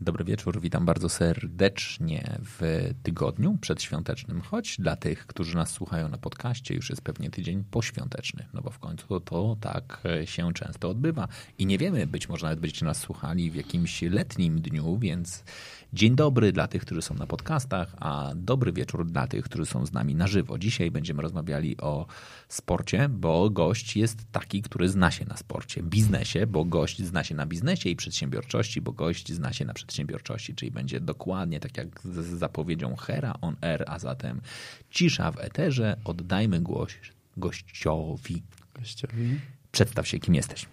Dobry wieczór, witam bardzo serdecznie w tygodniu przedświątecznym, choć dla tych, którzy nas słuchają na podcaście, już jest pewnie tydzień poświąteczny, no bo w końcu to tak się często odbywa. I nie wiemy, być może nawet będziecie nas słuchali w jakimś letnim dniu, więc dzień dobry dla tych, którzy są na podcastach, a dobry wieczór dla tych, którzy są z nami na żywo. Dzisiaj będziemy rozmawiali o sporcie, bo gość jest taki, który zna się na sporcie, biznesie, bo gość zna się na biznesie i przedsiębiorczości, bo gość zna się na przedsiębiorczości, czyli będzie dokładnie tak jak z zapowiedzią Hera on Air, a zatem cisza w eterze, oddajmy głos gościowi. Gościowi. Przedstaw się, kim jesteś.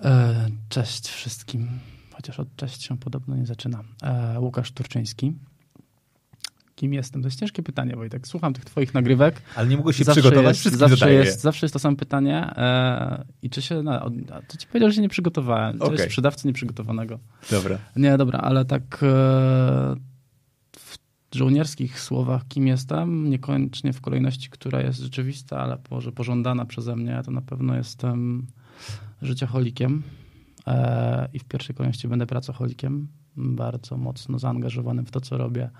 E, cześć wszystkim, chociaż od cześć się podobno nie zaczyna. E, Łukasz Turczyński. Kim jestem? To jest ciężkie pytanie, Wojtek. Słucham tych twoich nagrywek. Ale nie mogłeś się zawsze przygotować, jest, zawsze jest, zawsze jest to samo pytanie. E, I czy się... No, to ci powiedział, że się nie przygotowałem. To okay. jest sprzedawcy nieprzygotowanego. Dobra. Nie, dobra, ale tak... E, w żołnierskich słowach, kim jestem, niekoniecznie w kolejności, która jest rzeczywista, ale może pożądana przeze mnie, to na pewno jestem życioholikiem e, i w pierwszej kolejności będę pracocholikiem, bardzo mocno zaangażowanym w to, co robię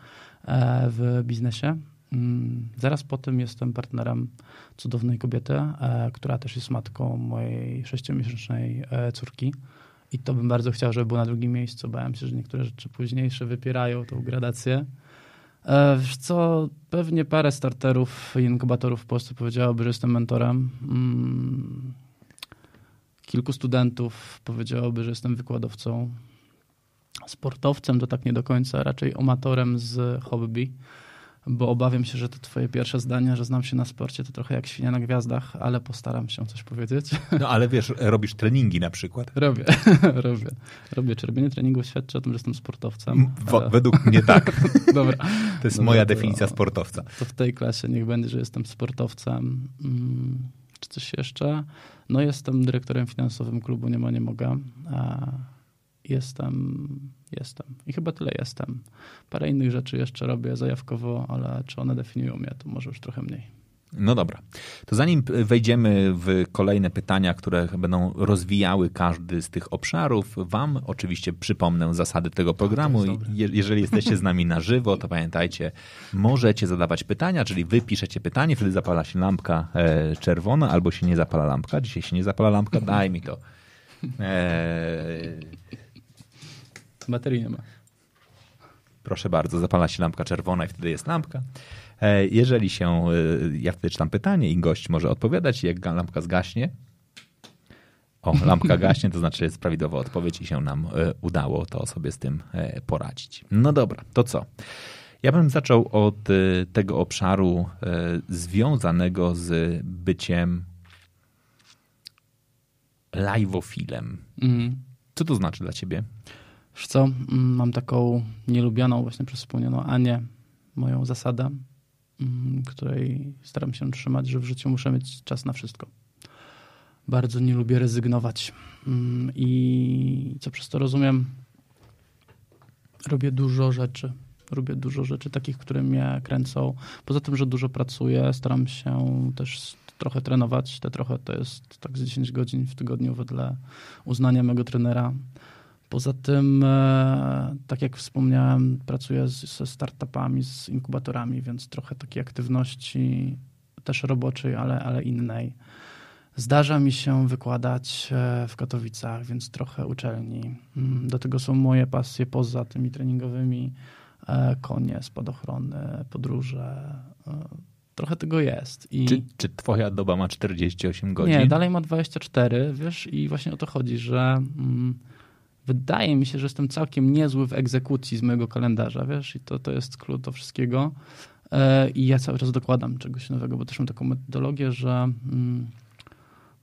w biznesie. Mm, zaraz po tym jestem partnerem cudownej kobiety, e, która też jest matką mojej sześciomiesięcznej e, córki. I to bym bardzo chciał, żeby było na drugim miejscu. Bałem się, że niektóre rzeczy późniejsze wypierają tą gradację. Wiesz co, pewnie parę starterów i inkubatorów w Polsce powiedziałoby, że jestem mentorem. Mm, kilku studentów powiedziałoby, że jestem wykładowcą sportowcem, to tak nie do końca, raczej amatorem z hobby, bo obawiam się, że to twoje pierwsze zdanie, że znam się na sporcie, to trochę jak świnia na gwiazdach, ale postaram się coś powiedzieć. No ale wiesz, robisz treningi na przykład. Robię, robię. Robię. Czy robienie treningu świadczy o tym, że jestem sportowcem? W, według mnie tak. Dobra. To jest Dobra, moja definicja to, sportowca. To w tej klasie niech będzie, że jestem sportowcem. Hmm, czy coś jeszcze? No jestem dyrektorem finansowym klubu Nie ma, nie mogę. A jestem, jestem. I chyba tyle jestem. Parę innych rzeczy jeszcze robię zajawkowo, ale czy one definiują mnie, to może już trochę mniej. No dobra. To zanim wejdziemy w kolejne pytania, które będą rozwijały każdy z tych obszarów, Wam oczywiście przypomnę zasady tego programu. Je, jeżeli jesteście z nami na żywo, to pamiętajcie, możecie zadawać pytania, czyli Wy piszecie pytanie, wtedy zapala się lampka e, czerwona, albo się nie zapala lampka. Dzisiaj się nie zapala lampka, daj mi to. E, Baterii nie ma. Proszę bardzo, zapala się lampka czerwona i wtedy jest lampka. E, jeżeli się, e, ja wtedy czytam pytanie i gość może odpowiadać, jak lampka zgaśnie, o, lampka gaśnie, to znaczy jest prawidłowa odpowiedź i się nam e, udało to sobie z tym poradzić. No dobra, to co? Ja bym zaczął od tego obszaru związanego z byciem liveofilem. Mm. Co to znaczy dla ciebie? Wiesz co, mm, mam taką nielubianą właśnie przez wspomnianą Anię, moją zasadę, mm, której staram się trzymać, że w życiu muszę mieć czas na wszystko. Bardzo nie lubię rezygnować mm, i co przez to rozumiem, robię dużo rzeczy. Robię dużo rzeczy takich, które mnie kręcą. Poza tym, że dużo pracuję, staram się też trochę trenować. Te trochę to jest tak z 10 godzin w tygodniu wedle uznania mego trenera. Poza tym, e, tak jak wspomniałem, pracuję ze startupami, z inkubatorami, więc trochę takiej aktywności też roboczej, ale, ale innej. Zdarza mi się wykładać e, w Katowicach, więc trochę uczelni. Mm, do tego są moje pasje poza tymi treningowymi. E, konie, spadochrony, podróże. Trochę tego jest. I... Czy, czy twoja doba ma 48 godzin? Nie, dalej ma 24, wiesz, i właśnie o to chodzi, że... Wydaje mi się, że jestem całkiem niezły w egzekucji z mojego kalendarza, wiesz, i to, to jest klucz do wszystkiego. E, I ja cały czas dokładam czegoś nowego, bo też mam taką metodologię, że mm,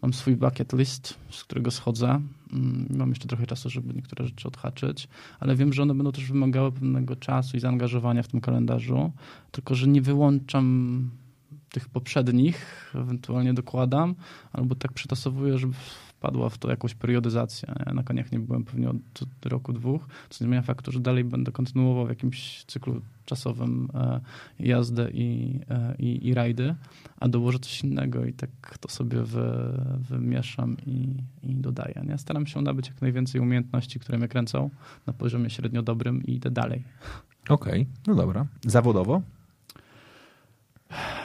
mam swój bucket list, z którego schodzę Mm, Mam jeszcze trochę czasu, żeby niektóre rzeczy odhaczyć, ale wiem, że one będą też wymagały pewnego czasu i zaangażowania w tym kalendarzu, tylko że nie wyłączam tych poprzednich, ewentualnie dokładam, albo tak przetasowuję, żeby wpadła w to jakąś periodyzację. Ja na koniach nie byłem pewnie od roku, dwóch, co nie zmienia faktu, że dalej będę kontynuował w jakimś cyklu czasowym e, jazdę i, e, i, i rajdy, a dołożę coś innego i tak to sobie wy, wymieszam i, i dodaję. Nie? Staram się nabyć jak najwięcej umiejętności, które mnie kręcą na poziomie średnio dobrym i idę dalej. Okej, okay, no dobra. Zawodowo?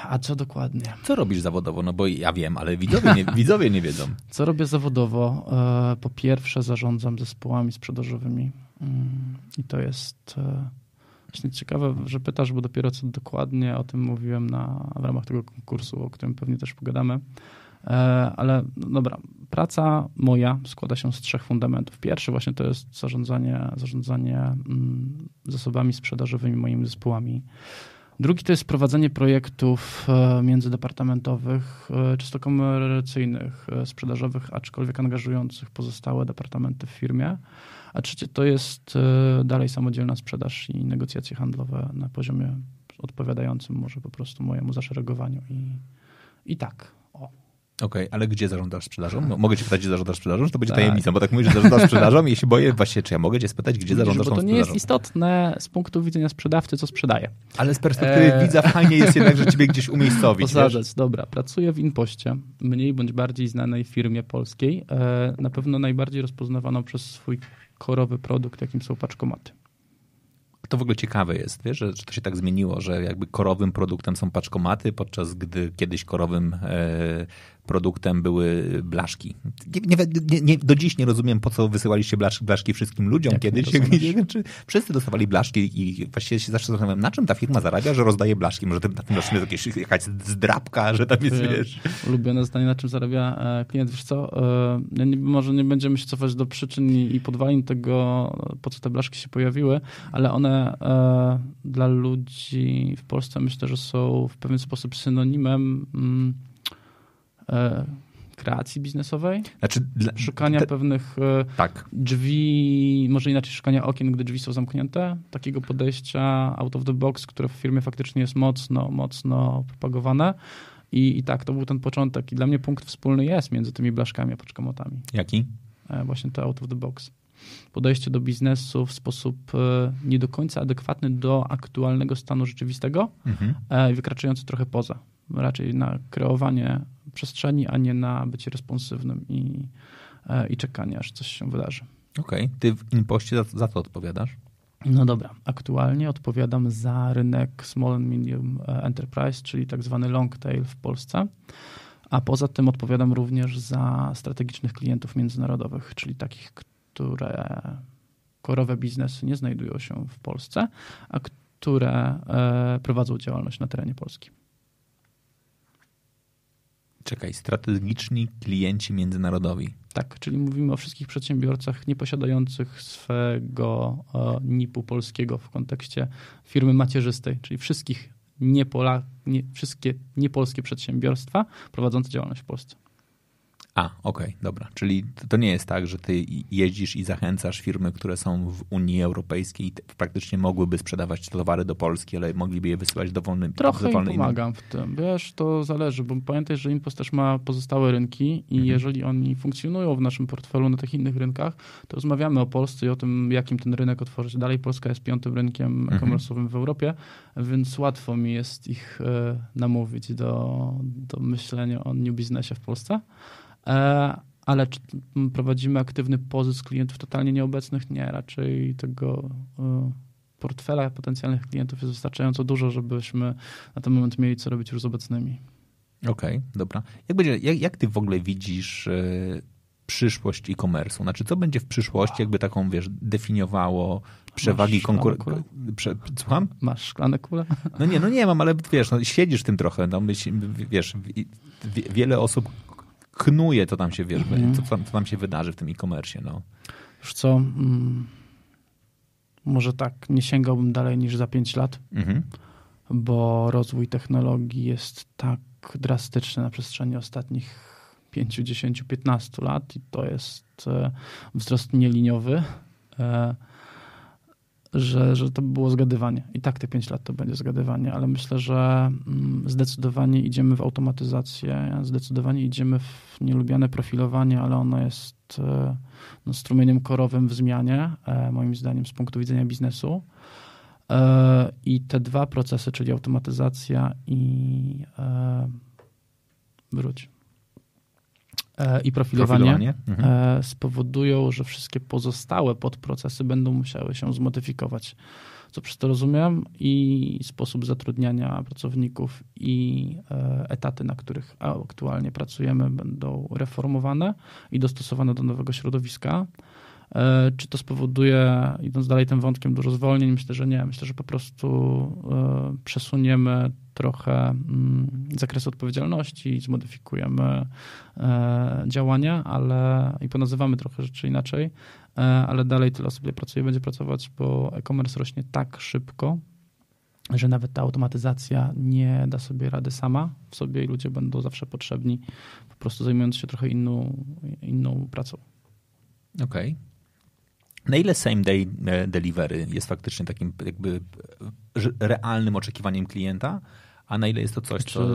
A co dokładnie? Co robisz zawodowo? No bo ja wiem, ale widzowie nie, widzowie nie wiedzą. Co robię zawodowo? E, po pierwsze zarządzam zespołami sprzedażowymi mm, i to jest e, właśnie ciekawe, że pytasz, bo dopiero co dokładnie o tym mówiłem na, w ramach tego konkursu, o którym pewnie też pogadamy. E, ale no dobra, praca moja składa się z trzech fundamentów. Pierwszy właśnie to jest zarządzanie, zarządzanie mm, zasobami sprzedażowymi, moimi zespołami. Drugi to jest prowadzenie projektów e, międzydepartamentowych, e, czysto komercyjnych, e, sprzedażowych, aczkolwiek angażujących pozostałe departamenty w firmie. A trzecie to jest dalej samodzielna sprzedaż i negocjacje handlowe na poziomie odpowiadającym może po prostu mojemu zaszeregowaniu. I, i tak. Okej, okay, ale gdzie zarządzasz sprzedażą? No, mogę cię pytać, gdzie zarządzasz sprzedażą? Czy to będzie tak. tajemnicą, bo tak mówisz, że zarządzasz sprzedażą i się boję właśnie, czy ja mogę cię spytać, gdzie zarządzasz sprzedażą? To nie jest istotne z punktu widzenia sprzedawcy, co sprzedaje. Ale z perspektywy e... widza fajnie jest jednak, że ciebie gdzieś umiejscowić. Posadzać, dobra. Pracuję w Inpoście, mniej bądź bardziej znanej firmie polskiej, e, na pewno najbardziej rozpoznawaną przez swój korowy produkt, jakim są paczkomaty. To w ogóle ciekawe jest, wiesz, że, że, to się tak zmieniło, że jakby korowym produktem są paczkomaty, podczas gdy kiedyś korowym e, produktem były blaszki. Nie, nie, nie, do dziś nie rozumiem, po co wysyłaliście blaszki, blaszki wszystkim ludziom Jak kiedyś. Nie czy wszyscy dostawali blaszki i właściwie się zawsze zastanawiam, na czym ta firma zarabia, że rozdaje blaszki. Może na tym jest jakieś, jakaś zdrabka, że tam jest, wiesz... Ulubione zdanie, na czym zarabia e, klient. Wiesz co, e, może nie będziemy się cofać do przyczyn i podwalin tego, po co te blaszki się pojawiły, ale one e, dla ludzi w Polsce myślę, że są w pewien sposób synonimem mm, E, kreacji biznesowej. Znaczy, szukania te, pewnych e, tak. drzwi, może inaczej szukania okien, gdy drzwi są zamknięte. Takiego podejścia out of the box, które w firmie faktycznie jest mocno, mocno propagowane. I, I tak, to był ten początek. I dla mnie punkt wspólny jest między tymi blaszkami a paczkomotami. Jaki? Właśnie to out of the box. Podejście do biznesu w sposób nie do końca adekwatny do aktualnego stanu rzeczywistego mhm. i wykraczający trochę poza. Raczej na kreowanie przestrzeni, a nie na bycie responsywnym i, e, i czekanie, aż coś się wydarzy. Okej, okay. ty w Impoście za, za to odpowiadasz? No dobra, aktualnie odpowiadam za rynek Small and Medium e, Enterprise, czyli tak zwany long tail w Polsce. A poza tym odpowiadam również za strategicznych klientów międzynarodowych, czyli takich, które korowe biznesy nie znajdują się w Polsce, a które e, prowadzą działalność na terenie Polski. Czekaj, strategiczni klienci międzynarodowi. Tak, czyli mówimy o wszystkich przedsiębiorcach nieposiadających swego e, NIP-u polskiego w kontekście firmy macierzystej, czyli wszystkich niepola, nie, wszystkie niepolskie przedsiębiorstwa prowadzące działalność w Polsce. A, okej, okay, dobra. Czyli to nie jest tak, że ty jeździsz i zachęcasz firmy, które są w Unii Europejskiej i praktycznie mogłyby sprzedawać towary do Polski, ale mogliby je wysyłać dowolnym Trochę im pomagam w tym. Wiesz, to zależy, bo pamiętaj, że Impost też ma pozostałe rynki i mhm. jeżeli oni funkcjonują w naszym portfelu na tych innych rynkach, to rozmawiamy o Polsce i o tym, jakim ten rynek otworzyć. Dalej Polska jest piątym rynkiem mhm. komersowym w Europie, więc łatwo mi jest ich e, namówić do, do myślenia o new biznesie w Polsce. E, ale czy prowadzimy aktywny pozysk klientów totalnie nieobecnych? Nie, raczej tego e, portfela potencjalnych klientów jest wystarczająco dużo, żebyśmy na ten moment mieli co robić już z obecnymi. Okej, okay, dobra. Jak, będzie, jak, jak ty w ogóle widzisz y, przyszłość e-commerce'u? Znaczy, co będzie w przyszłości, jakby taką, wiesz, definiowało przewagi konkurencji? Prze... Słucham? Masz szklane kule? No nie, no nie mam, ale wiesz, no, siedzisz tym trochę. No, wiesz, wiele osób knuje, co tam się, wiesz, mhm. co, co tam się wydarzy w tym e-commerce. No. Już co, mm, może tak, nie sięgałbym dalej niż za 5 lat, mhm. bo rozwój technologii jest tak drastyczny na przestrzeni ostatnich 5, 10, 15 lat i to jest e, wzrost nieliniowy, e, że, że to by było zgadywanie. I tak te 5 lat to będzie zgadywanie, ale myślę, że mm, zdecydowanie idziemy w automatyzację, zdecydowanie idziemy w nielubiane profilowanie, ale ono jest e, no, strumieniem korowym w zmianie, moim zdaniem, z punktu widzenia biznesu. I te dwa procesy, czyli automatyzacja i wróć E, i profilowanie, profilowanie? Mhm. E, spowodują, że wszystkie pozostałe podprocesy będą musiały się zmodyfikować. Co przez to rozumiem i sposób zatrudniania pracowników i e, etaty, na których aktualnie pracujemy, będą reformowane i dostosowane do nowego środowiska. E, czy to spowoduje, idąc dalej tym wątkiem, dużo zwolnień? Myślę, że nie. Myślę, że po prostu e, przesuniemy trochę mm, zakres odpowiedzialności, zmodyfikujemy e, działania, ale i ponazywamy trochę rzeczy inaczej, ale dalej tyle osób pracuje, będzie pracować, bo e-commerce rośnie tak szybko, że nawet ta automatyzacja nie da sobie rady sama w sobie i ludzie będą zawsze potrzebni, po prostu zajmując się trochę inną, inną pracą. Okej. Okay. Na ile same day e, delivery jest faktycznie takim jakby e, realnym oczekiwaniem klienta, a na ile jest to coś, co...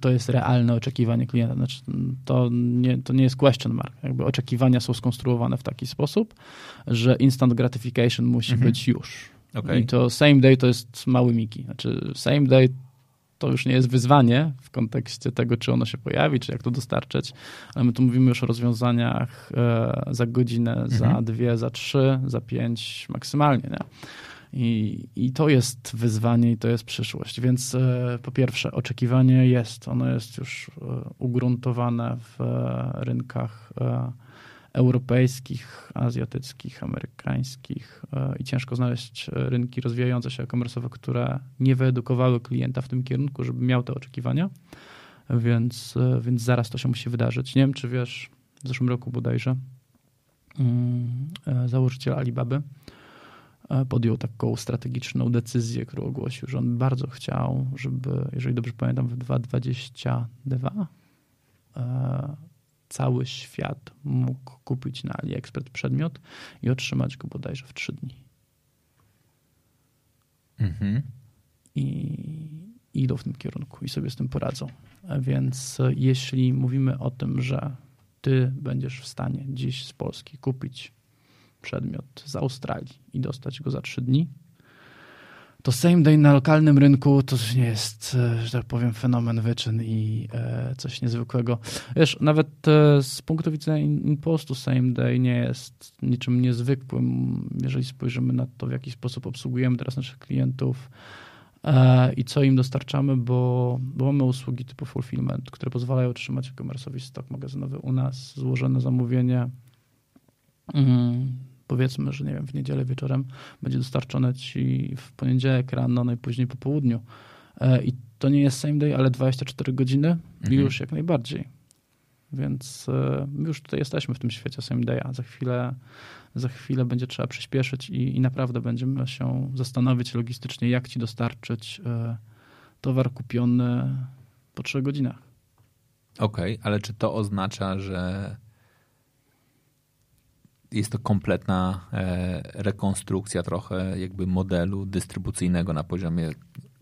To jest realne oczekiwanie klienta. Znaczy, to, nie, to nie jest question mark. Jakby oczekiwania są skonstruowane w taki sposób, że instant gratification musi mhm. być już. Okay. I to same day to jest mały miki. Znaczy same day to już nie jest wyzwanie w kontekście tego, czy ono się pojawi, czy jak to dostarczyć, ale my tu mówimy już o rozwiązaniach e, za godzinę, mhm. za dwie, za trzy, za pięć maksymalnie. Nie? I, I to jest wyzwanie i to jest przyszłość. Więc e, po pierwsze, oczekiwanie jest, ono jest już e, ugruntowane w rynkach europejskich, azjatyckich, amerykańskich e, i ciężko znaleźć e, rynki rozwijające się e-commerce'owe, które nie wyedukowały klienta w tym kierunku, żeby miał te oczekiwania, więc, e, więc zaraz to się musi wydarzyć. Nie wiem, czy wiesz, w zeszłym roku bodajże mm, założyciel Alibaby podjął taką strategiczną decyzję, którą ogłosił, że on bardzo chciał, żeby, jeżeli dobrze pamiętam, w 2022 cały świat mógł kupić na AliExpress przedmiot i otrzymać go bodajże w trzy dni. Mhm. I, I idą w tym kierunku i sobie z tym poradzą. Więc jeśli mówimy o tym, że ty będziesz w stanie dziś z Polski kupić przedmiot z Australii i dostać go za trzy dni, to same day na lokalnym rynku to nie jest, e, że tak powiem, fenomen wyczyn i e, coś niezwykłego. Wiesz, nawet e, z punktu widzenia impostu same day nie jest niczym niezwykłym, jeżeli spojrzymy na to, w jaki sposób obsługujemy teraz naszych klientów i co im dostarczamy, bo, bo mamy usługi typu fulfillment, które pozwalają otrzymać e-commerce'owi stok magazynowy u nas, złożone zamówienie, mm powiedzmy, że nie wiem, w niedzielę wieczorem będzie dostarczone ci w poniedziałek rano, najpóźniej po południu. E, I to nie jest same day, ale 24 godziny mhm. już jak najbardziej. Więc e, my już tutaj jesteśmy w tym świecie same day'a. Za chwilę, za chwilę będzie trzeba przyspieszyć i, i naprawdę będziemy się zastanowić logistycznie, jak ci dostarczyć e, towar kupiony po 3 godzinach. Okej, okay, ale czy to oznacza, że jest to kompletna e, rekonstrukcja trochę jakby modelu dystrybucyjnego na poziomie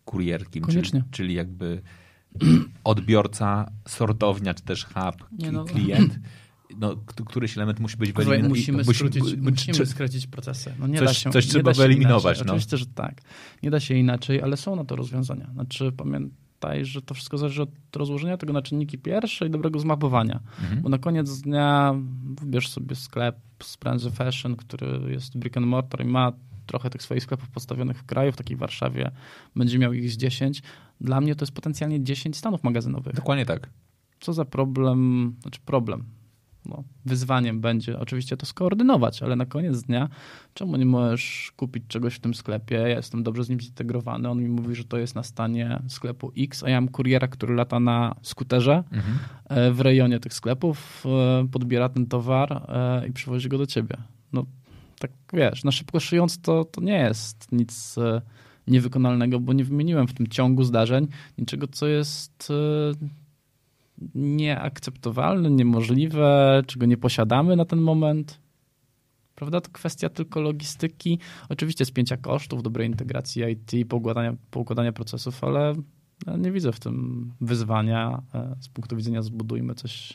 kurierki, czyli, czyli jakby odbiorca, sortownia, czy też hub, no. klient. No, któryś element musi być wyeliminowany. Musimy, skrócić, musimy czy, skrócić procesy. No nie coś, da się, coś trzeba wyeliminować. No. Oczywiście, że tak. Nie da się inaczej, ale są na to rozwiązania. Znaczy, pamiętam, pamiętaj, że to wszystko zależy od rozłożenia tego na czynniki pierwsze i dobrego zmapowania. Mhm. Bo na koniec dnia wybierz sobie sklep z branży fashion, który jest brick and mortar i ma trochę tych swoich sklepów postawionych w kraju, w takiej Warszawie będzie miał ich z 10. Dla mnie to jest potencjalnie 10 stanów magazynowych. Dokładnie tak. Co za problem, znaczy problem, no, wyzwaniem będzie oczywiście to skoordynować, ale na koniec dnia czemu nie możesz kupić czegoś w tym sklepie? Ja jestem dobrze z nim zintegrowany. On mi mówi, że to jest na stanie sklepu X, a ja mam kuriera, który lata na skuterze mhm. E, w rejonie tych sklepów, e, podbiera ten towar e, i przywozi go do ciebie. No tak wiesz, na szybko szyjąc to, to nie jest nic niewykonalnego, bo nie wymieniłem w tym ciągu zdarzeń niczego, co jest nieakceptowalne, niemożliwe, czego nie posiadamy na ten moment. Prawda? To kwestia tylko logistyki, oczywiście spięcia kosztów, dobrej integracji IT, poukładania, poukładania procesów, ale nie widzę w tym wyzwania e, z punktu widzenia zbudujmy coś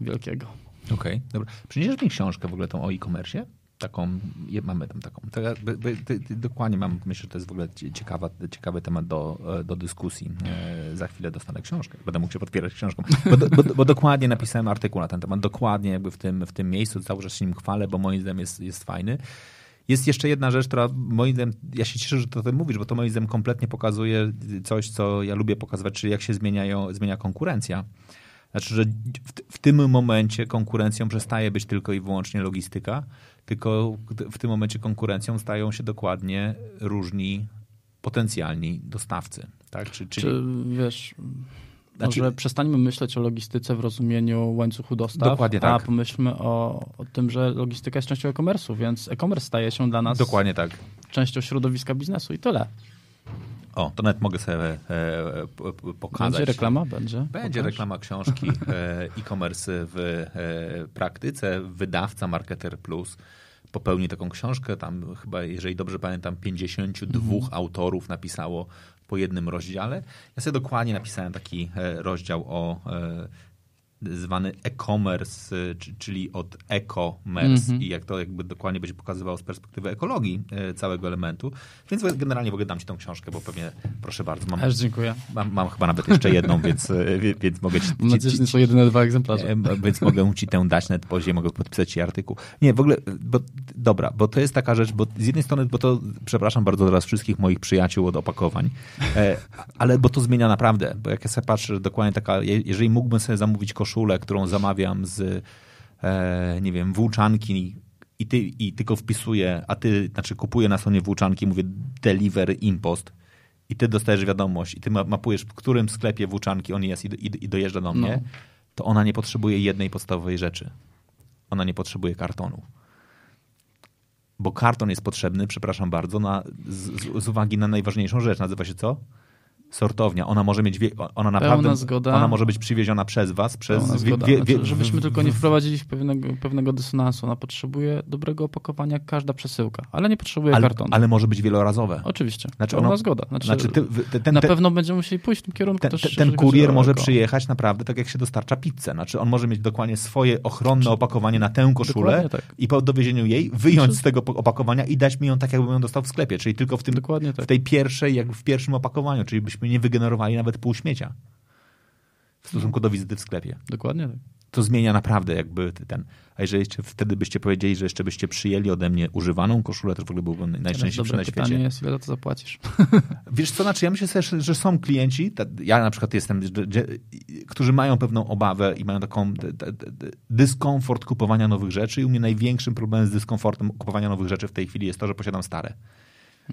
wielkiego. Okej, okay, dobra. Przyniesiesz mi książkę w ogóle tą o e-commerce? Taką, mamy tam taką, by, dokładnie mam, myślę, że to jest w ogóle ciekawa, ciekawy temat do, do dyskusji. E, za chwilę dostanę książkę, będę mógł się podpierać książką, bo, bo, bo, dokładnie napisałem artykuł na ten temat, dokładnie jakby w tym, w tym miejscu, cały czas się nim chwalę, bo moim zdaniem jest, jest fajny. Jest jeszcze jedna rzecz, która moim zdaniem, ja się cieszę, że to ty mówisz, bo to moim zdaniem kompletnie pokazuje coś, co ja lubię pokazywać, czyli jak się zmieniają, zmienia konkurencja. Znaczy, że w, w tym momencie konkurencją przestaje być tylko i wyłącznie logistyka, tylko w tym momencie konkurencją stają się dokładnie różni potencjalni dostawcy. Tak? Czy, czyli... Czy wiesz, znaczy, może przestańmy myśleć o logistyce w rozumieniu łańcuchu dostaw, dokładnie tak. a pomyślmy o, o tym, że logistyka jest częścią e-commerce'u, więc e-commerce staje się dla nas dokładnie tak. częścią środowiska biznesu i tyle. O, to nawet mogę sobie e, pokazać. Będzie reklama? Będzie? Będzie Pokaż. reklama książki e, e-commerce w e, praktyce. Wydawca Marketer Plus popełni taką książkę. Tam chyba, jeżeli dobrze pamiętam, 52 mhm. autorów napisało po jednym rozdziale. Ja sobie dokładnie napisałem taki e, rozdział o e, zwany e-commerce, y, czyli od e-commerce mm -hmm. i jak to jakby dokładnie będzie pokazywało z perspektywy ekologii y, całego elementu. Więc generalnie w ogóle dam ci tą książkę, bo pewnie, proszę bardzo. Mam, Też dziękuję. Mam, mam chyba nawet jeszcze jedną, więc, y, więc mogę ci... Mam nadzieję, że są jedyne dwa egzemplarze. Więc mogę ci tę dać nawet później, mogę podpisać ci artykuł. Nie, w ogóle, bo, dobra, bo to jest taka rzecz, bo z jednej strony, bo to, przepraszam bardzo teraz wszystkich moich przyjaciół od opakowań, e, ale bo to zmienia naprawdę, bo jak ja sobie patrzę, dokładnie taka, jeżeli mógłbym sobie zamówić koszulę, którą zamawiam z, e, nie wiem, włóczanki i, ty, i tylko wpisuję, a ty, znaczy kupuję na stronie włóczanki, mówię deliver impost i ty dostajesz wiadomość i ty mapujesz, w którym sklepie włóczanki on jest i, i, i dojeżdża do mnie, no. to ona nie potrzebuje jednej podstawowej rzeczy. Ona nie potrzebuje kartonu. Bo karton jest potrzebny, przepraszam bardzo, na, z, z uwagi na najważniejszą rzecz. Nazywa się co? Sortownia. Ona może mieć, ona naprawdę, zgoda. ona może być przywieziona przez was, przez... Wie, wie, znaczy, żebyśmy tylko nie wprowadzili pewnego, pewnego dysonansu. Ona potrzebuje dobrego opakowania każda przesyłka, ale nie potrzebuje ale, kartonu. Ale może być wielorazowe. Oczywiście, znaczy ono, zgoda. Znaczy, znaczy ty, ten, na pewno będziemy musieli pójść w tym kierunku ten, też. Ten kurier może przyjechać naprawdę tak, jak się dostarcza pizzę. Znaczy on może mieć dokładnie swoje ochronne opakowanie na tę koszulę tak. i po dowiezieniu jej wyjąć znaczy... z tego opakowania i dać mi ją tak, jakbym ją dostał w sklepie. Czyli tylko w tym, tak. w tej pierwszej, jakby w pierwszym opakowaniu. Czyli byśmy nie wygenerowali nawet pół śmiecia w stosunku do wizyty w sklepie. Dokładnie tak. To zmienia naprawdę jakby ten. A jeżeli jeszcze wtedy byście powiedzieli, że jeszcze byście przyjęli ode mnie używaną koszulę, to w ogóle byłbym najszczęśliwszy na świecie. pytanie jest, ile to zapłacisz? Wiesz co, znaczy ja myślę że są klienci, ja na przykład jestem, którzy mają pewną obawę i mają taką dyskomfort kupowania nowych rzeczy i u mnie największym problemem z dyskomfortem kupowania nowych rzeczy w tej chwili jest to, że posiadam stare.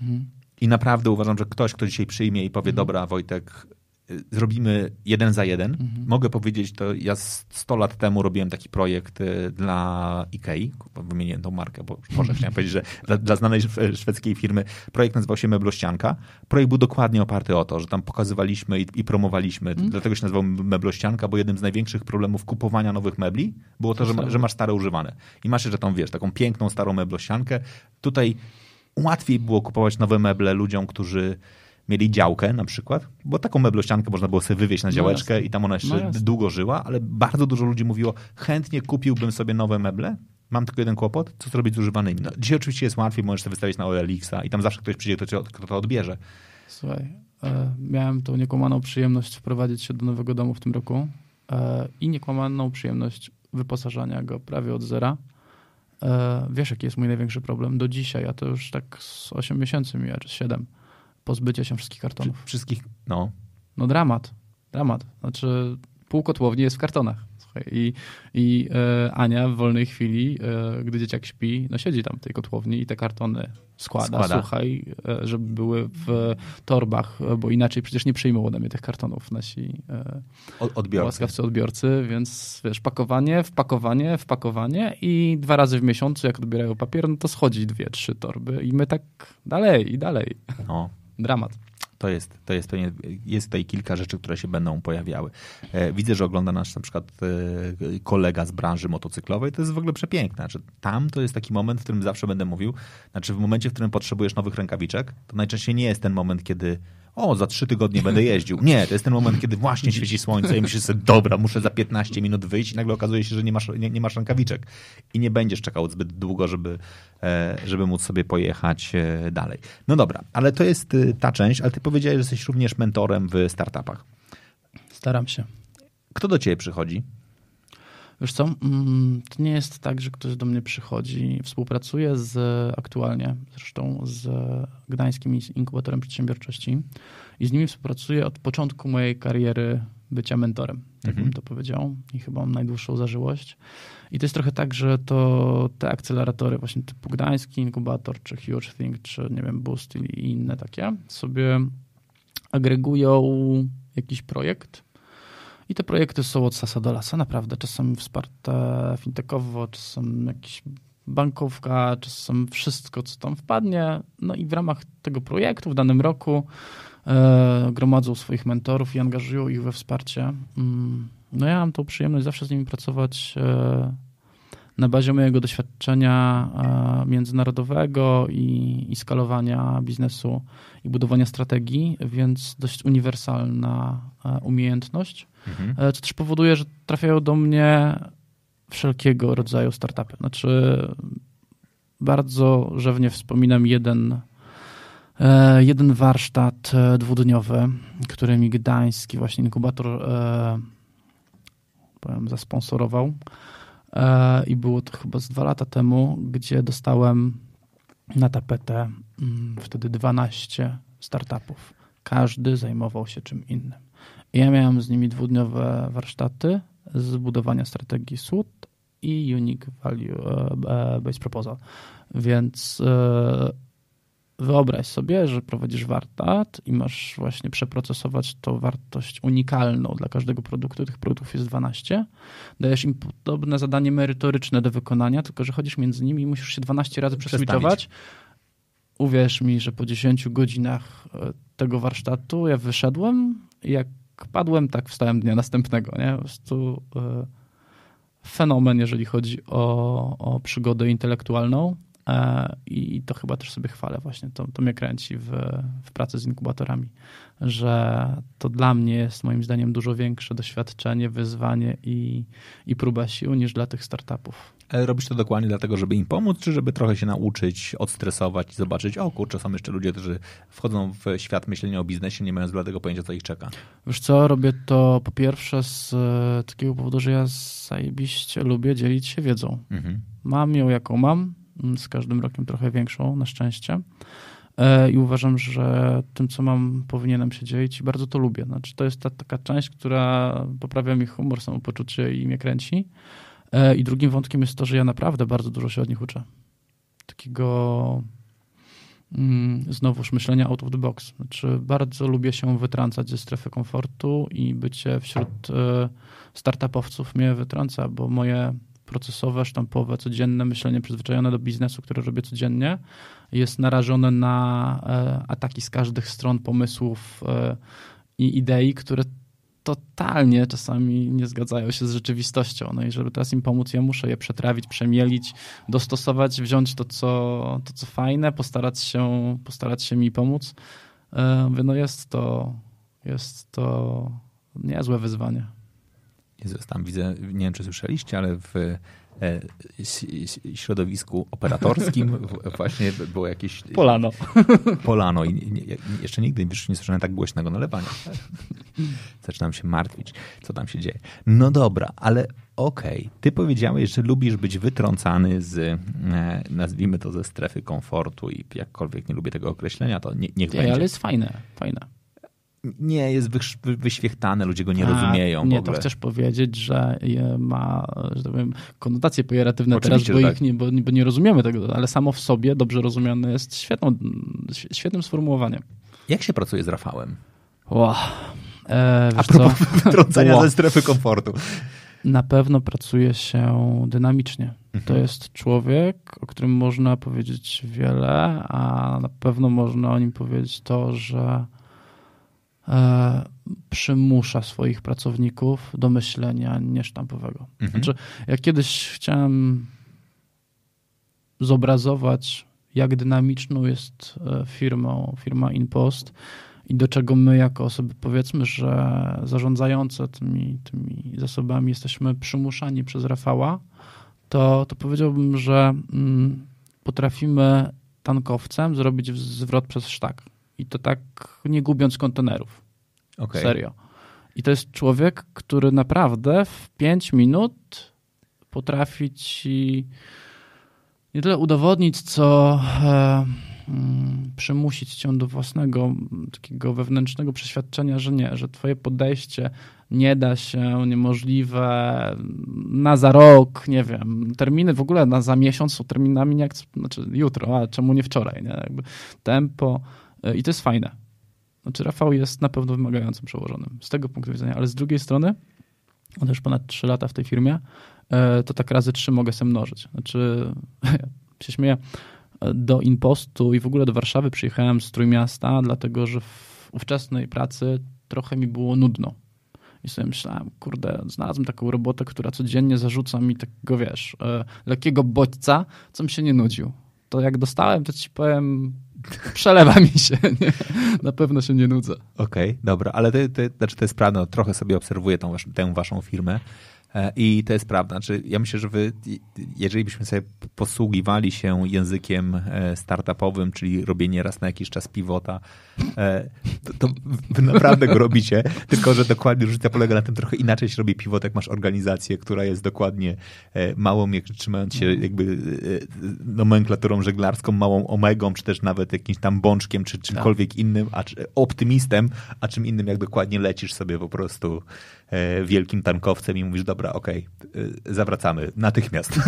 Mhm. I naprawdę uważam, że ktoś, kto dzisiaj przyjmie i powie, mhm. dobra Wojtek, y, zrobimy jeden za jeden. Mhm. Mogę powiedzieć, to ja 100 lat temu robiłem taki projekt y, dla Ikei, wymieniłem tą markę, bo może chciałem powiedzieć, że dla, dla, znanej szwedzkiej firmy projekt nazywał się Meblościanka. Projekt był dokładnie oparty o to, że tam pokazywaliśmy i, i promowaliśmy, mhm. dlatego się nazywał Meblościanka, bo jednym z największych problemów kupowania nowych mebli było to, że, ma, że masz stare używane. I masz jeszcze tą, wiesz, taką piękną, starą meblościankę. Tutaj łatwiej było kupować nowe meble ludziom, którzy mieli działkę na przykład, bo taką meblościankę można było sobie wywieźć na no działeczkę no i tam ona jeszcze no długo żyła, ale bardzo dużo ludzi mówiło, chętnie kupiłbym sobie nowe meble, mam tylko jeden kłopot, co zrobić z używanymi. No, dzisiaj oczywiście jest łatwiej, możesz sobie wystawić na OLX-a i tam zawsze ktoś przyjdzie, kto, kto to odbierze. Słuchaj, e, miałem tą niekłamaną przyjemność wprowadzić się do nowego domu w tym roku e, i niekłamaną przyjemność wyposażania go prawie od zera wiesz, jaki jest mój największy problem do dzisiaj, a to już tak z 8 miesięcy mija, czy 7. Pozbycie się wszystkich kartonów. Wszystkich, no. No dramat, dramat. Znaczy pół kotłowni jest w kartonach. Słuchaj, I, i e, Ania w wolnej chwili, e, gdy dzieciak śpi, no siedzi tam w tej kotłowni i te kartony składa, składa. słuchaj, e, żeby były w torbach, bo inaczej przecież nie przyjmą ode mnie tych kartonów nasi e, odbiorcy. łaskawcy odbiorcy, więc wiesz, pakowanie, wpakowanie, wpakowanie i dwa razy w miesiącu, jak odbierają papier, no to schodzi dwie, trzy torby i my tak dalej i dalej. No. Dramat To jest, to jest pewnie, jest tutaj kilka rzeczy, które się będą pojawiały. E, widzę, że ogląda nas na przykład e, kolega z branży motocyklowej. To jest w ogóle przepiękne. Znaczy, tam to jest taki moment, w którym zawsze będę mówił, znaczy w momencie, w którym potrzebujesz nowych rękawiczek, to najczęściej nie jest ten moment, kiedy o, za trzy tygodnie będę jeździł. Nie, to jest ten moment, kiedy właśnie świeci słońce i myślisz sobie, dobra, muszę za 15 minut wyjść i nagle okazuje się, że nie masz, nie, nie masz rękawiczek i nie będziesz czekał zbyt długo, żeby, e, żeby móc sobie pojechać e, dalej. No dobra, ale to jest e, ta część, ale ty powiedziałeś, że jesteś również mentorem w startupach. Staram się. Kto do ciebie przychodzi? Wiesz co, mm, to nie jest tak, że ktoś do mnie przychodzi. Współpracuję z, aktualnie zresztą z Gdańskim Inkubatorem Przedsiębiorczości i z nimi współpracuję od początku mojej kariery bycia mentorem, tak mhm. bym to powiedział. I chyba mam najdłuższą zażyłość. I to jest trochę tak, że to te akceleratory właśnie typu Gdański Inkubator, czy Huge Think, czy nie wiem, Boost i inne takie sobie agregują jakiś projekt i te projekty są od sasa do lasa, naprawdę. Czasem wsparte fintechowo, czasem jakieś bankówka, czasem wszystko, co tam wpadnie. No i w ramach tego projektu w danym roku e, gromadzą swoich mentorów i angażują ich we wsparcie. Mm, no ja mam tą przyjemność zawsze z nimi pracować e, na bazie mojego doświadczenia e, międzynarodowego i, i skalowania biznesu i budowania strategii, więc dość uniwersalna e, umiejętność. Mhm. Co też powoduje, że trafiają do mnie wszelkiego rodzaju startupy. Znaczy, bardzo rzewnie wspominam jeden, e, jeden warsztat e, dwudniowy, który mi gdański właśnie inkubator powiem, zasponsorował. I było to chyba z dwa lata temu, gdzie dostałem na tapetę mm, wtedy 12 startupów. Każdy zajmował się czym innym. Ja miałem z nimi dwudniowe warsztaty z budowania strategii SWOT i Unique Value e, e, Based Proposal. Więc e, wyobraź sobie, że prowadzisz warsztat i masz właśnie przeprocesować tą wartość unikalną dla każdego produktu. Tych produktów jest 12. Dajesz im podobne zadanie merytoryczne do wykonania, tylko że chodzisz między nimi i musisz się 12 razy przeswitchować. Uwierz mi, że po 10 godzinach tego warsztatu ja wyszedłem jak padłem, tak wstałem dnia następnego. Nie? Po prostu e, fenomen, jeżeli chodzi o, o przygodę intelektualną. E, I to chyba też sobie chwalę właśnie. To, to mnie kręci w, w pracy z inkubatorami, że to dla mnie jest moim zdaniem dużo większe doświadczenie, wyzwanie i, i próba sił niż dla tych startupów. Ale robisz to dokładnie dlatego, żeby im pomóc, czy żeby trochę się nauczyć, odstresować i zobaczyć, o kurczę, są jeszcze ludzie, którzy wchodzą w świat myślenia o biznesie, nie mając dlatego pojęcia, co ich czeka. Wiesz co, robię to po pierwsze z e, takiego powodu, że ja zajebiście lubię dzielić się wiedzą. Mhm. Mam ją jaką mam, mm, z każdym rokiem trochę większą, na szczęście. E, I uważam, że tym, co mam, powinienem się dzielić i bardzo to lubię. Znaczy, to jest ta taka część, która poprawia mi humor, samopoczucie i mnie kręci. E, I drugim wątkiem jest to, że ja naprawdę bardzo dużo się od nich uczę. Takiego mm, znowuż myślenia out of the box. Znaczy, bardzo lubię się wytrącać ze strefy komfortu i bycie wśród e, startupowców mnie wytrąca, bo moje procesowe, sztampowe, codzienne myślenie przyzwyczajone do biznesu, które robię codziennie, jest narażone na e, ataki z każdych stron pomysłów i idei, które totalnie czasami nie zgadzają się z rzeczywistością. No i żeby teraz im pomóc, ja muszę je przetrawić, przemielić, dostosować, wziąć to, co, to, co fajne, postarać się, postarać się mi pomóc. E, mówię, no jest to, jest to niezłe wyzwanie. Jezus, tam widzę, nie wiem czy słyszeliście, ale w E, środowisku operatorskim właśnie było jakieś... Polano. Polano i nie, jeszcze nigdy już nie słyszałem tak głośnego nalewania. Zaczynam się martwić, co tam się dzieje. No dobra, ale okej, okay. ty powiedziałeś, że lubisz być wytrącany z, e, nazwijmy to, ze strefy komfortu i jakkolwiek nie lubię tego określenia, to nie, niech nie, będzie. ale jest fajne, fajne nie jest wyświechtane, ludzie go nie A, rozumieją. Nie, to chcesz powiedzieć, że ma że tak powiem, konotacje pejoratywne teraz, bo, tak. nie, bo, bo, nie rozumiemy tego, ale samo w sobie dobrze rozumiane jest świetną, świetnym sformułowaniem. Jak się pracuje z Rafałem? Wow. E, A propos wytrącania ze strefy komfortu. Na pewno pracuje się dynamicznie. Mhm. To jest człowiek, o którym można powiedzieć wiele, a na pewno można o nim powiedzieć to, że przymusza swoich pracowników do myślenia niesztampowego. Mhm. Znaczy, ja kiedyś chciałem zobrazować, jak dynamiczną jest e, firmą, firma InPost i do czego my jako osoby powiedzmy, że zarządzające tymi, tymi zasobami jesteśmy przymuszani przez Rafała, to, to powiedziałbym, że mm, potrafimy tankowcem zrobić zwrot przez sztak. I to tak nie gubiąc kontenerów. Okay. Serio. I to jest człowiek, który naprawdę w 5 minut potrafi ci nie tyle udowodnić, co e, mm, przymusić cię do własnego mm, takiego wewnętrznego przeświadczenia, że nie, że twoje podejście nie da się, niemożliwe, na za rok, nie wiem, terminy w ogóle na za miesiąc są terminami, nie, znaczy jutro, a czemu nie wczoraj, nie? Jakby tempo i to jest fajne. Znaczy Rafał jest na pewno wymagającym przełożonym z tego punktu widzenia, ale z drugiej strony, on już ponad 3 lata w tej firmie, e, to tak razy 3 mogę sobie mnożyć. Znaczy, się śmieję, do Impostu i w ogóle do Warszawy przyjechałem z Trójmiasta, dlatego że w ówczesnej pracy trochę mi było nudno. I sobie myślałem, kurde, znalazłem taką robotę, która codziennie zarzuca mi takiego, wiesz, e, lekkiego bodźca, co mi się nie nudził. To jak dostałem, to ci powiem, przelewa mi się. Nie? Na pewno się nie nudzę. Okej, okay, dobra, ale to, to, znaczy to jest prawda, no, trochę sobie obserwuję tą, tę waszą firmę I to jest prawda. Znaczy, ja myślę, że wy, jeżeli byśmy sobie posługiwali się językiem e, startupowym, czyli robienie raz na jakiś czas pivota, e, to, to wy naprawdę go robicie, tylko że dokładnie różnica polega na tym, trochę inaczej się robi pivot, jak masz organizację, która jest dokładnie małą, jak trzymając się jakby nomenklaturą żeglarską, małą omegą, czy też nawet jakimś tam bączkiem, czy czymkolwiek tak. innym, a optymistem, a czym innym, jak dokładnie lecisz sobie po prostu wielkim tankowcem i mówisz, dobra, okej, okay, zawracamy natychmiast.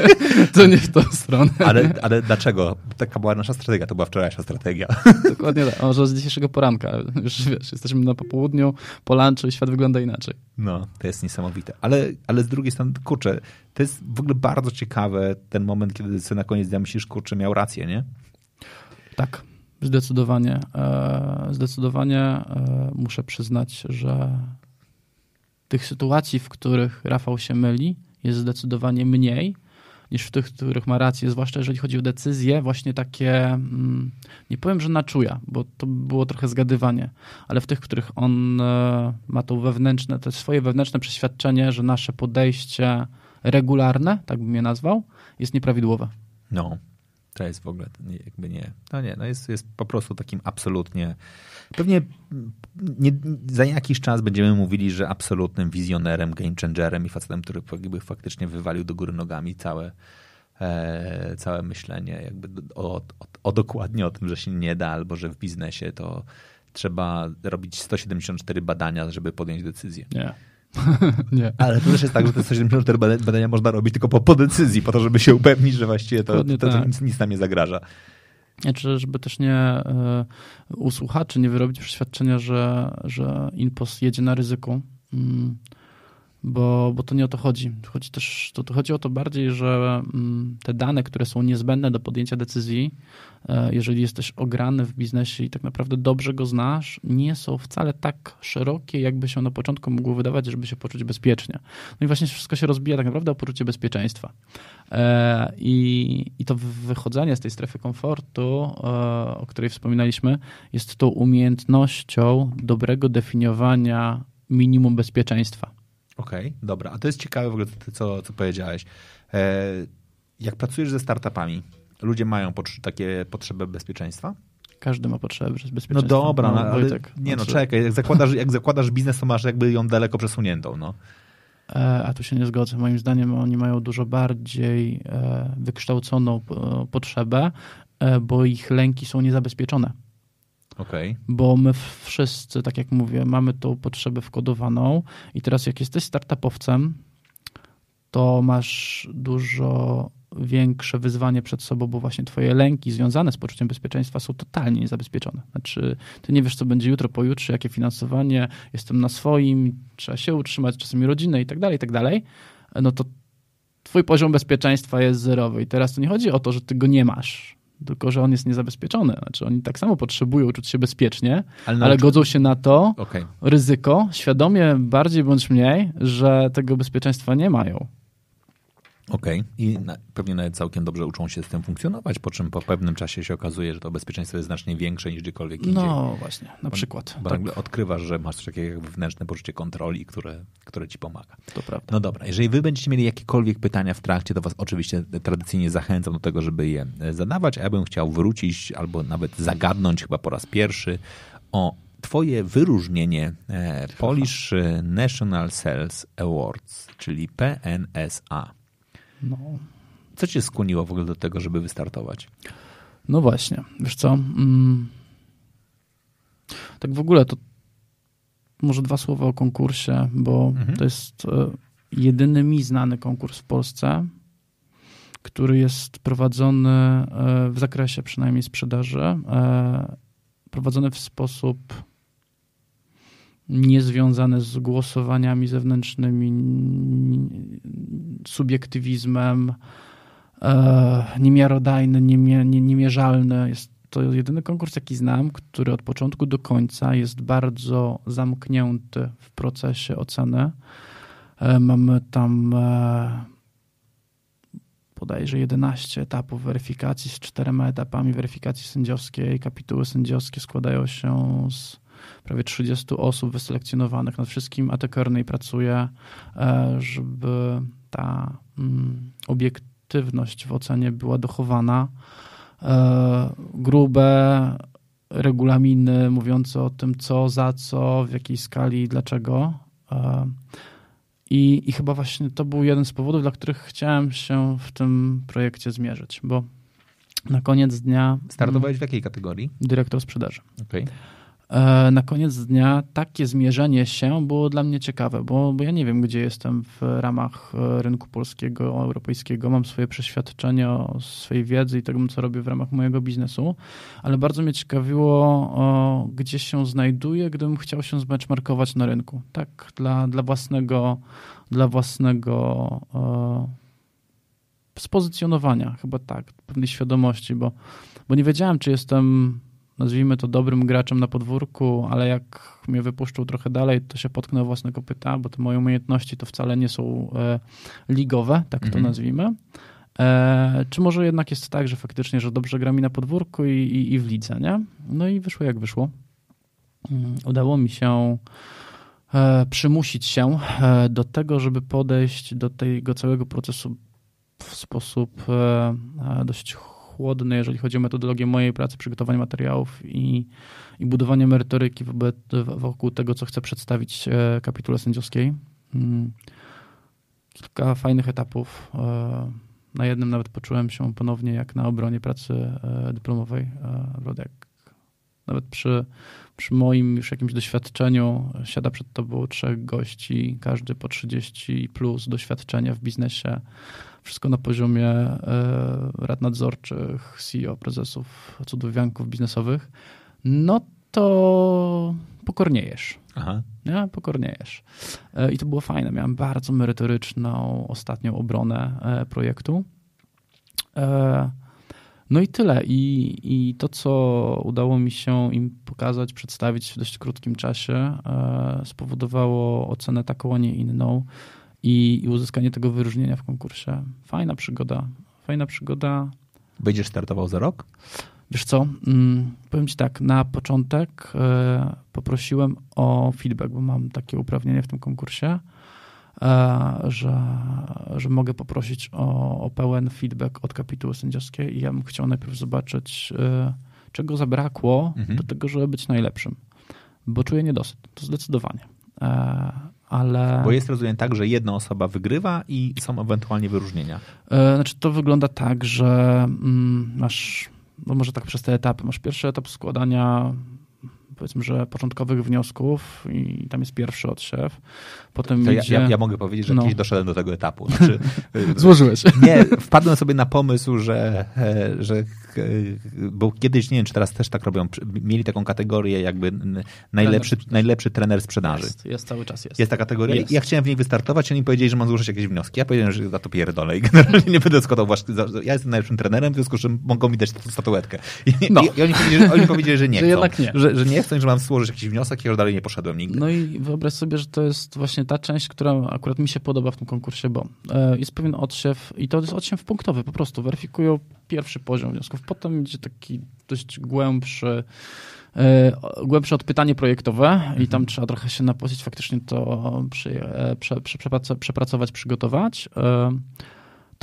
to nie w tą stronę. Ale, ale dlaczego? Taka była nasza strategia, to była wczorajsza strategia. Dokładnie tak. Może z dzisiejszego poranka. Już wiesz, jesteśmy na popołudniu, po lunchu i świat wygląda inaczej. No, to jest niesamowite. Ale, ale z drugiej strony, kurczę, to jest w ogóle bardzo ciekawe ten moment, kiedy sobie na koniec dnia myślisz, kurczę, miał rację, nie? Tak. Zdecydowanie. E, zdecydowanie e, muszę przyznać, że tych sytuacji, w których Rafał się myli, jest zdecydowanie mniej niż w tych, w których ma rację, zwłaszcza jeżeli chodzi o decyzje, właśnie takie, mm, nie powiem, że na czuja, bo to było trochę zgadywanie, ale w tych, w których on e, ma to wewnętrzne, to swoje wewnętrzne przeświadczenie, że nasze podejście regularne, tak bym je nazwał, jest nieprawidłowe. No, to jest w ogóle jakby nie, no nie, no jest, jest po prostu takim absolutnie, pewnie nie, za jakiś czas będziemy mówili, że absolutnym wizjonerem, game changerem i facetem, który jakby faktycznie wywalił do góry nogami całe, e, całe myślenie jakby o, o, o dokładnie o tym, że się nie da, albo że w biznesie to trzeba robić 174 badania, żeby podjąć decyzję. Nie. nie. Ale to też jest tak, że te 174 badania można robić tylko po, po decyzji, po to, żeby się upewnić, że właściwie to, to, to tak. nic, nic nam nie zagraża. Znaczy, żeby też nie y, u słuchaczy nie wyrobić przeświadczenia, że, że InPost jedzie na ryzyku. Bo, bo to nie o to chodzi. Chodzi też, to, to chodzi o to bardziej, że mm, te dane, które są niezbędne do podjęcia decyzji, e, jeżeli jesteś ograny w biznesie i tak naprawdę dobrze go znasz, nie są wcale tak szerokie, jakby się na początku mogło wydawać, żeby się poczuć bezpiecznie. No i właśnie wszystko się rozbija tak naprawdę o poczucie bezpieczeństwa. E, I, i to wychodzenie z tej strefy komfortu, e, o której wspominaliśmy, jest tą umiejętnością dobrego definiowania minimum bezpieczeństwa. Okej, okay, dobra. A to jest ciekawe w ogóle, co, co powiedziałeś. E, jak pracujesz ze startupami, ludzie mają takie potrzeby bezpieczeństwa? Każdy ma potrzeby bezpieczeństwa. No dobra, no, ale nie no, znaczy- czekaj. Jak zakładasz, jak zakładasz biznes, to masz jakby ją daleko przesuniętą, no. E, a tu się nie zgodzę. Moim zdaniem oni mają dużo bardziej e, wykształconą potrzebę, bo ich lęki są niezabezpieczone. Okay. Bo my wszyscy, tak jak mówię, mamy tą potrzebę wkodowaną i teraz jak jesteś startupowcem, to masz dużo większe wyzwanie przed sobą, bo właśnie twoje lęki związane z poczuciem bezpieczeństwa są totalnie niezabezpieczone. Znaczy, ty nie wiesz, co będzie jutro, pojutrze, jakie finansowanie, jestem na swoim, trzeba się utrzymać, czasami rodzinę i tak dalej, i tak dalej, no to twój poziom bezpieczeństwa jest zerowy i teraz to nie chodzi o to, że ty go nie masz, tylko że on jest niezabezpieczony. Znaczy oni tak samo potrzebują czuć się bezpiecznie, Ale ale godzą się na to Okej. ryzyko, świadomie bardziej bądź mniej, że tego bezpieczeństwa nie mają. Okej. I na, pewnie nawet całkiem dobrze uczą się z tym funkcjonować, po czym po pewnym czasie się okazuje, że to bezpieczeństwo jest znacznie większe niż gdziekolwiek indziej. No właśnie, na przykład. Bo tak, nagle odkrywasz, że masz coś takiego jak wewnętrzne poczucie kontroli, które, które ci pomaga. to prawda. No dobra, jeżeli wy będziecie mieli jakiekolwiek pytania w trakcie, to was oczywiście tradycyjnie zachęcam do tego, żeby je e, zadawać, a ja bym chciał wrócić albo nawet zagadnąć chyba po raz pierwszy o twoje wyróżnienie e, Polish National Sales Awards, czyli PNSA. No. Co cię skłoniło w ogóle do tego, żeby wystartować? No właśnie, wiesz co? Mm. Tak w ogóle to może dwa słowa o konkursie, bo Mhm. to jest e, jedyny mi znany konkurs w Polsce, który jest prowadzony e, w zakresie przynajmniej sprzedaży, e, prowadzony w sposób niezwiązany z głosowaniami zewnętrznymi, subiektywizmem, e, niemiarodajny, niemie, nie, niemierzalny. Jest to jedyny konkurs, jaki znam, który od początku do końca jest bardzo zamknięty w procesie oceny. E, Mamy tam e, bodajże 11 etapów weryfikacji z czterema etapami weryfikacji sędziowskiej. Kapituły sędziowskie składają się z prawie 30 osób wyselekcjonowanych. Nad wszystkim AT Kearney pracuje, e, żeby ta mm, obiektywność w ocenie była dochowana. E, Grube regulaminy mówiące o tym, co, za co, w jakiej skali i dlaczego. E, I, I chyba właśnie to był jeden z powodów, dla których chciałem się w tym projekcie zmierzyć, bo na koniec dnia Startowałeś w jakiej kategorii? mm, dyrektor sprzedaży. Okej. E, na koniec dnia takie zmierzenie się było dla mnie ciekawe, bo, bo ja nie wiem, gdzie jestem w ramach e, rynku polskiego, europejskiego. Mam swoje przeświadczenie o swojej wiedzy i tego, co robię w ramach mojego biznesu, ale bardzo mnie ciekawiło, gdzie się znajduję, gdybym chciał się zbenchmarkować na rynku. Tak, dla, dla własnego, dla własnego e, spozycjonowania, chyba tak, pewnej świadomości, bo, bo nie wiedziałem, czy jestem nazwijmy to dobrym graczem na podwórku, ale jak mnie wypuszczą trochę dalej, to się potknę o własne kopyta, bo te moje umiejętności to wcale nie są e, ligowe, tak to Mhm. nazwijmy. E, czy może jednak jest tak, że faktycznie, że dobrze gra mi na podwórku i, i, i w lidze, nie? No i wyszło jak wyszło. Mm, Udało mi się e, przymusić się e, do tego, żeby podejść do tego całego procesu w sposób e, e, dość chłodny, jeżeli chodzi o metodologię mojej pracy, przygotowanie materiałów i, i budowanie merytoryki wobec, wokół tego, co chcę przedstawić e, kapitule sędziowskiej. Mm. Kilka fajnych etapów. e, Na jednym nawet poczułem się ponownie jak na obronie pracy e, dyplomowej. jak Nawet przy, przy moim już jakimś doświadczeniu siada przed tobą trzech gości, każdy po 30 plus doświadczenia w biznesie. Wszystko na poziomie e, rad nadzorczych, CEO, prezesów, cudownianków biznesowych. No to pokorniejesz. Aha. Nie? Pokorniejesz. E, I to było fajne. Miałem bardzo merytoryczną ostatnią obronę e, projektu. No i tyle. I, I to, co udało mi się im pokazać, przedstawić w dość krótkim czasie, spowodowało ocenę taką, a nie inną i, uzyskanie tego wyróżnienia w konkursie. Fajna przygoda. Fajna przygoda. Będziesz startował za rok? Wiesz co, mm, powiem ci tak, na początek e, poprosiłem o feedback, bo mam takie uprawnienie w tym konkursie, e, że, że mogę poprosić o, o pełen feedback od kapituły sędziowskiej i ja bym chciał najpierw zobaczyć, e, czego zabrakło Mhm. do tego, żeby być najlepszym, bo czuję niedosyt, to zdecydowanie. Ale... Bo jest rozumiem tak, że jedna osoba wygrywa i są ewentualnie wyróżnienia. E, Znaczy to wygląda tak, że mm, masz, no może tak przez te etapy, masz pierwszy etap składania powiedzmy, że początkowych wniosków i tam jest pierwszy odsiew. Potem To ja, idzie... ja, ja mogę powiedzieć, że No. kiedyś doszedłem do tego etapu. Znaczy, Złożyłeś. Nie, wpadłem sobie na pomysł, że, e, że e, bo kiedyś, nie wiem, czy teraz też tak robią, mieli taką kategorię jakby najlepszy, najlepszy trener sprzedaży. Jest, jest, cały czas jest. Jest ta kategoria. Jest. Ja chciałem w niej wystartować, oni powiedzieli, że mam złożyć jakieś wnioski. Ja powiedziałem, że za to pierdolę i generalnie nie będę składał właśnie. Ja jestem najlepszym trenerem, w związku z czym mogą mi dać statuetkę. I, No. i oni, powiedzieli, że, oni powiedzieli, że nie Że chcą. jednak nie. Że, że nie chcą i że mam złożyć jakiś wniosek i że dalej nie poszedłem nigdy. No i wyobraź sobie, że to jest właśnie ta część, która akurat mi się podoba w tym konkursie, bo e, jest pewien odsiew i to jest odsiew punktowy, po prostu weryfikują pierwszy poziom wniosków. Potem idzie taki dość głębszy, e, głębsze odpytanie projektowe i tam trzeba trochę się napocić, faktycznie to przy, e, prze, prze, przeprac- przepracować, przygotować.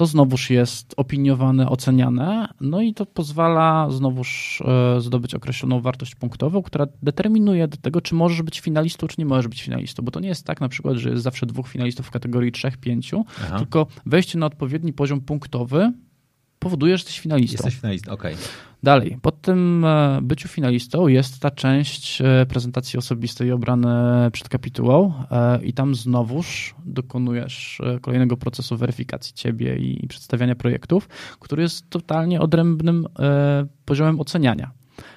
To znowuż jest opiniowane, oceniane, no i to pozwala znowuż e, zdobyć określoną wartość punktową, która determinuje do tego, czy możesz być finalistą, czy nie możesz być finalistą, bo to nie jest tak na przykład, że jest zawsze dwóch finalistów w kategorii trzech, pięciu, Aha. tylko wejście na odpowiedni poziom punktowy powoduje, że jesteś finalistą. Jesteś finalistą, okej. Dalej, po tym e, byciu finalistą jest ta część e, prezentacji osobistej obrane przed kapitułą e, i tam znowuż dokonujesz kolejnego procesu weryfikacji ciebie i przedstawiania projektów, który jest totalnie odrębnym poziomem oceniania.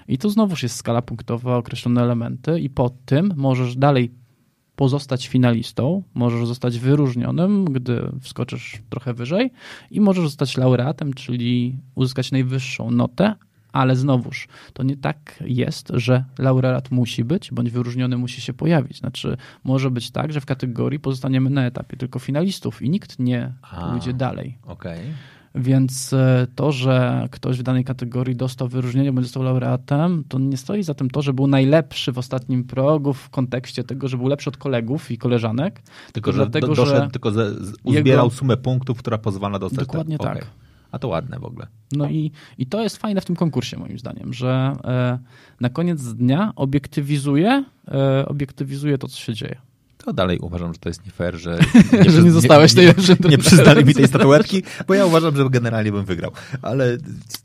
I tu znowuż jest skala punktowa, określone elementy i po tym możesz dalej pozostać finalistą, możesz zostać wyróżnionym, gdy wskoczysz trochę wyżej i możesz zostać laureatem, czyli uzyskać najwyższą notę, ale znowuż to nie tak jest, że laureat musi być, bądź wyróżniony musi się pojawić. Znaczy, może być tak, że w kategorii pozostaniemy na etapie tylko finalistów i nikt nie A. pójdzie dalej. Okej. Więc e, to, że ktoś w danej kategorii dostał wyróżnienie, bądź został laureatem, to nie stoi za tym to, że był najlepszy w ostatnim progu w kontekście tego, że był lepszy od kolegów i koleżanek. Tylko, że dlatego, do, doszedł, że tylko ze, uzbierał sumę punktów, która pozwala dostać. Dokładnie ten- tak. A to ładne w ogóle. No i, i to jest fajne w tym konkursie, moim zdaniem, że e, na koniec dnia obiektywizuje, e, obiektywizuje to, co się dzieje. To dalej uważam, że to jest nie fair, że Że nie zostałeś nie, najlepszym nie, nie przyznali mi tej statuetki, bo ja uważam, że generalnie bym wygrał. Ale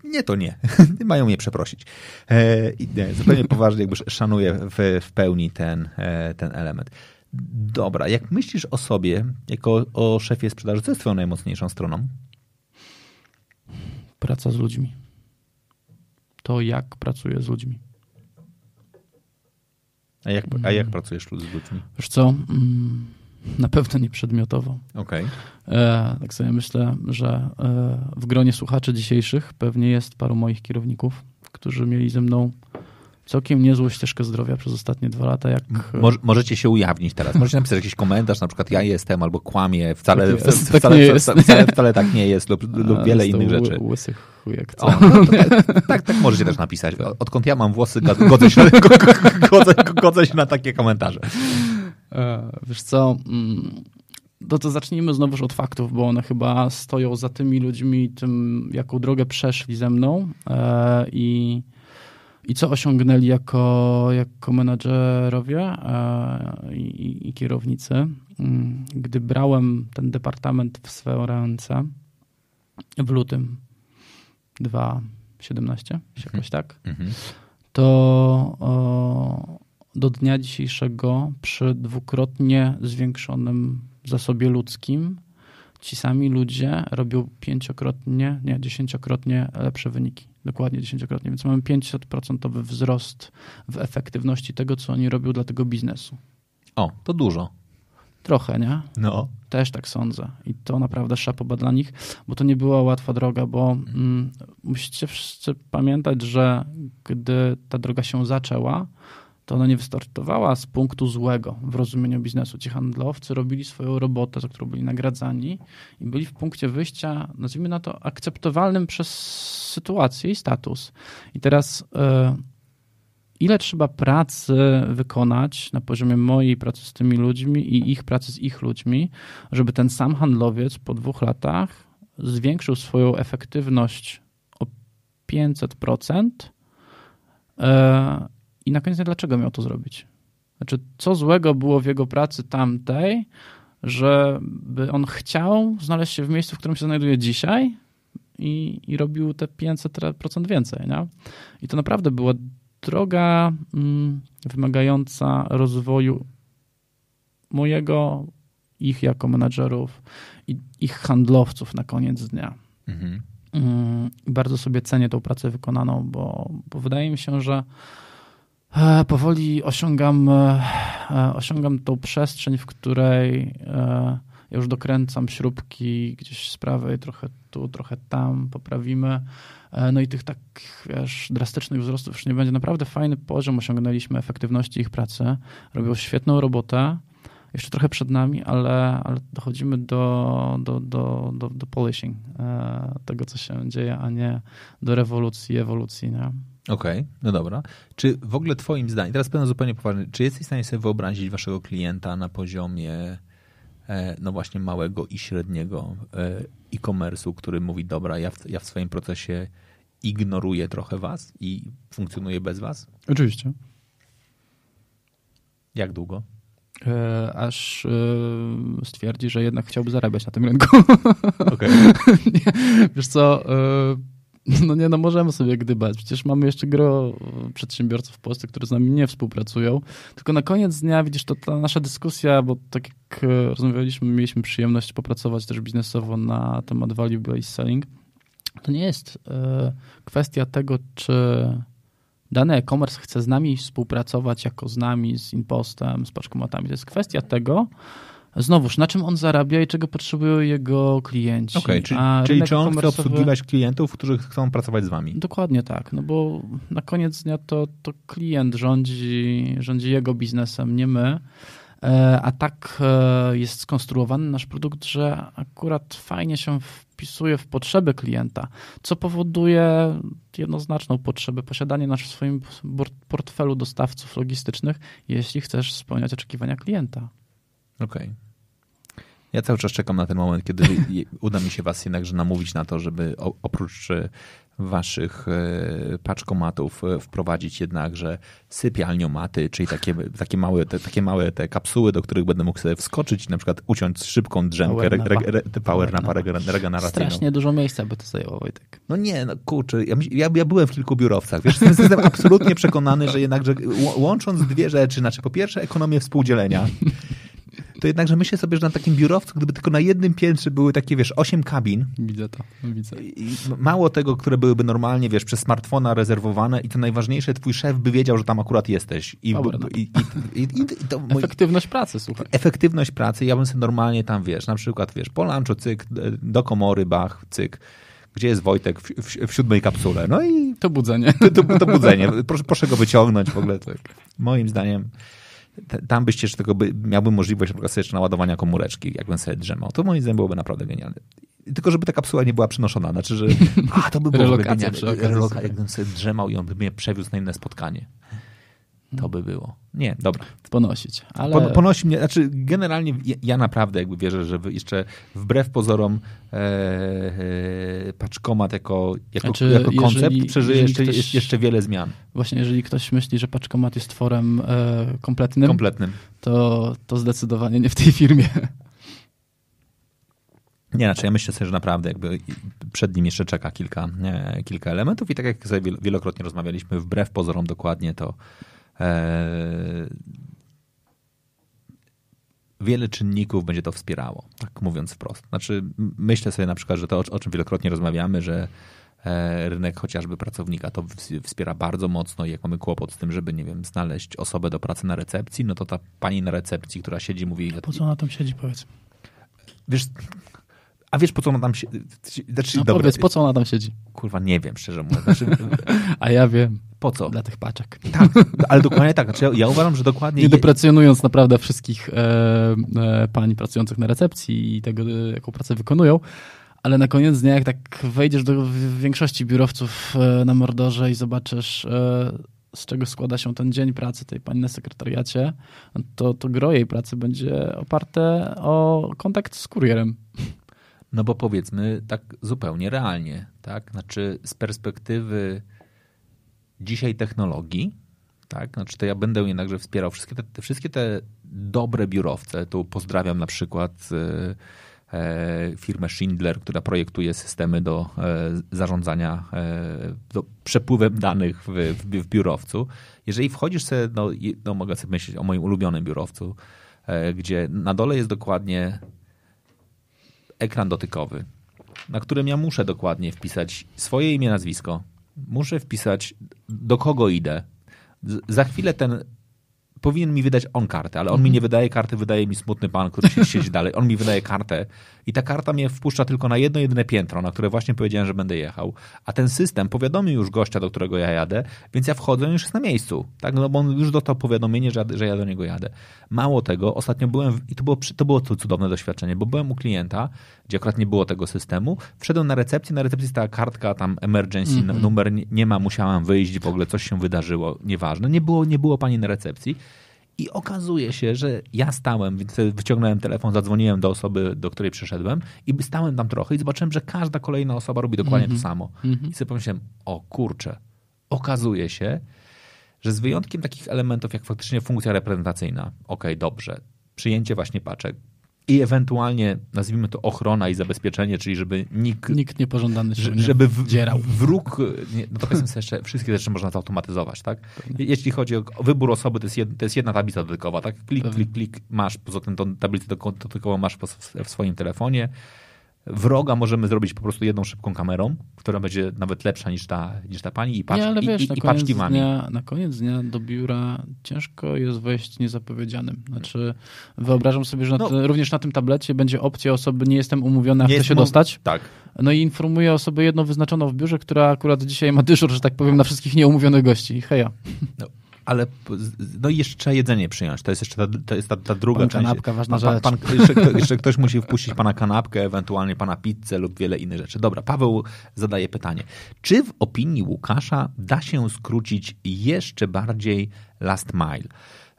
nie, to nie. Mają mnie przeprosić. E, nie, zupełnie poważnie jakby szanuję w, w pełni ten, e, ten element. Dobra, jak myślisz o sobie, jako o szefie sprzedaży, co jest twoją najmocniejszą stroną? Praca z ludźmi. To, jak pracuję z ludźmi. A jak, a jak pracujesz z ludźmi? Wiesz co? Mm, Na pewno nie przedmiotowo. Okej. E, tak sobie myślę, że e, w gronie słuchaczy dzisiejszych pewnie jest paru moich kierowników, którzy mieli ze mną całkiem niezłą ścieżkę zdrowia przez ostatnie dwa lata. Jak, Mo- możecie się ujawnić teraz. Możecie napisać jakiś komentarz, na przykład ja jestem albo kłamię, wcale, Tak jest, wcale, tak nie wcale, jest. wcale, wcale tak nie jest lub, lub e, wiele innych rzeczy. Łysy chujek, co? O, no, tak, tak, tak możecie też napisać. Odkąd ja mam włosy, godzę się, go- go- godzę, godzę się na takie komentarze. E, Wiesz co, mm, no to zacznijmy znowuż od faktów, bo one chyba stoją za tymi ludźmi, tym jaką drogę przeszli ze mną e, i, i co osiągnęli jako, jako menadżerowie e, i, i- kierownicy. Mm, Gdy brałem ten departament w swoje ręce w lutym 2017, jakoś tak, Mhm. to o, do dnia dzisiejszego przy dwukrotnie zwiększonym zasobie ludzkim ci sami ludzie robią pięciokrotnie, nie, dziesięciokrotnie lepsze wyniki. Dokładnie dziesięciokrotnie. Więc mamy 500% wzrost w efektywności tego, co oni robią dla tego biznesu. O, to dużo. Trochę, nie? No. Też tak sądzę. I to naprawdę szapoba dla nich, bo to nie była łatwa droga, bo mm, musicie wszyscy pamiętać, że gdy ta droga się zaczęła, to ona nie wystartowała z punktu złego w rozumieniu biznesu. Ci handlowcy robili swoją robotę, za którą byli nagradzani i byli w punkcie wyjścia, nazwijmy na to, akceptowalnym przez sytuację i status. I teraz e, ile trzeba pracy wykonać na poziomie mojej pracy z tymi ludźmi i ich pracy z ich ludźmi, żeby ten sam handlowiec po dwóch latach zwiększył swoją efektywność o 500% e, i na koniec dlaczego miał to zrobić? Znaczy, co złego było w jego pracy tamtej, żeby on chciał znaleźć się w miejscu, w którym się znajduje dzisiaj i, i robił te 500% więcej, nie? I to naprawdę była droga mm, wymagająca rozwoju mojego, ich jako menadżerów i ich handlowców na koniec dnia. Mhm. Mm, bardzo sobie cenię tą pracę wykonaną, bo, bo wydaje mi się, że powoli osiągam, e, e, osiągam tą przestrzeń, w której już dokręcam śrubki gdzieś z prawej, trochę tu, trochę tam, poprawimy. No i tych takich, wiesz, drastycznych wzrostów już nie będzie. Naprawdę fajny poziom osiągnęliśmy efektywności ich pracy. Robią świetną robotę jeszcze trochę przed nami, ale, ale dochodzimy do, do, do, do, do polishing e, tego, co się dzieje, a nie do rewolucji, ewolucji. Nie? Okej, okay, no dobra. Czy w ogóle twoim zdaniem, teraz będę zupełnie poważny, czy jesteś w stanie sobie wyobrazić waszego klienta na poziomie e, no właśnie małego i średniego e, e-commerce'u, który mówi, dobra, ja w, ja w swoim procesie ignoruję trochę was i funkcjonuję bez was? Oczywiście. Jak długo? E, aż stwierdzi, że jednak chciałby zarabiać na tym rynku. Okay. wiesz co, no nie, no możemy sobie gdybać. Przecież mamy jeszcze gro przedsiębiorców w Polsce, którzy z nami nie współpracują. Tylko na koniec dnia, widzisz, to ta nasza dyskusja, bo tak jak rozmawialiśmy, mieliśmy przyjemność popracować też biznesowo na temat value-based selling. To nie jest kwestia tego, czy dany e-commerce chce z nami współpracować jako z nami, z Impostem, z paczkomatami. To jest kwestia tego, znowuż, na czym on zarabia i czego potrzebują jego klienci. Okay, czyli, czyli czy on chce obsługiwać klientów, którzy chcą pracować z wami? Dokładnie tak, no bo na koniec dnia to, to klient rządzi, rządzi jego biznesem, nie my. E, a tak e, jest skonstruowany nasz produkt, że akurat fajnie się wpisuje w potrzeby klienta, co powoduje jednoznaczną potrzebę posiadania nas w swoim portfelu dostawców logistycznych, jeśli chcesz spełniać oczekiwania klienta. Okej. Okay. Ja cały czas czekam na ten moment, kiedy uda mi się was jednakże namówić na to, żeby oprócz waszych e, paczkomatów e, wprowadzić jednakże sypialniomaty, czyli takie, takie, małe, te, takie małe te kapsuły, do których będę mógł sobie wskoczyć, na przykład uciąć szybką drzemkę, power, re, re, re, power napa regeneracyjną. Strasznie dużo miejsca by to zajęło, Wojtek. No nie, no kurczę, ja, ja, ja byłem w kilku biurowcach, wiesz, jestem absolutnie przekonany, że jednakże łącząc dwie rzeczy, znaczy po pierwsze ekonomię współdzielenia, to jednakże myślę sobie, że na takim biurowcu, gdyby tylko na jednym piętrze były takie, wiesz, osiem kabin. Widzę to, widzę. I mało tego, które byłyby normalnie, wiesz, przez smartfona rezerwowane i to najważniejsze, twój szef by wiedział, że tam akurat jesteś. I, i, i, i to, efektywność pracy, słuchaj. Efektywność pracy, ja bym sobie normalnie tam, wiesz, na przykład, wiesz, polancho, cyk, do komory, bach, cyk gdzie jest Wojtek w, w, w, siódmej kapsule. No i. To budzenie. To, to, to budzenie. Proszę, proszę, go wyciągnąć w ogóle. Tak. Moim zdaniem tam byście jeszcze tego by, miałby możliwość na przykład jeszcze naładowania komóreczki, jakbym sobie drzemał. To moim zdaniem byłoby naprawdę genialne. Tylko żeby ta kapsuła nie była przenoszona. Znaczy, że a, to by było genialne. Relokacja, jakbym sobie drzemał i on by mnie przewiózł na inne spotkanie. To by było. Nie, dobra. Ponosić. Ale... ponosi mnie, znaczy generalnie ja naprawdę jakby wierzę, że jeszcze wbrew pozorom e, e, paczkomat jako, jako, znaczy, jako koncept jeżeli, przeżyje jeżeli jeszcze, ktoś, jeszcze wiele zmian. Właśnie, jeżeli ktoś myśli, że paczkomat jest tworem e, kompletnym, kompletnym. To, to zdecydowanie nie w tej firmie. Nie, znaczy ja myślę sobie, że naprawdę jakby przed nim jeszcze czeka kilka, nie, kilka elementów i tak jak sobie wielokrotnie rozmawialiśmy, wbrew pozorom dokładnie to wiele czynników będzie to wspierało, tak mówiąc wprost. Znaczy, myślę sobie na przykład, że to, o czym wielokrotnie rozmawiamy, że e, rynek chociażby pracownika to wspiera bardzo mocno i jak mamy kłopot z tym, żeby, nie wiem, znaleźć osobę do pracy na recepcji, no to ta pani na recepcji, która siedzi, mówi... Po co ona tam siedzi, powiedz? Wiesz, a wiesz, po co ona tam siedzi? Znaczy, no dobra, powiedz, po co ona tam siedzi? Kurwa, nie wiem, szczerze mówiąc. Znaczy, a ja wiem. Po co? Dla tych paczek. Tak, ale dokładnie tak. Znaczy, ja, ja uważam, że dokładnie... Nie deprecjonując naprawdę wszystkich e, e, pań pracujących na recepcji i tego, e, jaką pracę wykonują, ale na koniec dnia, jak tak wejdziesz do większości biurowców e, na Mordorze i zobaczysz, e, z czego składa się ten dzień pracy tej pani na sekretariacie, to, to gro jej pracy będzie oparte o kontakt z kurierem. No bo powiedzmy tak zupełnie realnie, tak? Znaczy z perspektywy dzisiaj technologii, tak? Znaczy to ja będę jednakże wspierał wszystkie te, te wszystkie te dobre biurowce. Tu pozdrawiam na przykład e, firmę Schindler, która projektuje systemy do zarządzania do przepływem danych w, w, w biurowcu. Jeżeli wchodzisz sobie, no, no mogę sobie myśleć o moim ulubionym biurowcu, gdzie na dole jest dokładnie ekran dotykowy, na którym ja muszę dokładnie wpisać swoje imię, nazwisko. Muszę wpisać, do kogo idę. Za chwilę ten powinien mi wydać on kartę, ale on mi mhm. nie wydaje karty, wydaje mi smutny pan, który się siedzi dalej. On mi wydaje kartę i ta karta mnie wpuszcza tylko na jedno jedyne piętro, na które właśnie powiedziałem, że będę jechał. A ten system powiadomił już gościa, do którego ja jadę, więc ja wchodzę, on już jest na miejscu. Tak? No bo on już dostał powiadomienie, że, że ja do niego jadę. Mało tego, ostatnio byłem, w, i to było, to było cudowne doświadczenie, bo byłem u klienta, gdzie akurat nie było tego systemu, wszedłem na recepcję, na recepcji stała kartka, tam emergency, -hmm. numer nie, nie ma, musiałam wyjść, w ogóle coś się wydarzyło, nieważne. Nie było, nie było pani na recepcji. I okazuje się, że ja stałem, wyciągnąłem telefon, zadzwoniłem do osoby, do której przyszedłem i stałem tam trochę i zobaczyłem, że każda kolejna osoba robi dokładnie mm -hmm. to samo. Mm -hmm. I sobie pomyślałem, o kurczę, okazuje się, że z wyjątkiem takich elementów jak faktycznie funkcja reprezentacyjna, okej, okay, dobrze, przyjęcie właśnie paczek, i ewentualnie nazwijmy to ochrona i zabezpieczenie, czyli żeby nikt... Nikt niepożądany się żeby w, dzierał. wróg... Nie, no to powiedzmy jeszcze, wszystkie rzeczy można zautomatyzować, tak? Pewnie. Jeśli chodzi o wybór osoby, to jest, jed, to jest jedna tablica dotykowa, tak? Klik, Pewnie. klik, klik, masz, poza tym tą tablicę dotykową masz w swoim telefonie, wroga możemy zrobić po prostu jedną szybką kamerą, która będzie nawet lepsza niż ta, niż ta pani i, patrz, nie, ale wiesz, i, i, na, koniec dnia, na koniec dnia do biura ciężko jest wejść niezapowiedzianym. Znaczy wyobrażam sobie, że na no, również na tym tablecie będzie opcja osoby nie jestem umówiona, nie chcę się dostać. Tak. No i informuję osobę jedną wyznaczoną w biurze, która akurat dzisiaj ma dyżur, że tak powiem, na wszystkich nieumówionych gości. Heja. No ale no i jeszcze jedzenie przyjąć. To jest jeszcze ta, to jest ta, ta druga pan część. Kanapka, ważna pan, rzecz. Pan, jeszcze, kto, jeszcze, ktoś musi wpuścić pana kanapkę, ewentualnie pana pizzę lub wiele innych rzeczy. Dobra, Paweł zadaje pytanie. Czy w opinii Łukasza da się skrócić jeszcze bardziej last mile?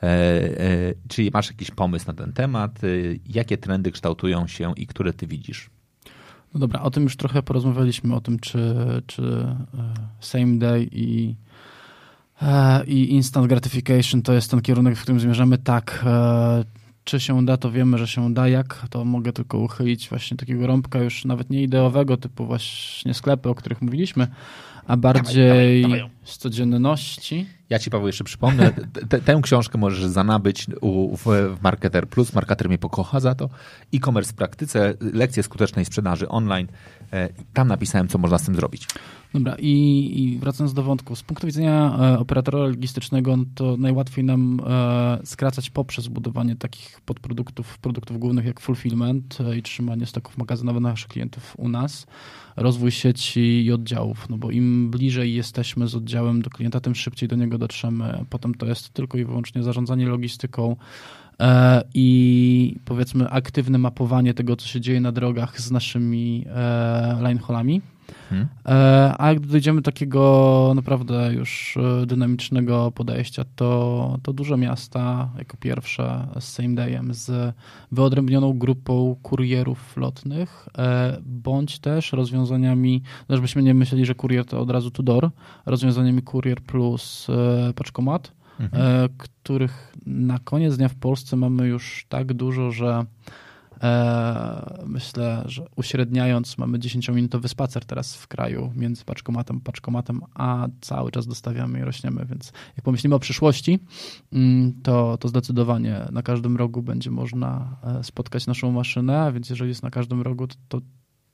E, e, czy masz jakiś pomysł na ten temat? E, jakie trendy kształtują się i które ty widzisz? No dobra, o tym już trochę porozmawialiśmy, o tym, czy, czy e, same day i i instant gratification to jest ten kierunek, w którym zmierzamy. Tak, e, czy się da, to wiemy, że się da. Jak, to mogę tylko uchylić właśnie takiego rąbka już nawet nie ideowego, typu właśnie sklepy, o których mówiliśmy, a bardziej dawaj, dawaj, z codzienności. Ja ci, Paweł, jeszcze przypomnę, tę książkę możesz zanabyć u, w, w Marketer Plus. Marketer mnie pokocha za to. E-commerce w praktyce, lekcje skutecznej sprzedaży online. E, tam napisałem, co można z tym zrobić. Dobra, i, i, wracając do wątku, z punktu widzenia e, operatora logistycznego, no to najłatwiej nam e, skracać poprzez budowanie takich podproduktów, produktów głównych jak fulfillment e, i trzymanie stoków magazynowych naszych klientów u nas, rozwój sieci i oddziałów, no bo im bliżej jesteśmy z oddziałem do klienta, tym szybciej do niego dotrzemy. Potem to jest tylko i wyłącznie zarządzanie logistyką, e, i powiedzmy aktywne mapowanie tego, co się dzieje na drogach z naszymi e, lineholami Hmm. A jak dojdziemy do takiego naprawdę już e, dynamicznego podejścia, to, to duże miasta jako pierwsze z same dayem, z wyodrębnioną grupą kurierów lotnych, e, bądź też rozwiązaniami, no żebyśmy nie myśleli, że kurier to od razu Tudor, rozwiązaniami kurier plus paczkomat, mhm. których na koniec dnia w Polsce mamy już tak dużo, że E, myślę, że uśredniając, mamy 10-minutowy spacer teraz w kraju między paczkomatem a paczkomatem, a cały czas dostawiamy i rośniemy, więc jak pomyślimy o przyszłości, mm, to, to zdecydowanie na każdym rogu będzie można e, spotkać naszą maszynę, więc jeżeli jest na każdym rogu, to, to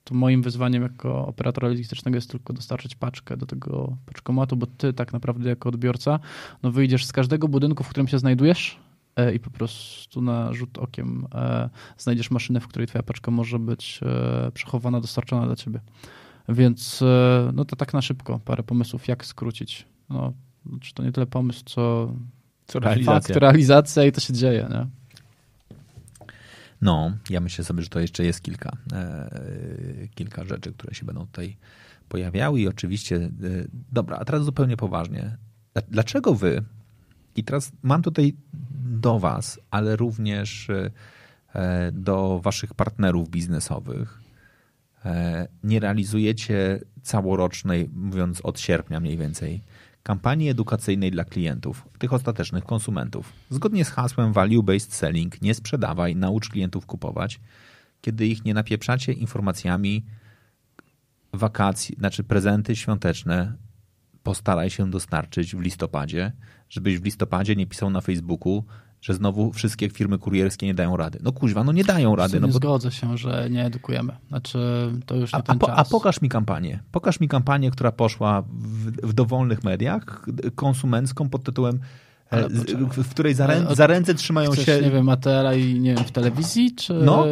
to moim wyzwaniem jako operatora logistycznego jest tylko dostarczyć paczkę do tego paczkomatu, bo ty tak naprawdę jako odbiorca no wyjdziesz z każdego budynku, w którym się znajdujesz, E, i po prostu na rzut okiem e, znajdziesz maszynę, w której twoja paczka może być e, przechowana, dostarczona dla ciebie. Więc no to tak na szybko, parę pomysłów, jak skrócić. No, czy to nie tyle pomysł, co, co realizacja. Fakt, realizacja i to się dzieje. Nie? No, ja myślę sobie, że to jeszcze jest kilka, e, kilka rzeczy, które się będą tutaj pojawiały i oczywiście, e, dobra, a teraz zupełnie poważnie. Dlaczego wy, i teraz mam tutaj do Was, ale również e, do Waszych partnerów biznesowych. E, nie realizujecie całorocznej, mówiąc od sierpnia mniej więcej, kampanii edukacyjnej dla klientów, tych ostatecznych konsumentów. Zgodnie z hasłem Value Based Selling, nie sprzedawaj, naucz klientów kupować. kiedy ich nie napieprzacie informacjami wakacji, znaczy prezenty świąteczne postaraj się dostarczyć w listopadzie, żebyś w listopadzie nie pisał na Facebooku, że znowu wszystkie firmy kurierskie nie dają rady. No kuźwa, no nie dają rady. No bo... zgodzę się, że nie edukujemy. Znaczy, to już nie a, ten a, po, czas. a pokaż mi kampanię. Pokaż mi kampanię, która poszła w, w dowolnych mediach konsumencką pod tytułem. W której za, rę, za ręce trzymają Chcesz, się... nie wiem, ATL-a i nie wiem, w telewizji, czy No.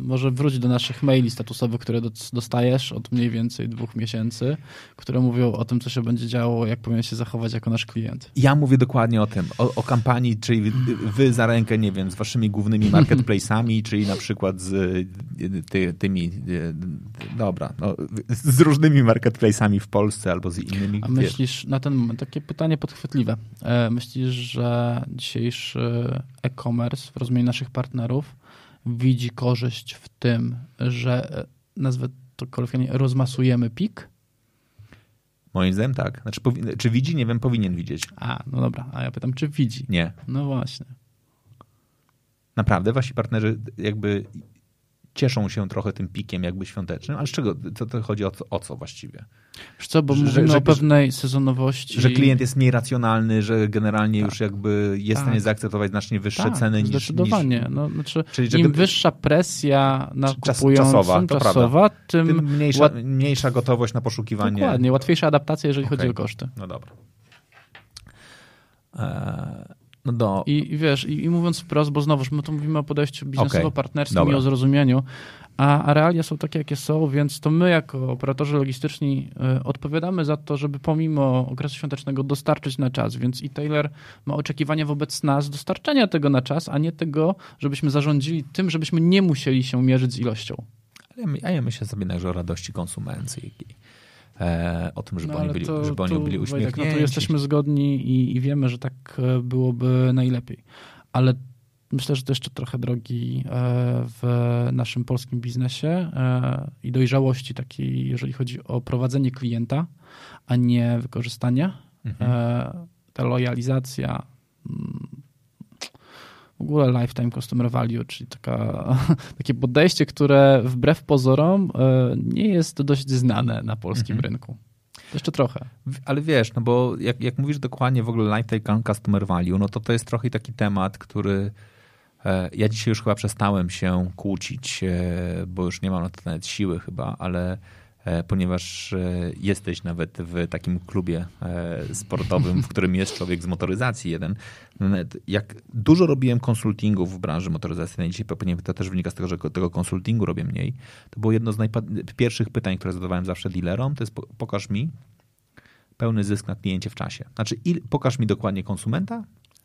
może wróć do naszych maili statusowych, które dostajesz od mniej więcej dwóch miesięcy, które mówią o tym, co się będzie działo, jak powinien się zachować jako nasz klient. Ja mówię dokładnie o tym, o, o kampanii, czyli wy, za rękę, nie wiem, z waszymi głównymi marketplace'ami, czyli na przykład z ty, tymi, y, dobra, no, z różnymi marketplace'ami w Polsce albo z innymi. A myślisz, na ten moment, takie pytanie podchwytliwe, e, myślisz, że dzisiejszy e-commerce w rozumieniu naszych partnerów widzi korzyść w tym, że nazwę to kolokwialnie rozmasujemy pik? Moim zdaniem tak. Znaczy, czy widzi? Nie wiem, powinien widzieć. A, no dobra, a ja pytam, czy widzi? Nie. No właśnie. Naprawdę wasi partnerzy jakby cieszą się trochę tym pikiem jakby świątecznym, ale z czego, co to chodzi o co, o co właściwie? Wiesz co, bo Że- mówimy że- o pewnej sezonowości. Że klient jest mniej racjonalny, że generalnie już jakby jest w stanie Tak. zaakceptować znacznie wyższe tak, ceny niż... zdecydowanie. No, znaczy, Czyli, im wyższa presja na Czas- kupującym, czasowa, to czasowa, tym, tym mniejsza, łat... mniejsza gotowość na poszukiwanie. dokładnie, łatwiejsza adaptacja, jeżeli chodzi Okej. o koszty. No dobra. Eee, no. I, I wiesz, i, i mówiąc wprost, bo znowuż my tu mówimy o podejściu biznesowo-partnerskim Dobra. i o zrozumieniu, a, a realia są takie, jakie są, więc to my jako operatorzy logistyczni y, odpowiadamy za to, żeby pomimo okresu świątecznego dostarczyć na czas, więc e-tailer ma oczekiwania wobec nas dostarczenia tego na czas, a nie tego, żebyśmy zarządzili tym, żebyśmy nie musieli się mierzyć z ilością. Ale ja myślę sobie także o radości konsumencji. E, o tym, żeby No, oni byli, to- żeby oni tu, byli Wojtek, uśmiechnięci. No to jesteśmy zgodni i, i wiemy, że tak e, byłoby najlepiej. Ale myślę, że to jeszcze trochę drogi e, w naszym polskim biznesie i dojrzałości takiej, jeżeli chodzi o prowadzenie klienta, a nie wykorzystanie. Mhm. Ta lojalizacja, mm, ogóle lifetime customer value, czyli taka, takie podejście, które wbrew pozorom e, nie jest dość znane na polskim Mhm. rynku. Jeszcze trochę. Ale wiesz, no bo jak, jak mówisz dokładnie w ogóle lifetime customer value, no to to jest trochę taki temat, który e, ja dzisiaj już chyba przestałem się kłócić, e, bo już nie mam na to nawet siły chyba, ale ponieważ e, jesteś nawet w takim klubie e, sportowym, w którym jest człowiek z motoryzacji jeden. Jak dużo robiłem konsultingów w branży motoryzacyjnej, dzisiaj pewnie to też wynika z tego, że tego konsultingu robię mniej, to było jedno z pierwszych pytań, które zadawałem zawsze dealerom, to jest po- pokaż mi pełny zysk na kliencie w czasie. Znaczy il, pokaż mi dokładnie konsumenta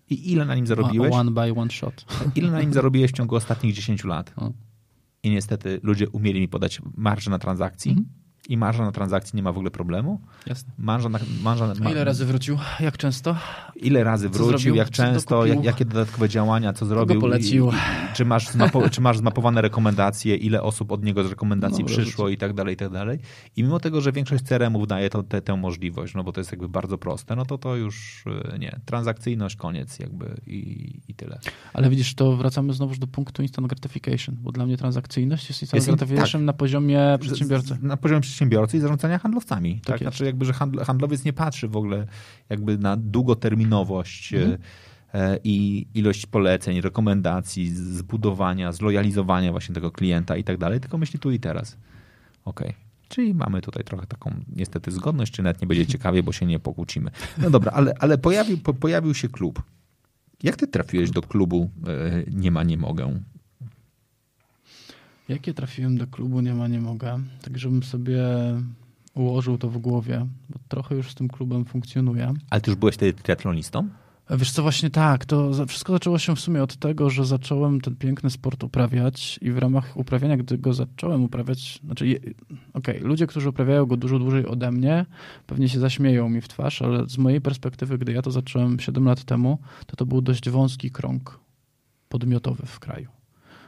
i ile na nim zarobiłeś, One by one shot. ile na nim zarobiłeś w ciągu ostatnich 10 lat. I niestety ludzie umieli mi podać marżę na transakcji Mhm. I marża na transakcji nie ma w ogóle problemu. Jasne. Marża na, marża, A ile razy wrócił? Jak często? ile razy Co wrócił, zrobił? jak często, jak, jakie dodatkowe działania, co zrobił. polecił? I, i, czy, masz czy masz zmapowane rekomendacje, ile osób od niego z rekomendacji No, przyszło i tak dalej, i tak dalej. I mimo tego, że większość CRM-ów daje to, te, tę możliwość, no bo to jest jakby bardzo proste, no to to już y, nie. Transakcyjność, koniec jakby i, i tyle. Ale widzisz, to wracamy znowu do punktu instant gratification, bo dla mnie transakcyjność jest instant Jest gratification na poziomie przedsiębiorcy. Na poziomie przedsiębiorcy i zarządzania handlowcami. Tak, Tak. Znaczy jakby, że handl- handlowiec nie patrzy w ogóle jakby na długoterminowość Mhm. e, i ilość poleceń, rekomendacji, zbudowania, zlojalizowania właśnie tego klienta i tak dalej, tylko myśli tu i teraz. Okej. Czyli mamy tutaj trochę taką niestety zgodność, czy nawet nie będzie ciekawie, bo się nie pokłócimy. No dobra, ale, ale pojawił, po, pojawił się klub. Jak ty trafiłeś do klubu e, Nie ma, nie mogę? Jakie trafiłem do klubu, nie ma, nie mogę. Tak, żebym sobie ułożył to w głowie, bo trochę już z tym klubem funkcjonuję. Ale ty już byłeś wtedy triatlonistą? Wiesz co, właśnie tak, to wszystko zaczęło się w sumie od tego, że zacząłem ten piękny sport uprawiać i w ramach uprawiania, gdy go zacząłem uprawiać, znaczy, okej, ludzie, którzy uprawiają go dużo dłużej ode mnie, pewnie się zaśmieją mi w twarz, ale z mojej perspektywy, gdy ja to zacząłem 7 lat temu, to to był dość wąski krąg podmiotowy w kraju.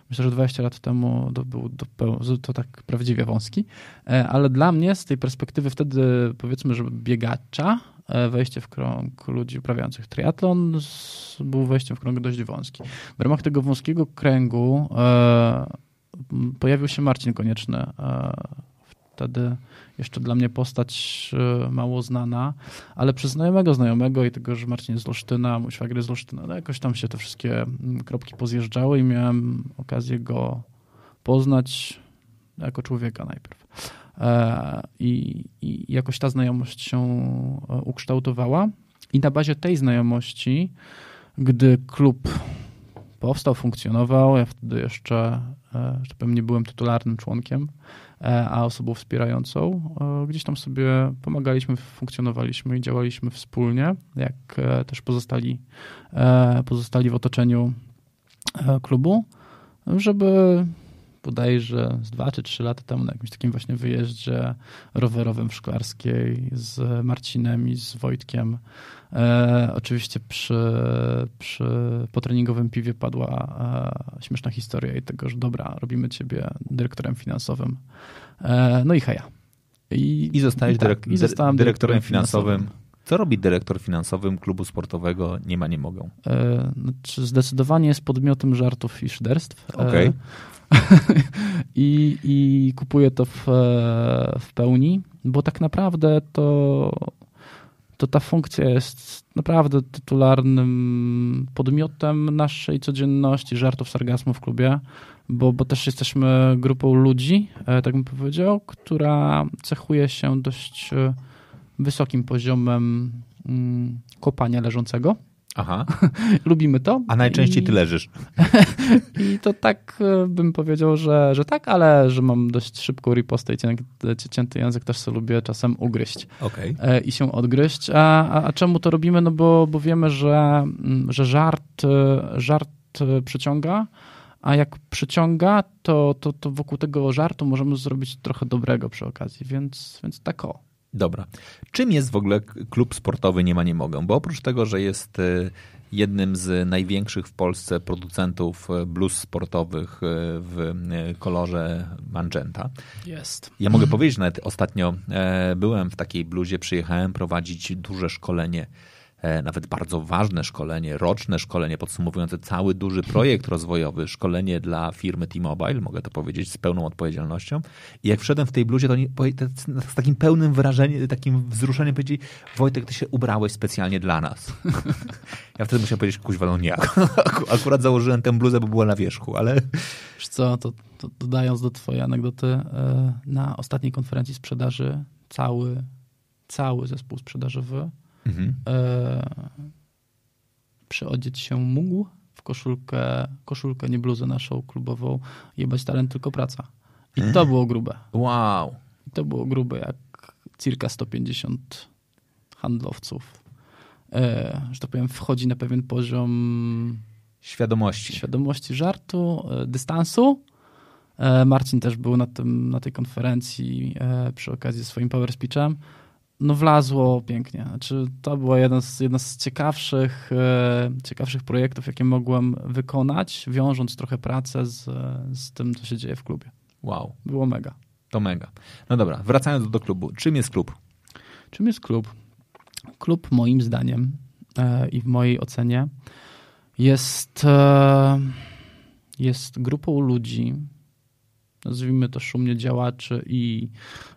Myślę, że 20 lat temu to był dopeł- to tak prawdziwie wąski, E, ale dla mnie z tej perspektywy wtedy powiedzmy, że biegacza, e, wejście w krąg ludzi uprawiających triatlon był wejściem w krąg dość wąski. W ramach tego wąskiego kręgu e, pojawił się Marcin Konieczny. Wtedy jeszcze dla mnie postać mało znana, ale przez znajomego znajomego i tego, że Marcin jest z Olsztyna, mój szwagier jest z Olsztyna, no jakoś tam się te wszystkie mm, kropki pozjeżdżały i miałem okazję go poznać jako człowieka najpierw. E, I, I, jakoś ta znajomość się e, ukształtowała. I na bazie tej znajomości, gdy klub powstał, funkcjonował, ja wtedy jeszcze, e, że tak powiem, nie byłem tytularnym członkiem, a osobą wspierającą, gdzieś tam sobie pomagaliśmy, funkcjonowaliśmy i działaliśmy wspólnie, jak też pozostali, pozostali w otoczeniu klubu, żeby bodajże z dwa czy trzy lata temu na jakimś takim właśnie wyjeździe rowerowym w Szklarskiej z Marcinem i z Wojtkiem. E, oczywiście przy, przy potreningowym piwie padła e, śmieszna historia i tego, że dobra, robimy ciebie dyrektorem finansowym. E, no i heja. I, I zostałeś i tak, i zostałem dyrektorem, finansowym. finansowym. Co robi dyrektor finansowym klubu sportowego Nie ma, nie mogą? E, znaczy zdecydowanie jest podmiotem żartów i szyderstw. E, okay. I, I kupuję to w, w pełni, bo tak naprawdę to, to ta funkcja jest naprawdę tytularnym podmiotem naszej codzienności, żartów, sargazmu w klubie, bo, bo też jesteśmy grupą ludzi, e, tak bym powiedział, która cechuje się dość e, wysokim poziomem mm, kopania leżącego. Aha. Lubimy to. A najczęściej I... ty leżysz. I to tak e, bym powiedział, że, że tak, ale że mam dość szybką ripostę i cięty język też sobie lubię czasem ugryźć okay. i się odgryźć. A, a, a, czemu to robimy? No bo, bo wiemy, że, mm, że żart, e, żart e, przyciąga, a jak przyciąga, to, to, to wokół tego żartu możemy zrobić trochę dobrego przy okazji, więc, więc tak o. Dobra. Czym jest w ogóle klub sportowy Nie ma nie mogę? Bo oprócz tego, że jest jednym z największych w Polsce producentów y, blues sportowych y, w kolorze magenta. Jest. Ja mogę powiedzieć, nawet ostatnio e, byłem w takiej bluzie, przyjechałem prowadzić duże szkolenie E, nawet bardzo ważne szkolenie, roczne szkolenie podsumowujące cały duży projekt rozwojowy, szkolenie dla firmy T-Mobile, mogę to powiedzieć z pełną odpowiedzialnością. I jak wszedłem w tej bluzie, to z takim pełnym wrażeniem, takim wzruszeniem powiedzieli, Wojtek, ty się ubrałeś specjalnie dla nas. Ja wtedy musiałem powiedzieć, kuźwa, no nie. Akurat założyłem tę bluzę, bo była na wierzchu, ale... Wiesz co, to, to dodając do twojej anegdoty, e, na ostatniej konferencji sprzedaży cały, cały zespół sprzedażowy mhm. e, przyodzieć się mógł w koszulkę, koszulkę, nie bluzę naszą klubową, jebać talent, tylko praca. I to było grube. Wow. I to było grube, jak circa 150 handlowców, e, że tak powiem, wchodzi na pewien poziom świadomości, świadomości żartu, e, dystansu. E, Marcin też był na, tym, na tej konferencji e, przy okazji swoim power speechem no wlazło pięknie. Znaczy, to było jeden z, jeden z ciekawszych, e, ciekawszych projektów, jakie mogłem wykonać, wiążąc trochę pracę z, z tym, co się dzieje w klubie. Wow. Było mega. To mega. No dobra, wracając do, do klubu. Czym jest klub? Czym jest klub? Klub moim zdaniem e, i w mojej ocenie jest, e, jest grupą ludzi, nazwijmy to szumnie działaczy i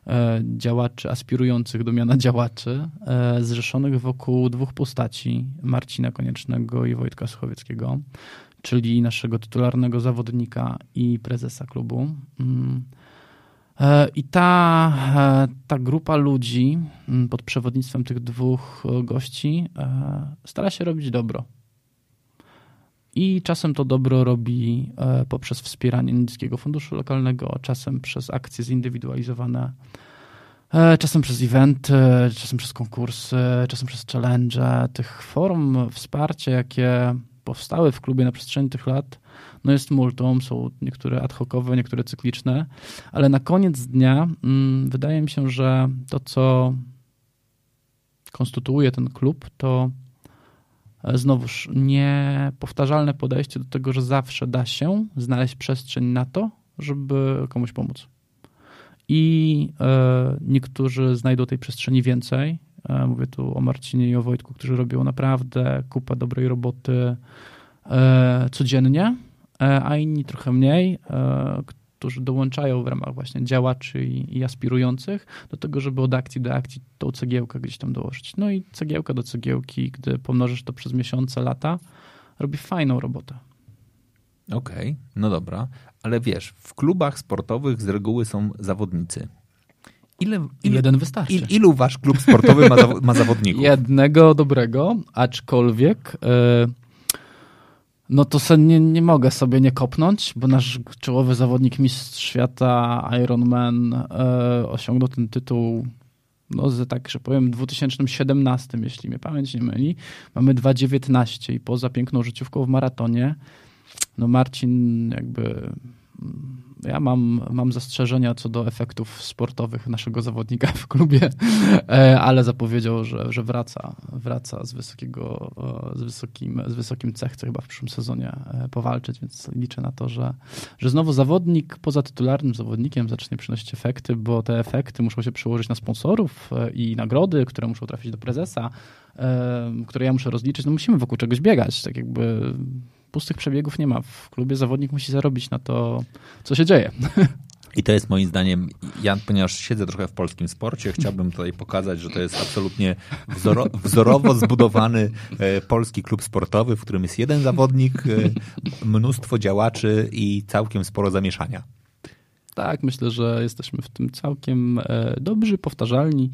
e, działaczy aspirujących do miana działaczy, e, zrzeszonych wokół dwóch postaci, Marcina Koniecznego i Wojtka Suchowieckiego, czyli naszego tytularnego zawodnika i prezesa klubu. Mm. E, I ta, e, ta grupa ludzi mm, pod przewodnictwem tych dwóch gości e, stara się robić dobro i czasem to dobro robi e, poprzez wspieranie Niskiego Funduszu Lokalnego, czasem przez akcje zindywidualizowane, e, czasem przez eventy, czasem przez konkursy, czasem przez challenge. Tych form wsparcia, jakie powstały w klubie na przestrzeni tych lat, no jest multum, są niektóre ad hocowe, niektóre cykliczne, ale na koniec dnia mm, wydaje mi się, że to, co konstytuuje ten klub, to znowuż niepowtarzalne podejście do tego, że zawsze da się znaleźć przestrzeń na to, żeby komuś pomóc. I e, niektórzy znajdą tej przestrzeni więcej. E, mówię tu o Marcinie i o Wojtku, którzy robią naprawdę kupę dobrej roboty e, codziennie, a inni trochę mniej, którzy dołączają w ramach właśnie działaczy i, i aspirujących do tego, żeby od akcji do akcji tą cegiełkę gdzieś tam dołożyć. No i cegiełka do cegiełki, gdy pomnożysz to przez miesiące, lata, robi fajną robotę. Okej, okay, no dobra, ale wiesz, w klubach sportowych z reguły są zawodnicy. Ile, ile, Jeden wystarczy. Il, ilu wasz klub sportowy ma, ma zawodników? Jednego dobrego, aczkolwiek yy, no to se nie, nie mogę sobie nie kopnąć, bo nasz czołowy zawodnik mistrz świata Ironman yy, osiągnął ten tytuł no, z, tak, że powiem, 2017, jeśli mnie pamięć nie myli. Mamy 2,19 i poza piękną życiówką w maratonie, no Marcin jakby ja mam, mam zastrzeżenia co do efektów sportowych naszego zawodnika w klubie, e, ale zapowiedział, że, że wraca, wraca z wysokiego, e, z wysokim, z wysokim cech, chce chyba w przyszłym sezonie e, powalczyć, więc liczę na to, że, że znowu zawodnik poza tytularnym zawodnikiem zacznie przynosić efekty, bo te efekty muszą się przełożyć na sponsorów i nagrody, które muszą trafić do prezesa, które ja muszę rozliczyć. No musimy wokół czegoś biegać, tak jakby pustych przebiegów nie ma. W klubie zawodnik musi zarobić na to, co się dzieje. I to jest moim zdaniem, ja ponieważ siedzę trochę w polskim sporcie, chciałbym tutaj pokazać, że to jest absolutnie wzoro, wzorowo zbudowany e, polski klub sportowy, w którym jest jeden zawodnik, e, mnóstwo działaczy i całkiem sporo zamieszania. Tak, myślę, że jesteśmy w tym całkiem e, dobrzy, powtarzalni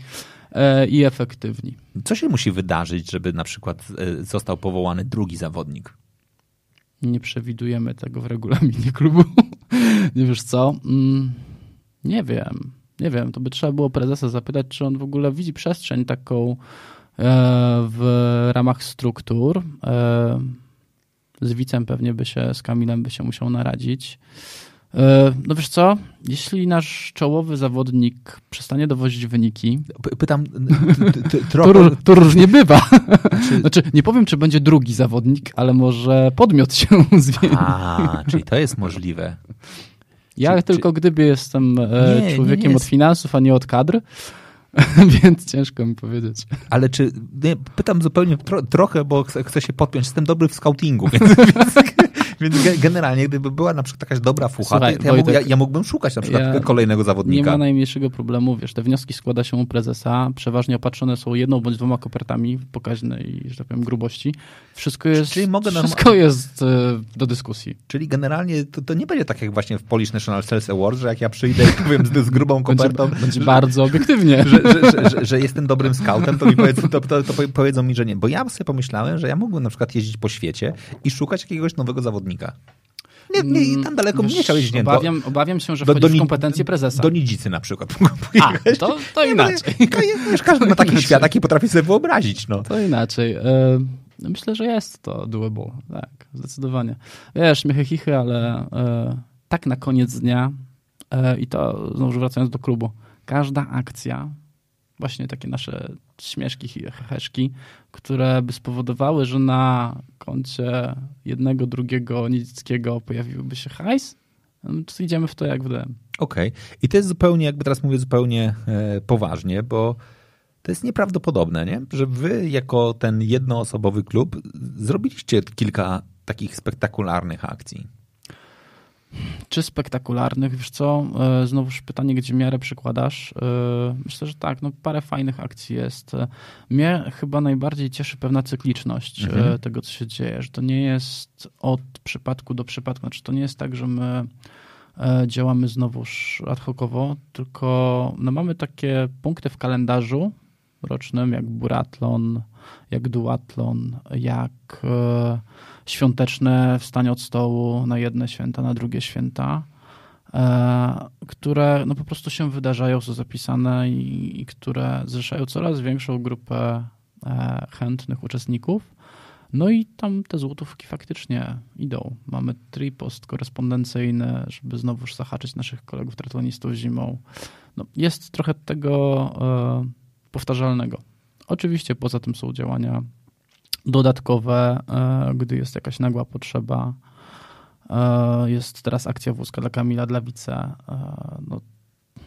i efektywni. Co się musi wydarzyć, żeby na przykład został powołany drugi zawodnik? Nie przewidujemy tego w regulaminie klubu. nie wiesz co? Mm, nie wiem. Nie wiem. To by trzeba było prezesa zapytać, czy on w ogóle widzi przestrzeń taką e, w ramach struktur. E, z Wicem pewnie by się, z Kamilem by się musiał naradzić. E, no wiesz co, jeśli nasz czołowy zawodnik przestanie dowozić wyniki... Pytam trochę... To, różnie bywa. Znaczy, nie powiem, czy będzie drugi zawodnik, ale może podmiot się zmieni. A, czyli to jest możliwe. Ja czy, tylko czy... gdyby jestem e, nie, człowiekiem nie jest... od finansów, a nie od kadr, więc ciężko mi powiedzieć. Ale czy, nie, pytam zupełnie tro, trochę, bo chcę, chcę, się podpiąć, jestem dobry w scoutingu, więc, więc generalnie, gdyby była na przykład jakaś dobra fucha, Słuchaj, to ja, Wojtek, ja, ja, mógłbym szukać na przykład ja kolejnego zawodnika. Nie ma najmniejszego problemu, wiesz, te wnioski składa się u prezesa, przeważnie opatrzone są jedną bądź dwoma kopertami pokaźnej, że tak powiem, grubości. Wszystko jest, Czyli mogę wszystko jest e, do dyskusji. Czyli generalnie to, to, nie będzie tak jak właśnie w Polish National Sales Awards, że jak ja przyjdę i powiem z, z grubą kopertą... Będzie, będzie że, bardzo obiektywnie. Że, że, że, że, jestem dobrym scoutem, to, mi to, to, to powiedzą mi, że nie. Bo ja sobie pomyślałem, że ja mógłbym na przykład jeździć po świecie i szukać jakiegoś nowego zawodnika. Nie, nie, tam daleko Wiesz, nie chciał jeździć. Obawiam, obawiam się, że do, do, w kompetencje prezesa. Do Nidzicy na przykład. A, to, to inaczej. Wiesz, każdy ma taki świat, jaki potrafi sobie wyobrazić. No. To inaczej. E, myślę, że jest to doable. Tak, zdecydowanie. Wiesz, śmiechy chichy, ale e, tak na koniec dnia e, i to znowu wracając do klubu. Każda akcja właśnie takie nasze śmieszki heheszki, które by spowodowały, że na koncie jednego, drugiego Nidzickiego pojawiłby się hajs, no to idziemy w to jak w DM. Okej. Okay. I to jest zupełnie, jakby teraz mówię zupełnie e, poważnie, bo to jest nieprawdopodobne, nie? że wy jako ten jednoosobowy klub zrobiliście kilka takich spektakularnych akcji. Czy spektakularnych? Wiesz co, e, znowuż pytanie, gdzie miarę przykładasz. E, myślę, że tak, no parę fajnych akcji jest. E, mnie chyba najbardziej cieszy pewna cykliczność mhm. tego, co się dzieje, że to nie jest od przypadku do przypadku, znaczy to nie jest tak, że my działamy znowuż ad hocowo, tylko no mamy takie punkty w kalendarzu rocznym, jak buratlon, jak duatlon, jak świąteczne wstanie od stołu na jedne święta, na drugie święta, e, które no po prostu się wydarzają, są zapisane i, i które zrzeszają coraz większą grupę e, chętnych uczestników. No i tam te złotówki faktycznie idą. Mamy tripost korespondencyjny, żeby znowuż zahaczyć naszych kolegów triatlonistów zimą. No, jest trochę tego e, powtarzalnego. Oczywiście poza tym są działania dodatkowe, e, gdy jest jakaś nagła potrzeba. E, jest teraz akcja wózka dla Kamila Dlawice. E, no,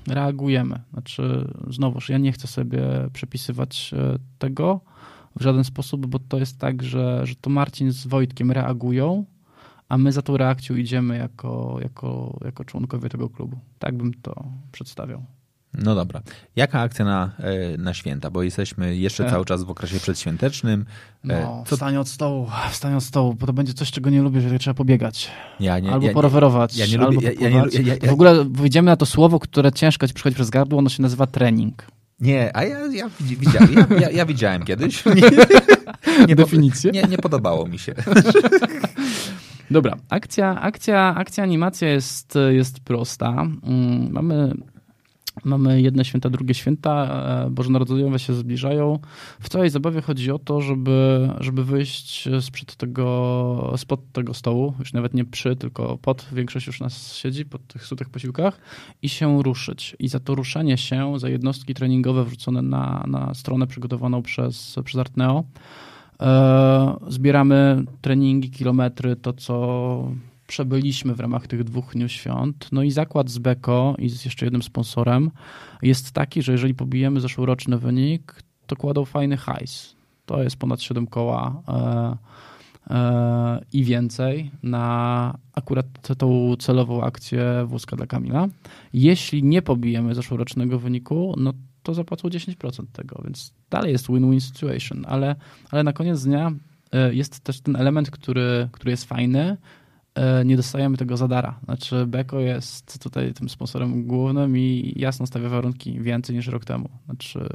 reagujemy. Znaczy, znowuż, ja nie chcę sobie przepisywać tego w żaden sposób, bo to jest tak, że, że to Marcin z Wojtkiem reagują, a my za tą reakcją idziemy jako, jako, jako członkowie tego klubu. Tak bym to przedstawiał. No dobra. Jaka akcja na, e, na święta? Bo jesteśmy jeszcze cały czas w okresie przedświątecznym. E, no, Co... wstanie od stołu, wstanie od stołu, bo to będzie coś, czego nie lubię, że trzeba pobiegać. Ja nie, albo ja, porowerować, ja nie albo lubię, ja, ja, ja, W ogóle wyjdziemy na to słowo, które ciężko ci przychodzi przez gardło, ono się nazywa trening. Nie, a ja, ja, widziałem, ja, ja, ja widziałem kiedyś. Nie, nie, Definicję? Nie, nie podobało mi się. Dobra, akcja, akcja, akcja animacja jest, jest prosta. Mm, mamy Mamy jedne święta, drugie święta, e, bożonarodzeniowe się zbliżają. W całej zabawie chodzi o to, żeby, żeby wyjść sprzed tego, spod tego stołu, już nawet nie przy, tylko pod, większość już nas siedzi pod tych sutych posiłkach i się ruszyć. I za to ruszenie się, za jednostki treningowe wrzucone na, na stronę przygotowaną przez, przez Artneo, e, zbieramy treningi, kilometry, to co przebyliśmy w ramach tych dwóch dni świąt. No i zakład z Beko i z jeszcze jednym sponsorem jest taki, że jeżeli pobijemy zeszłoroczny wynik, to kładą fajny hajs. To jest ponad 7 koła e, e, i więcej na akurat tą celową akcję wózka dla Kamila. Jeśli nie pobijemy zeszłorocznego wyniku, no to zapłacą 10% tego, więc dalej jest win-win situation, ale, ale na koniec dnia e, jest też ten element, który, który jest fajny, nie dostajemy tego za dara. Znaczy Beko jest tutaj tym sponsorem głównym i jasno stawia warunki więcej niż rok temu. Znaczy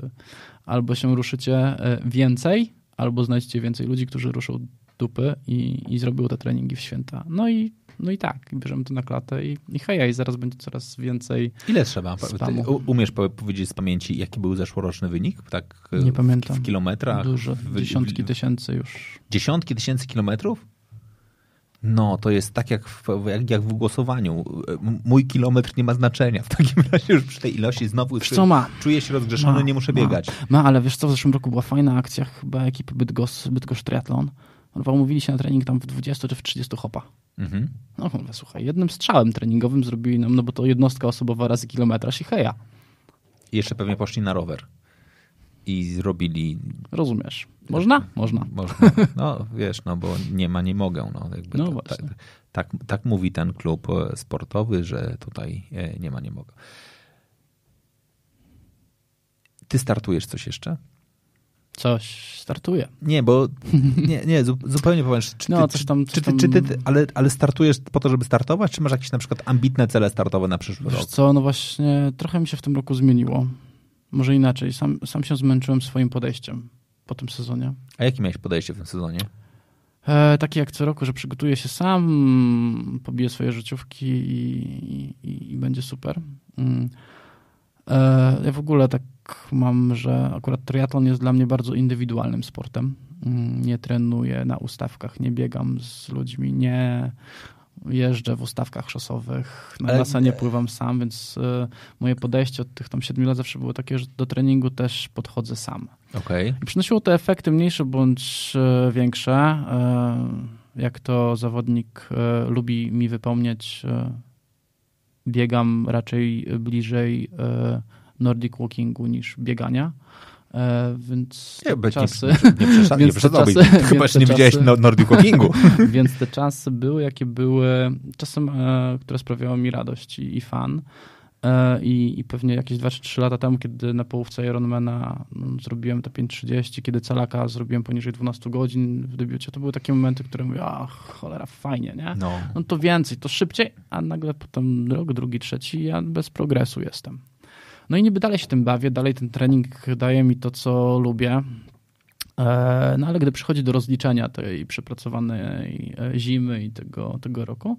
albo się ruszycie e, więcej, albo znajdziecie więcej ludzi, którzy ruszą dupy i, i zrobią te treningi w święta. No i no i tak, bierzemy to na klatę i, i hej, i zaraz będzie coraz więcej Ile trzeba? Spamu. umiesz powiedzieć z pamięci, jaki był zeszłoroczny wynik? Tak Nie w, pamiętam. W kilometrach? Dużo, w, dziesiątki w, tysięcy już. Dziesiątki tysięcy kilometrów? No, to jest tak jak w, jak, jak w głosowaniu. Mój kilometr nie ma znaczenia. W takim razie już przy tej ilości znowu wiesz co ma? czuję się rozgrzeszony, ma, nie muszę ma, biegać. Ma, ale wiesz co, w zeszłym roku była fajna akcja chyba ekipy Bydgoszcz, Bydgoszcz Triathlon. Umówili się na trening tam w 20 czy w 30 hopa. Mhm. No słuchaj, jednym strzałem treningowym zrobili nam, no bo to jednostka osobowa razy kilometraż i heja. I jeszcze pewnie poszli na rower i zrobili. Rozumiesz. Można? Można. Można. No wiesz, no bo nie ma, nie mogę. No, jakby no tak, tak, tak mówi ten klub e, sportowy, że tutaj e, nie ma, nie mogę. Ty startujesz coś jeszcze? Coś startuje. Nie, bo nie, nie zupełnie powiem, czy no, coś tam, czy, ty, czy ty, ale, ale startujesz po to, żeby startować, czy masz jakieś na przykład ambitne cele startowe na przyszły Wiesz rok? co, no właśnie trochę mi się w tym roku zmieniło. Może inaczej, sam, sam się zmęczyłem swoim podejściem po tym sezonie. A jakie miałeś podejście w tym sezonie? E, takie jak co roku, że przygotuję się sam, pobiję swoje życiówki i, i, i będzie super. Mm. E, ja w ogóle tak mam, że akurat triatlon jest dla mnie bardzo indywidualnym sportem. Mm, nie trenuję na ustawkach, nie biegam z ludźmi, nie jeżdżę w ustawkach szosowych, na lasa nie pływam sam, więc y, moje podejście od tych tam siedmiu lat zawsze było takie, że do treningu też podchodzę sam. Okay. I przynosiło to efekty mniejsze bądź y, większe. Jak to zawodnik lubi mi wypomnieć, biegam raczej bliżej Nordic Walkingu niż biegania. E, więc nie, czasy... Nie, nie, nie, czasy, chyba jeszcze nie widziałeś Nordic Walkingu. więc te czasy były, jakie były, czasem, e, które sprawiały mi radość i, i fan. E, I, I, pewnie jakieś 2 3 lata temu, kiedy na połówce Ironmana no, zrobiłem te 5.30, kiedy Calaka zrobiłem poniżej 12 godzin w debiucie, to były takie momenty, które mówię, a cholera, fajnie, nie? No. no to więcej, to szybciej, a nagle potem rok, drugi, trzeci, ja bez progresu jestem. No i niby dalej się tym bawię, dalej ten trening daje mi to, co lubię. E, no ale gdy przychodzi do rozliczenia tej przepracowanej e, zimy i tego, tego roku,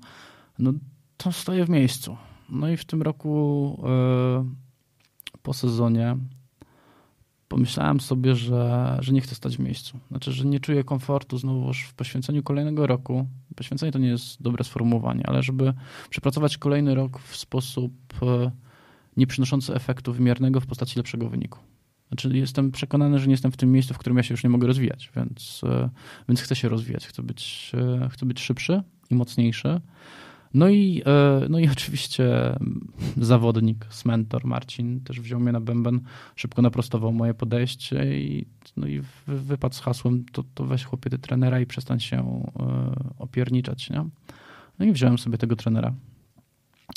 no to stoję w miejscu. No i w tym roku e, po sezonie pomyślałem sobie, że, że nie chcę stać w miejscu. Znaczy, że nie czuję komfortu znowuż w poświęceniu kolejnego roku. Poświęcenie to nie jest dobre sformułowanie, ale żeby przepracować kolejny rok w sposób nie przynoszący efektu wymiernego w postaci lepszego wyniku. Znaczy jestem przekonany, że nie jestem w tym miejscu, w którym ja się już nie mogę rozwijać, więc, e, więc chcę się rozwijać, chcę być, e, chcę być szybszy i mocniejszy. No i, e, no i oczywiście zawodnik, mentor Marcin też wziął mnie na bęben, szybko naprostował moje podejście i, no i wypadł z hasłem to, to weź chłopie trenera i przestań się opierniczać. Nie? No i wziąłem sobie tego trenera.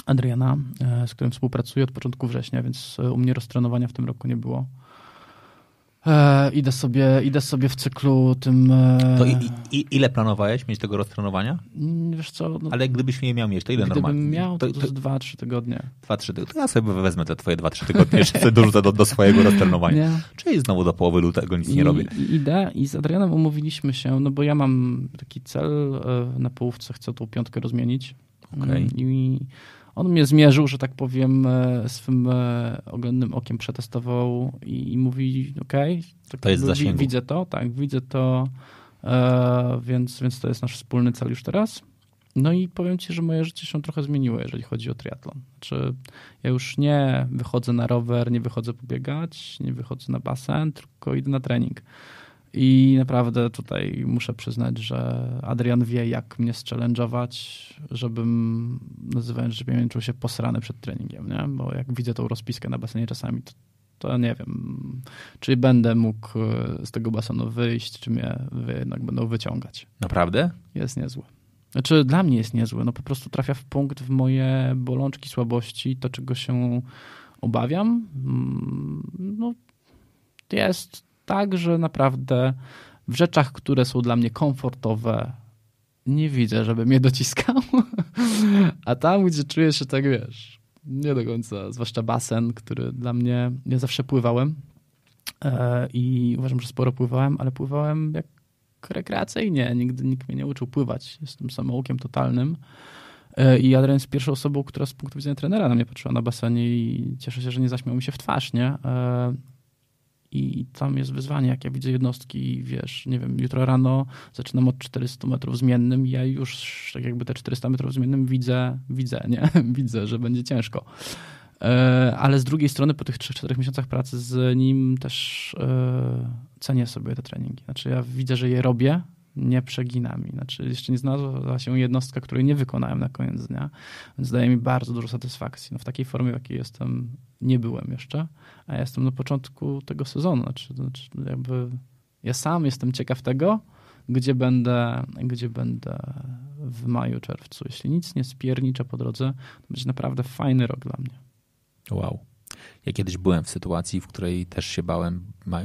Adriana, e, z którym współpracuję od początku września, więc u mnie roztrenowania w tym roku nie było. E, idę, sobie, idę sobie w cyklu tym. E, To i, i, ile planowałeś mieć tego roztrenowania? mm, Wiesz co, no, Ale gdybyś nie miał mieć, to ile gdybym normalnie? miał, to, to, to, to, z 2-3 tygodnie. dwa, trzy tygodnie. To ja sobie wezmę te twoje dwa, trzy tygodnie, jeszcze dorzucę do, do swojego roztrenowania. Nie. Czyli znowu do połowy lutego nic I, nie robię. I idę i z Adrianem umówiliśmy się, no bo ja mam taki cel e, na połówce, chcę tą piątkę rozmienić. Okej. Mm, I on mnie zmierzył, że tak powiem, e, swym e, oględnym okiem przetestował i, i mówi, okej, tak To jest zasięgu. Widzę to, tak, widzę to, e, więc, więc to jest nasz wspólny cel już teraz. No i powiem ci, że moje życie się trochę zmieniło, jeżeli chodzi o triatlon. Znaczy, ja już nie wychodzę na rower, nie wychodzę pobiegać, nie wychodzę na basen, tylko idę na trening. I naprawdę tutaj muszę przyznać, że Adrian wie, jak mnie zchallenge'ować, żebym, nazywając, nie czuł się posrany przed treningiem, nie? Bo jak widzę tą rozpiskę na basenie czasami, to, to nie wiem, czy będę mógł e, z tego basenu wyjść, czy mnie wy jednak będą wyciągać. Naprawdę? Jest niezły. Znaczy, dla mnie jest niezły. No po prostu trafia w punkt w moje bolączki, słabości, to czego się obawiam. Mm, No, jest tak, że naprawdę w rzeczach, które są dla mnie komfortowe, nie widzę, żeby mnie dociskał. A tam, gdzie czuję się tak, wiesz, nie do końca, zwłaszcza basen, który dla mnie, ja zawsze pływałem e, i uważam, że sporo pływałem, ale pływałem jak rekreacyjnie. Nigdy nikt mnie nie uczył pływać. Jestem samoukiem totalnym. E, I Adrian jest pierwszą osobą, która z punktu widzenia trenera na mnie patrzyła na basenie i cieszę się, że nie zaśmiał mi się w twarz, nie? I tam jest wyzwanie, jak ja widzę jednostki, wiesz, nie wiem, jutro rano zaczynam od 400 metrów zmiennym i ja już tak jakby te 400 metrów zmiennym widzę, widzę, nie? widzę, że będzie ciężko. E, Ale z drugiej strony po tych 3-4 miesiącach pracy z nim też e, cenię sobie te treningi. Znaczy ja widzę, że je robię, nie przeginam. Znaczy jeszcze nie znalazła się jednostka, której nie wykonałem na koniec dnia, więc daje mi bardzo dużo satysfakcji. No w takiej formie, w jakiej jestem, nie byłem jeszcze, a ja jestem na początku tego sezonu. Znaczy, znaczy jakby ja sam jestem ciekaw tego, gdzie będę, gdzie będę w maju, czerwcu. Jeśli nic nie spierniczę po drodze, to będzie naprawdę fajny rok dla mnie. Wow. Ja kiedyś byłem w sytuacji, w której też się bałem,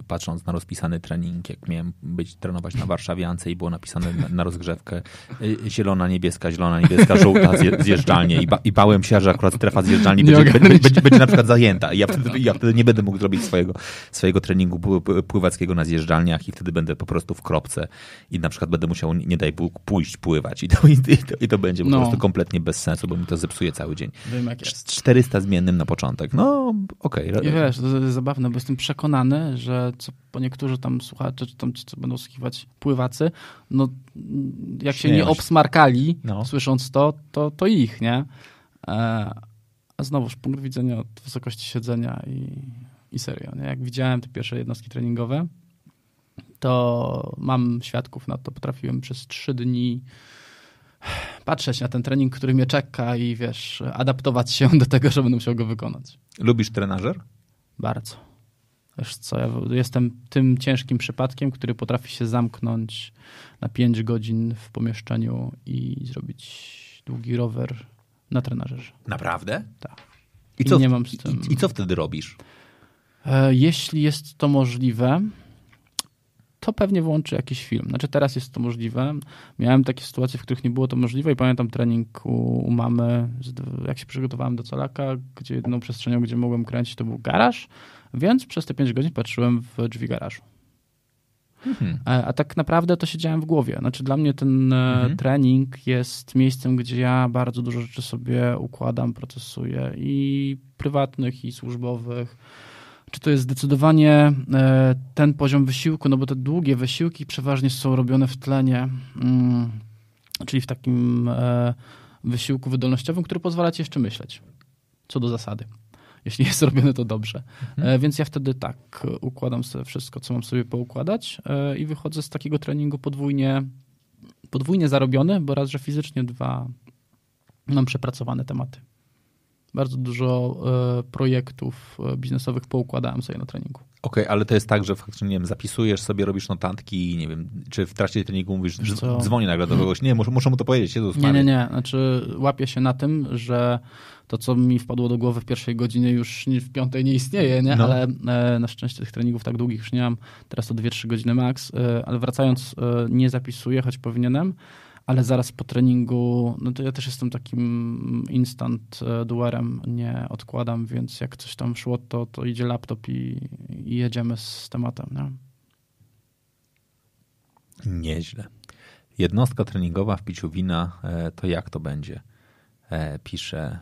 patrząc na rozpisany trening, jak miałem być trenować na warszawiance i było napisane na, na rozgrzewkę y, zielona, niebieska, zielona, niebieska, żółta zje, zjeżdżalnie I, ba, i bałem się, że akurat strefa zjeżdżalni będzie, będzie, będzie, będzie na przykład zajęta i ja wtedy, ja wtedy nie będę mógł zrobić swojego, swojego treningu pły- pły- pływackiego na zjeżdżalniach i wtedy będę po prostu w kropce i na przykład będę musiał, nie daj Bóg, pójść pływać i to, i to, i to będzie po No. prostu kompletnie bez sensu, bo mi to zepsuje cały dzień. Wiem jak jest. 400 zmiennym na początek. No, okej. I wiesz, to jest zabawne, bo jestem przekonany, że co po niektórzy tam słuchacze, czy tam ci, co będą słuchiwać pływacy, no jak się nie obsmarkali, No. słysząc to, to, to ich, nie? E, a znowuż punkt widzenia od wysokości siedzenia i, i serio, nie? Jak widziałem te pierwsze jednostki treningowe, to mam świadków na to. Potrafiłem przez trzy dni patrzeć na ten trening, który mnie czeka i wiesz, adaptować się do tego, że będę musiał go wykonać. Lubisz trenażer? Bardzo. Wiesz co, ja jestem tym ciężkim przypadkiem, który potrafi się zamknąć na 5 godzin w pomieszczeniu i zrobić długi rower na trenażerze. Naprawdę? Tak. I I co, nie mam z tym- i, I co wtedy robisz? E, Jeśli jest to możliwe, to pewnie włączy jakiś film. Znaczy teraz jest to możliwe. Miałem takie sytuacje, w których nie było to możliwe i pamiętam trening u, u mamy, jak się przygotowałem do Colaka, gdzie jedną przestrzenią, gdzie mogłem kręcić, to był garaż, więc przez te 5 godzin patrzyłem w drzwi garażu. Mhm. A, a tak naprawdę to siedziałem w głowie. Znaczy dla mnie ten e, Mhm. trening jest miejscem, gdzie ja bardzo dużo rzeczy sobie układam, procesuję i prywatnych, i służbowych. Czy to jest zdecydowanie e, ten poziom wysiłku, no bo te długie wysiłki przeważnie są robione w tlenie, mm, czyli w takim e, wysiłku wydolnościowym, który pozwala ci jeszcze myśleć, co do zasady. Jeśli jest robione to dobrze. E, Więc ja wtedy tak układam sobie wszystko, co mam sobie poukładać i wychodzę z takiego treningu podwójnie, podwójnie zarobiony, bo raz, że fizycznie, dwa, mam przepracowane tematy. Bardzo dużo e, projektów e, biznesowych poukładałem sobie na treningu. Okej, ale to jest tak, że faktycznie, nie wiem, zapisujesz sobie, robisz notatki, nie wiem, czy w trakcie treningu mówisz, co? dzwonię nagle do kogoś, nie, muszę, muszę mu to powiedzieć, Jezus Nie, nie, nie. Znaczy łapię się na tym, że to, co mi wpadło do głowy w pierwszej godzinie, już w piątej nie istnieje, nie? No. ale e, na szczęście tych treningów tak długich już nie mam. Teraz to 2-3 godziny max, ale wracając, nie zapisuję, choć powinienem, ale zaraz po treningu, no to ja też jestem takim instant e, doerem, nie odkładam, więc jak coś tam szło, to, to idzie laptop i, i jedziemy z tematem, nie? Nieźle. Jednostka treningowa w piciu wina, e, to jak to będzie? E, Pisze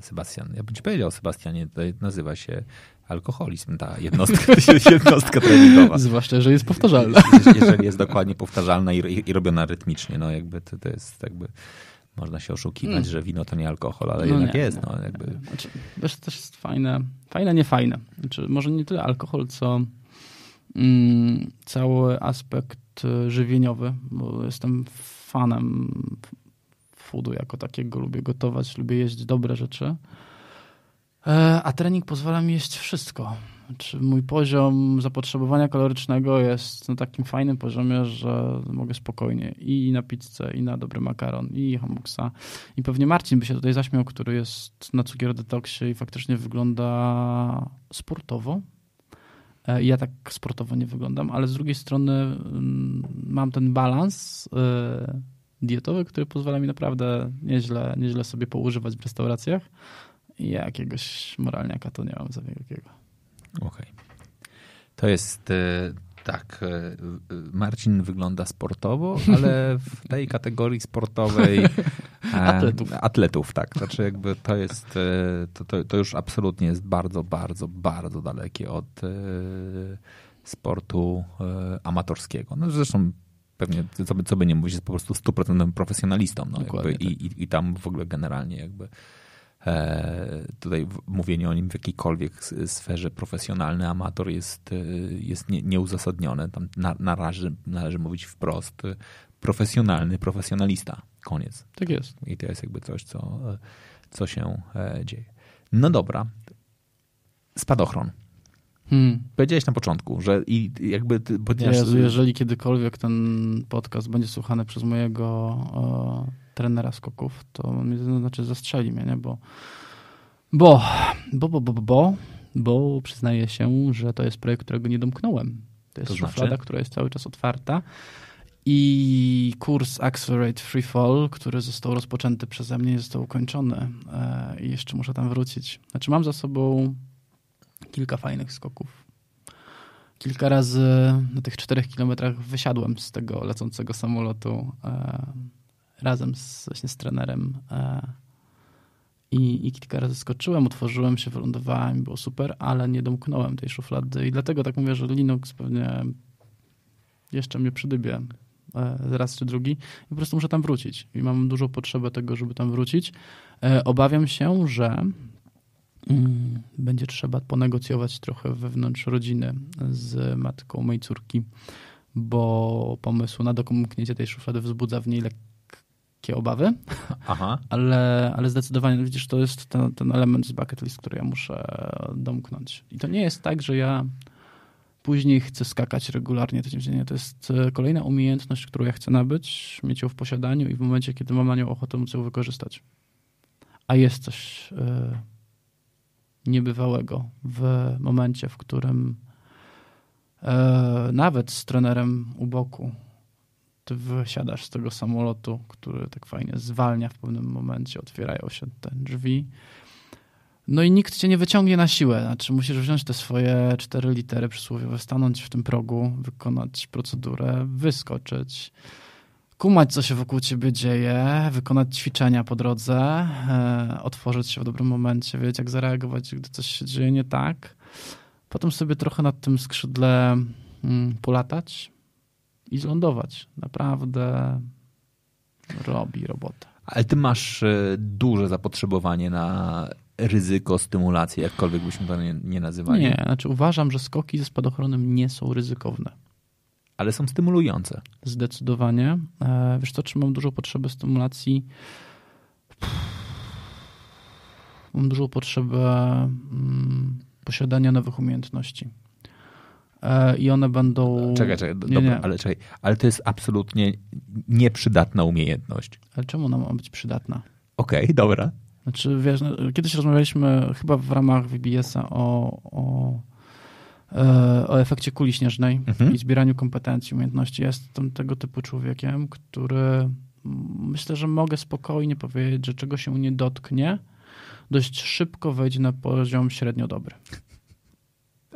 Sebastian. Ja bym ci powiedział, Sebastianie, to nazywa się alkoholizm, ta jednostka, jednostka treningowa. Zwłaszcza, że jest powtarzalne. Jeżeli jest dokładnie powtarzalna i, i, robiona rytmicznie, no jakby to, to jest jakby, można się oszukiwać, Mm. że wino to nie alkohol, ale No jednak nie, jest, no jakby. Znaczy, wiesz, to też jest fajne, fajne, nie fajne. Znaczy, może nie tyle alkohol, co mm, cały aspekt y, żywieniowy, bo jestem fanem foodu jako takiego, lubię gotować, lubię jeść dobre rzeczy. E, A trening pozwala mi jeść wszystko. Znaczy, mój poziom zapotrzebowania kalorycznego jest na takim fajnym poziomie, że mogę spokojnie i na pizzę, i na dobry makaron, i hamuksa. I pewnie Marcin by się tutaj zaśmiał, który jest na cukier detoksie i faktycznie wygląda sportowo. E, Ja tak sportowo nie wyglądam, ale z drugiej strony mm, mam ten balans e, dietowy, który pozwala mi naprawdę nieźle, nieźle sobie poużywać w restauracjach. Ja jakiegoś moralniaka to nie mam za wielkiego. Okej. To jest e, tak. e, e, Marcin wygląda sportowo, ale w tej kategorii sportowej Atletów. Atletów, tak. Znaczy jakby to jest, to, to, to już absolutnie jest bardzo, bardzo, bardzo dalekie od sportu amatorskiego. No zresztą pewnie, co by, co by nie mówić, jest po prostu stuprocentowym profesjonalistą. No, jakby, Dokładnie tak. i, i, I tam w ogóle generalnie jakby tutaj w- mówienie o nim w jakiejkolwiek sferze profesjonalny amator jest, e, jest nie, nieuzasadnione. Tam na, należy, należy mówić wprost e, profesjonalny profesjonalista. Koniec. Tak jest. I to jest jakby coś, co, e, co się e, dzieje. No dobra. Spadochron. Hmm. Powiedziałeś na początku, że i jakby ty, ponieważ, Jezu, jeżeli kiedykolwiek ten podcast będzie słuchany przez mojego e, trenera skoków, to on mnie to znaczy zastrzeli mnie, nie? Bo, bo, bo, bo, bo, bo, bo, przyznaję się, że to jest projekt, którego nie domknąłem. To jest To znaczy? szuflada, która jest cały czas otwarta. I kurs Accelerate Free Fall, który został rozpoczęty przeze mnie, został ukończony. E, I jeszcze muszę tam wrócić. Znaczy, mam za sobą kilka fajnych skoków. Kilka razy na tych czterech kilometrach wysiadłem z tego lecącego samolotu e, razem z, właśnie z trenerem. E, i, I kilka razy skoczyłem, otworzyłem się, wylądowałem, było super, ale nie domknąłem tej szuflady. I dlatego tak mówię, że Linux pewnie jeszcze mnie przydybie e, raz czy drugi i po prostu muszę tam wrócić. I mam dużą potrzebę tego, żeby tam wrócić. E, Obawiam się, że mm, będzie trzeba ponegocjować trochę wewnątrz rodziny z matką mojej córki, bo pomysł na dokomknięcie tej szuflady wzbudza w niej lekkie obawy, Aha. ale, ale zdecydowanie, widzisz, to jest ten, ten element z bucket list, który ja muszę domknąć. I to nie jest tak, że ja później chcę skakać regularnie tydzień w dzień. To jest e, kolejna umiejętność, którą ja chcę nabyć, mieć ją w posiadaniu i w momencie, kiedy mam na nią ochotę, móc ją wykorzystać. A jest coś e, niebywałego w momencie, w którym e, nawet z trenerem u boku ty wysiadasz z tego samolotu, który tak fajnie zwalnia w pewnym momencie, otwierają się te drzwi. No i nikt cię nie wyciągnie na siłę. Znaczy, musisz wziąć te swoje cztery litery przysłowiowe, stanąć w tym progu, wykonać procedurę, wyskoczyć, kumać, co się wokół ciebie dzieje, wykonać ćwiczenia po drodze, e, otworzyć się w dobrym momencie, wiedzieć, jak zareagować, gdy coś się dzieje nie tak. Potem sobie trochę nad tym skrzydle mm, polatać, i zlądować. Naprawdę robi robotę. Ale ty masz e, duże zapotrzebowanie na ryzyko, stymulację, jakkolwiek byśmy to nie, nie nazywali. Nie, znaczy uważam, że skoki ze spadochronem nie są ryzykowne. Ale są stymulujące. Zdecydowanie. E, Wiesz co, czy mam dużą potrzebę stymulacji? Mam dużą potrzebę mm, posiadania nowych umiejętności. E, I one będą. Czekaj, czekaj, nie, dobra, nie. ale czekaj, ale to jest absolutnie nieprzydatna umiejętność. Ale czemu ona ma być przydatna? Okej, dobra. Znaczy, wiesz, no, kiedyś rozmawialiśmy chyba w ramach VBS-a o, o, e, o efekcie kuli śnieżnej Mhm. i zbieraniu kompetencji, umiejętności. Ja Jestem tego typu człowiekiem, który mm, myślę, że mogę spokojnie powiedzieć, że czego się nie dotknie, dość szybko wejdzie na poziom średnio dobry.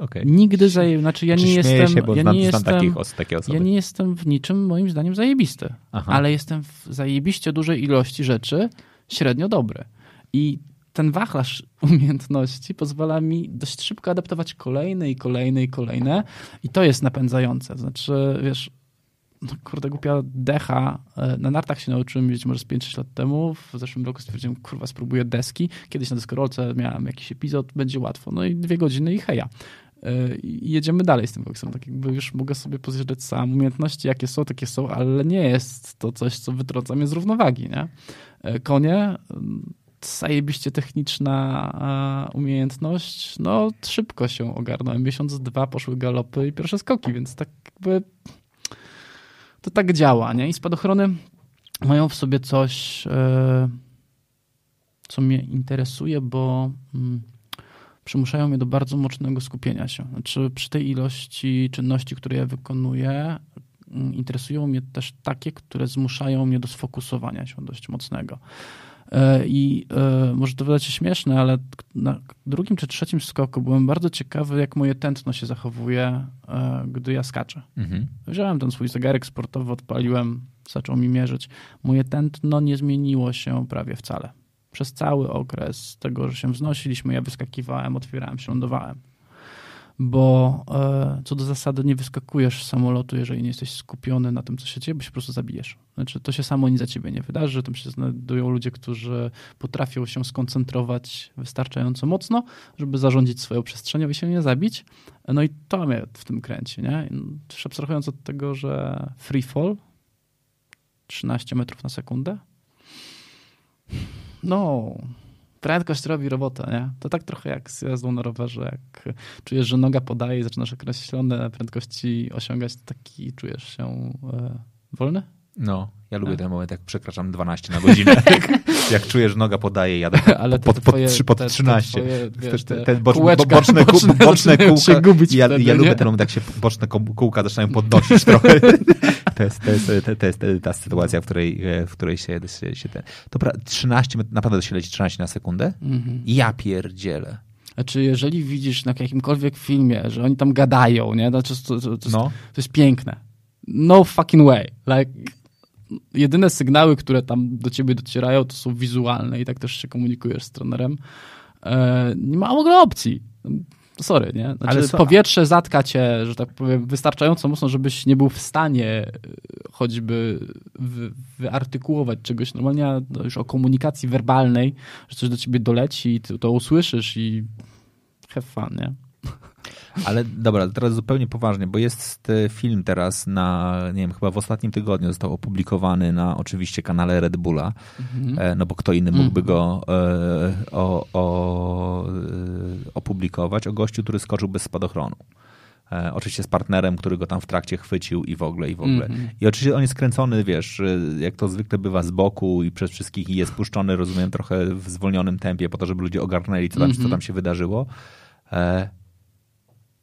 Okej. Nigdy zaje... Znaczy ja Znaczy, nie jestem... się, bo ja znam, nie jestem takich takie osoby. ja nie jestem w niczym, moim zdaniem, zajebisty. Aha. Ale jestem w zajebiście dużej ilości rzeczy średnio dobry. I ten wachlarz umiejętności pozwala mi dość szybko adaptować kolejne i kolejne i kolejne. I to jest napędzające. Znaczy, wiesz, no kurde, głupia decha. E, Na nartach się nauczyłem jeździć może z 5-6 lat temu. W zeszłym roku stwierdziłem, kurwa, spróbuję deski. Kiedyś na deskorolce miałem jakiś epizod, będzie łatwo. No i dwie godziny i heja. E, I jedziemy dalej z tym koksem. Tak jakby już mogę sobie pozjeżdżać sam. Umiejętności jakie są, takie są, ale nie jest to coś, co wytrąca mnie z równowagi, nie? E, Konie, mm, zajebiście techniczna e, umiejętność, no szybko się ogarnąłem. Miesiąc, dwa poszły galopy i pierwsze skoki, więc tak jakby to tak działa, nie? I spadochrony mają w sobie coś, co mnie interesuje, bo mm, przymuszają mnie do bardzo mocnego skupienia się. Znaczy, przy tej ilości czynności, które ja wykonuję, mm, interesują mnie też takie, które zmuszają mnie do sfokusowania się dość mocnego. E, I e, może to wydać się śmieszne, ale na drugim czy trzecim skoku byłem bardzo ciekawy, jak moje tętno się zachowuje, e, gdy ja skaczę. Mhm. Wziąłem ten swój zegarek sportowy, odpaliłem, zaczął mi mierzyć. Moje tętno nie zmieniło się prawie wcale. Przez cały okres tego, że się wznosiliśmy, ja wyskakiwałem, otwierałem się, lądowałem. Bo e, co do zasady nie wyskakujesz z samolotu, jeżeli nie jesteś skupiony na tym, co się dzieje, bo się po prostu zabijesz. Znaczy to się samo nic za ciebie nie wydarzy, tam się znajdują ludzie, którzy potrafią się skoncentrować wystarczająco mocno, żeby zarządzić swoją przestrzenią i się nie zabić. No i to mnie w tym kręci, nie? Abstrahując od tego, że free fall 13 metrów na sekundę no, prędkość robi robotę, nie? To tak trochę jak z jazdą na rowerze, jak czujesz, że noga podaje i zaczynasz określone prędkości osiągać, taki czujesz się e, wolny? No, ja lubię Tak. ten moment, jak przekraczam 12 na godzinę. jak czujesz, noga podaje, jadę Ale pod, pod, twoje- pod te- te 13. twoje, Te- wiesz, te- te bocz- kółeczka boczne, boczne boczne kółka. gubić Ja, wtedy, ja lubię ten moment, jak się boczne kół- kółka zaczynają podnosić trochę. To jest, to, jest, to, to jest ta sytuacja, w której, e, w której się, się, się ten... Dobra, 13, met- naprawdę to się leci 13 na sekundę? Mhm. Ja pierdzielę. Znaczy, jeżeli widzisz na jakimkolwiek filmie, że oni tam gadają, nie? Znaczy, to, to, to, jest, No. to jest piękne. No fucking way. Like, jedyne sygnały, które tam do ciebie docierają, to są wizualne i tak też się komunikujesz z trenerem. E, nie ma w ogóle opcji. Sorry, nie? Znaczy, Ale powietrze zatka cię, że tak powiem, wystarczająco mocno, żebyś nie był w stanie e, choćby wy, wyartykułować czegoś normalnie, to już o komunikacji werbalnej, że coś do ciebie doleci i ty to usłyszysz i have fun, nie? Ale dobra, teraz zupełnie poważnie, bo jest film teraz na, nie wiem, chyba w ostatnim tygodniu został opublikowany na oczywiście kanale Red Bulla, e, no bo kto inny mógłby go e, o, o, e, opublikować, o gościu, który skoczył bez spadochronu. E, oczywiście z partnerem, który go tam w trakcie chwycił i w ogóle, i w ogóle. Mhm. I oczywiście on jest kręcony, wiesz, jak to zwykle bywa z boku i przez wszystkich i jest puszczony, rozumiem, trochę w zwolnionym tempie po to, żeby ludzie ogarnęli, co tam, co tam się wydarzyło. E,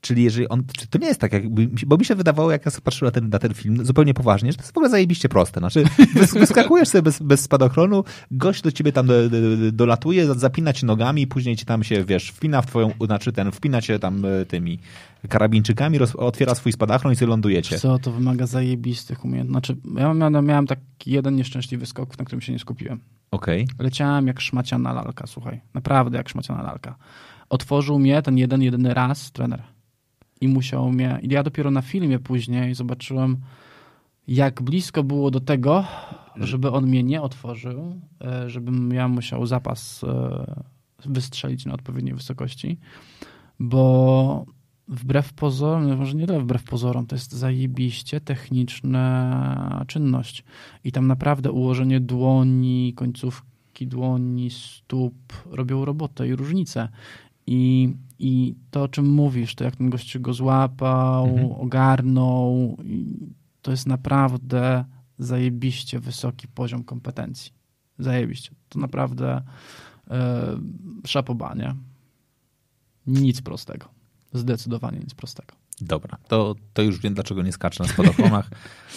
Czyli jeżeli on, czy to nie jest tak, jakby, bo mi się wydawało, jak ja patrzyłem na ten, na ten film, zupełnie poważnie, że to jest w ogóle zajebiście proste. Znaczy, wys- wyskakujesz sobie bez, bez spadochronu, gość do ciebie tam do, do, dolatuje, zapina ci nogami później ci tam się, wiesz, wpina w twoją, znaczy ten, wpina cię tam e, tymi karabinczykami, roz, otwiera swój spadochron i sobie lądujecie. Co, to wymaga zajebistych umiejętności. Znaczy, ja miałem, miałem taki jeden nieszczęśliwy skok, na którym się nie skupiłem. Okej. Leciałem jak szmaciana lalka, słuchaj. Naprawdę jak szmaciana lalka. Otworzył mnie ten jeden, jedyny raz trener. I musiał mnie... I ja dopiero na filmie później zobaczyłem, jak blisko było do tego, żeby on mnie nie otworzył, e, żebym ja musiał zapas e, wystrzelić na odpowiedniej wysokości, bo wbrew pozorom, może nie tyle wbrew pozorom, to jest zajebiście techniczna czynność. I tam naprawdę ułożenie dłoni, końcówki dłoni, stóp robią robotę i różnicę. I, I to, o czym mówisz, to jak ten gościu go złapał, mhm. ogarnął, to jest naprawdę zajebiście wysoki poziom kompetencji. Zajebiście. To naprawdę e, szapobanie. Nic prostego. Zdecydowanie nic prostego. Dobra, to, to już wiem, dlaczego nie skaczę na spadochronach.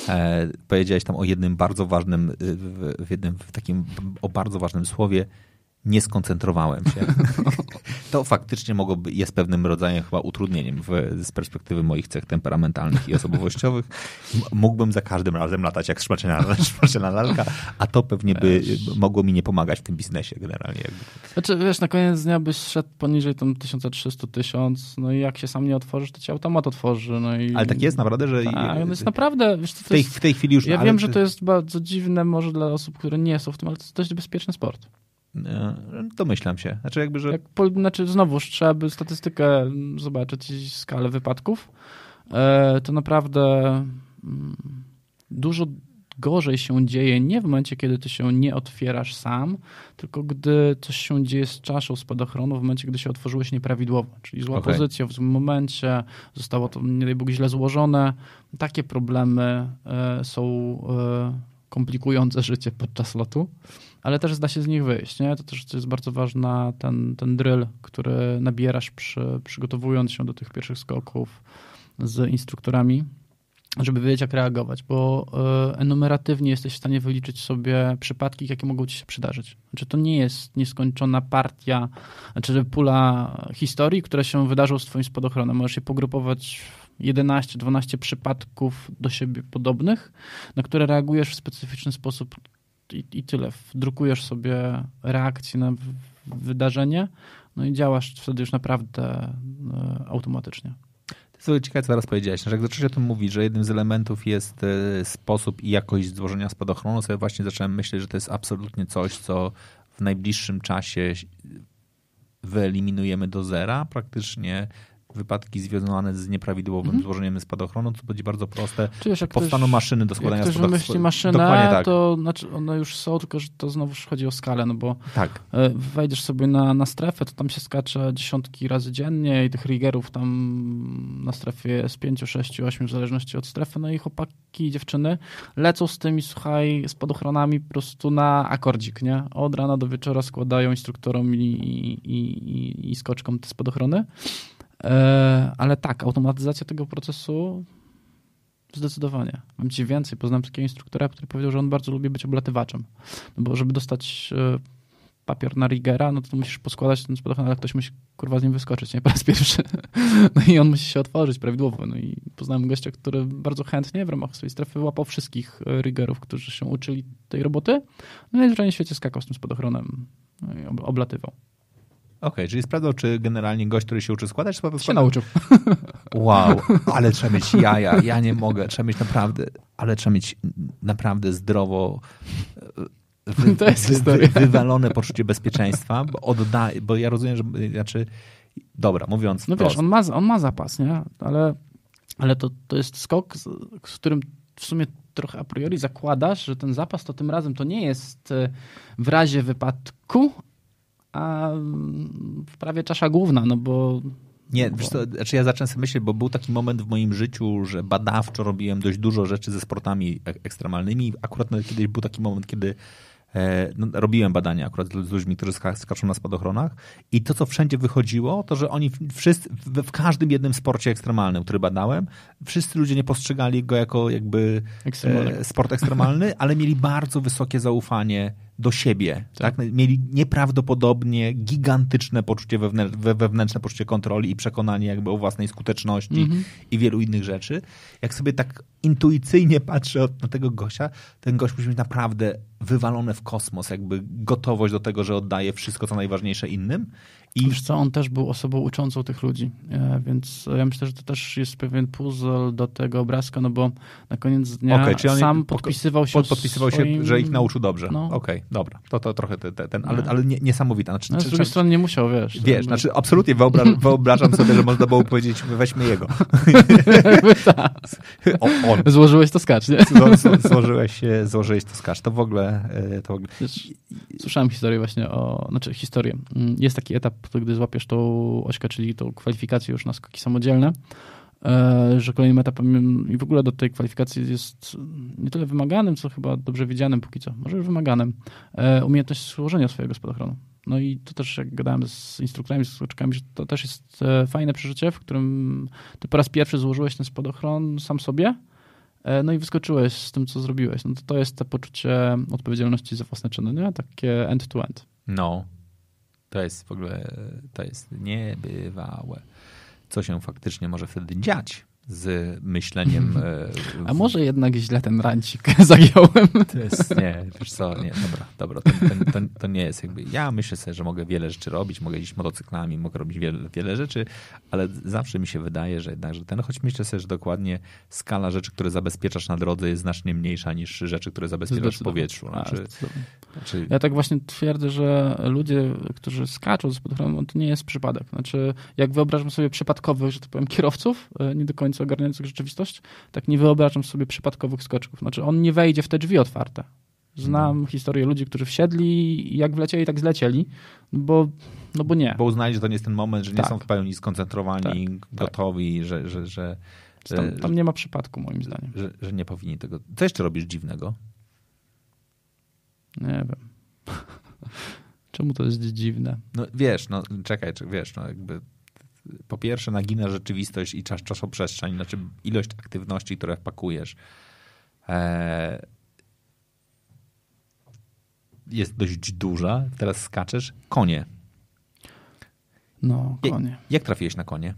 E, powiedziałeś tam o jednym bardzo ważnym, w, w jednym w takim o bardzo ważnym słowie nie skoncentrowałem się. To faktycznie mogłoby, jest pewnym rodzajem chyba utrudnieniem w, z perspektywy moich cech temperamentalnych i osobowościowych. Mógłbym za każdym razem latać jak szmaciana lalka, a to pewnie by mogło mi nie pomagać w tym biznesie generalnie. Znaczy, wiesz, na koniec dnia byś szedł poniżej tam 1300-1000, no i jak się sam nie otworzysz, to ci automat otworzy. No i... Ale tak jest naprawdę, że... Tak, no jest naprawdę... Wiesz, w, tej, jest... w tej chwili już... Ja wiem, że to jest bardzo dziwne może dla osób, które nie są w tym, ale to jest dość bezpieczny sport. E, domyślam się. Znaczy, jakby, że... Jak po, znaczy znowuż trzeba by statystykę zobaczyć skalę wypadków. E, to naprawdę mm, dużo gorzej się dzieje nie w momencie, kiedy ty się nie otwierasz sam, tylko gdy coś się dzieje z czaszą spadochronu, w momencie, gdy się otworzyłeś nieprawidłowo, czyli zła okay. pozycja w złym momencie, zostało to, nie daj Bóg, źle złożone. Takie problemy e, są komplikujące życie podczas lotu ale też zda się z nich wyjść. Nie? To też jest bardzo ważna ten, ten drill, który nabierasz przy, przygotowując się do tych pierwszych skoków z instruktorami, żeby wiedzieć, jak reagować, bo e, enumeratywnie jesteś w stanie wyliczyć sobie przypadki, jakie mogą ci się przydarzyć. Znaczy, to nie jest nieskończona partia, znaczy pula historii, które się wydarzą z twoim spadochronem. Możesz je pogrupować w 11-12 przypadków do siebie podobnych, na które reagujesz w specyficzny sposób i, i tyle. Drukujesz sobie reakcję na wydarzenie, no i działasz wtedy już naprawdę e, automatycznie. To jest ciekawe, co teraz powiedziałeś. Jak zacząłeś o tym mówić, że jednym z elementów jest e, sposób i jakość złożenia spadochronu, sobie właśnie zacząłem myśleć, że to jest absolutnie coś, co w najbliższym czasie wyeliminujemy do zera. Praktycznie wypadki związane z nieprawidłowym mm. złożeniem spadochronu, co będzie bardzo proste. Wiesz, Powstaną ktoś, maszyny do składania jak spadochronu. Jeśli maszynę, tak. to znaczy one już są, tylko że to znowu chodzi o skalę, no bo tak. E, wejdziesz sobie na, na strefę, to tam się skacze dziesiątki razy dziennie i tych riggerów tam na strefie jest 5, 6, 8 w zależności od strefy, no i chłopaki i dziewczyny lecą z tymi, słuchaj, spadochronami po prostu na akordzik, nie? Od rana do wieczora składają instruktorom i, i, i, i skoczkom te spadochrony. E, ale tak, automatyzacja tego procesu zdecydowanie. Mam ci więcej. Poznałem takiego instruktora, który powiedział, że on bardzo lubi być oblatywaczem. No bo żeby dostać e, papier na rigera, no to musisz poskładać ten spadochron, ale ktoś musi kurwa z nim wyskoczyć, nie? Po raz pierwszy. No i on musi się otworzyć prawidłowo. No i poznałem gościa, który bardzo chętnie w ramach swojej strefy łapał wszystkich e, rigerów, którzy się uczyli tej roboty. No i w świecie skakał z tym spadochronem no i oblatywał. Okej, okay, czyli sprawdzał, czy generalnie gość, który się uczy składać, czy po prostu... Się nauczył. Wow, ale trzeba mieć jaja, ja nie mogę, trzeba mieć naprawdę, ale trzeba mieć naprawdę zdrowo e, wy, to jest wy, wy, wywalone poczucie bezpieczeństwa, bo, odda, bo ja rozumiem, że znaczy, dobra, mówiąc No wiesz, on ma, on ma zapas, nie? Ale, ale to, to jest skok, z, z którym w sumie trochę a priori zakładasz, że ten zapas to tym razem to nie jest e, w razie wypadku, a w prawie czasza główna, no bo nie, wiesz co, znaczy ja zacząłem sobie myśleć, bo był taki moment w moim życiu, że badawczo robiłem dość dużo rzeczy ze sportami ekstremalnymi. Akurat no, kiedyś był taki moment, kiedy E, no, robiłem badania akurat z ludźmi, którzy skaczą na spadochronach i to, co wszędzie wychodziło, to, że oni wszyscy, w, każdym jednym sporcie ekstremalnym, który badałem, wszyscy ludzie nie postrzegali go jako jakby e, sport ekstremalny, ale mieli bardzo wysokie zaufanie do siebie. Tak. tak? Mieli nieprawdopodobnie gigantyczne poczucie wewnętrzne, wewnętrzne poczucie kontroli i przekonanie jakby o własnej skuteczności -hmm. i wielu innych rzeczy. Jak sobie tak intuicyjnie patrzę na tego gościa, ten gość musi mieć naprawdę wywalone w kosmos, jakby gotowość do tego, że oddaje wszystko, co najważniejsze innym. I... Wiesz co, on też był osobą uczącą tych ludzi, e, więc ja myślę, że to też jest pewien puzzle do tego obrazka, no bo na koniec dnia okay, sam podpisywał się pod, Podpisywał swoim... się, że ich nauczył dobrze. No. Okej, okay, dobra. To, to trochę te, te, ten, ale, ale nie, niesamowita. Znaczy, no, z drugiej strony nie musiał, wiesz. Wiesz, znaczy absolutnie wyobrażam, wyobrażam sobie, że można było powiedzieć, weźmy jego. o, on. Złożyłeś to skacz, nie? Zło, zło, złożyłeś, złożyłeś to skacz. To w ogóle... e, To w ogóle... Słyszałem historię właśnie o, znaczy historię. Mm, Jest taki etap, gdy złapiesz tą ośkę, czyli tą kwalifikację już na skoki samodzielne, e, że kolejnym etapem i w ogóle do tej kwalifikacji jest nie tyle wymaganym, co chyba dobrze widzianym póki co, może już wymaganym, e, umiejętność złożenia swojego spadochronu. No i to też, jak gadałem z instruktorami, z skoczkami, że to też jest e, fajne przeżycie, w którym ty po raz pierwszy złożyłeś ten spadochron sam sobie, e, no i wyskoczyłeś z tym, co zrobiłeś. No to, to jest to poczucie odpowiedzialności za własne czyny, nie? Takie end-to-end. No, to jest w ogóle, to jest niebywałe. Co się faktycznie może wtedy dziać z myśleniem. e, A może jednak źle ten rancik zagiąłem? To jest, nie, wiesz co, nie, dobra, dobra, to, to, to, to nie jest jakby, ja myślę sobie, że mogę wiele rzeczy robić, mogę jeździć motocyklami, mogę robić wiele, wiele rzeczy, ale zawsze mi się wydaje, że jednak, że ten, choć myślę sobie, że dokładnie skala rzeczy, które zabezpieczasz na drodze jest znacznie mniejsza niż rzeczy, które zabezpieczasz w powietrzu. Znaczy, znaczy, Ja tak właśnie twierdzę, że ludzie, którzy skaczą z spadochronem, to nie jest przypadek. Znaczy, jak wyobrażam sobie przypadkowych, że tak powiem, kierowców, e, nie do końca ogarniających rzeczywistość, tak nie wyobrażam sobie przypadkowych skoczków. Znaczy, on nie wejdzie w te drzwi otwarte. Znam Mhm. historię ludzi, którzy wsiedli i jak wlecieli, tak zlecieli, bo, no bo nie. bo uznali, że to nie jest ten moment, że nie Tak. są w pełni skoncentrowani, gotowi, że, że, że, Tam, tam nie ma przypadku, moim zdaniem. że, że nie powinni tego. Co jeszcze robisz dziwnego? Nie wiem. Czemu to jest dziwne? No wiesz, no czekaj, wiesz, no jakby po pierwsze nagina rzeczywistość i czas, czasoprzestrzeń, znaczy ilość aktywności, które wpakujesz e, jest dość duża. Teraz skaczesz. Konie. No, konie. Jak trafiłeś na konie?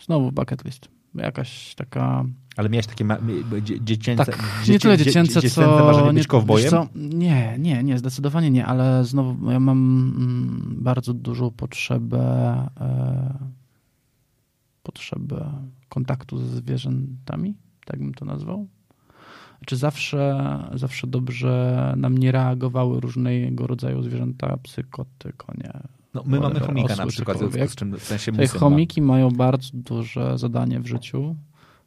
Znowu bucket list. Jakaś taka Ale miałeś takie ma, dziecięce, Tak, nie tyle dzie- dziecięce, dziecięce co... marzenie nie, być kowbojem? wiesz co, nie, nie, nie, zdecydowanie nie, ale znowu ja mam mm, bardzo dużą potrzebę e, potrzebę kontaktu ze zwierzętami, tak bym to nazwał. Znaczy zawsze, zawsze dobrze na mnie reagowały różnego rodzaju zwierzęta, psy, koty, konie. No, my mamy chomika na przykład, z czym w sensie Te syn ma. chomiki mają bardzo duże zadanie w życiu.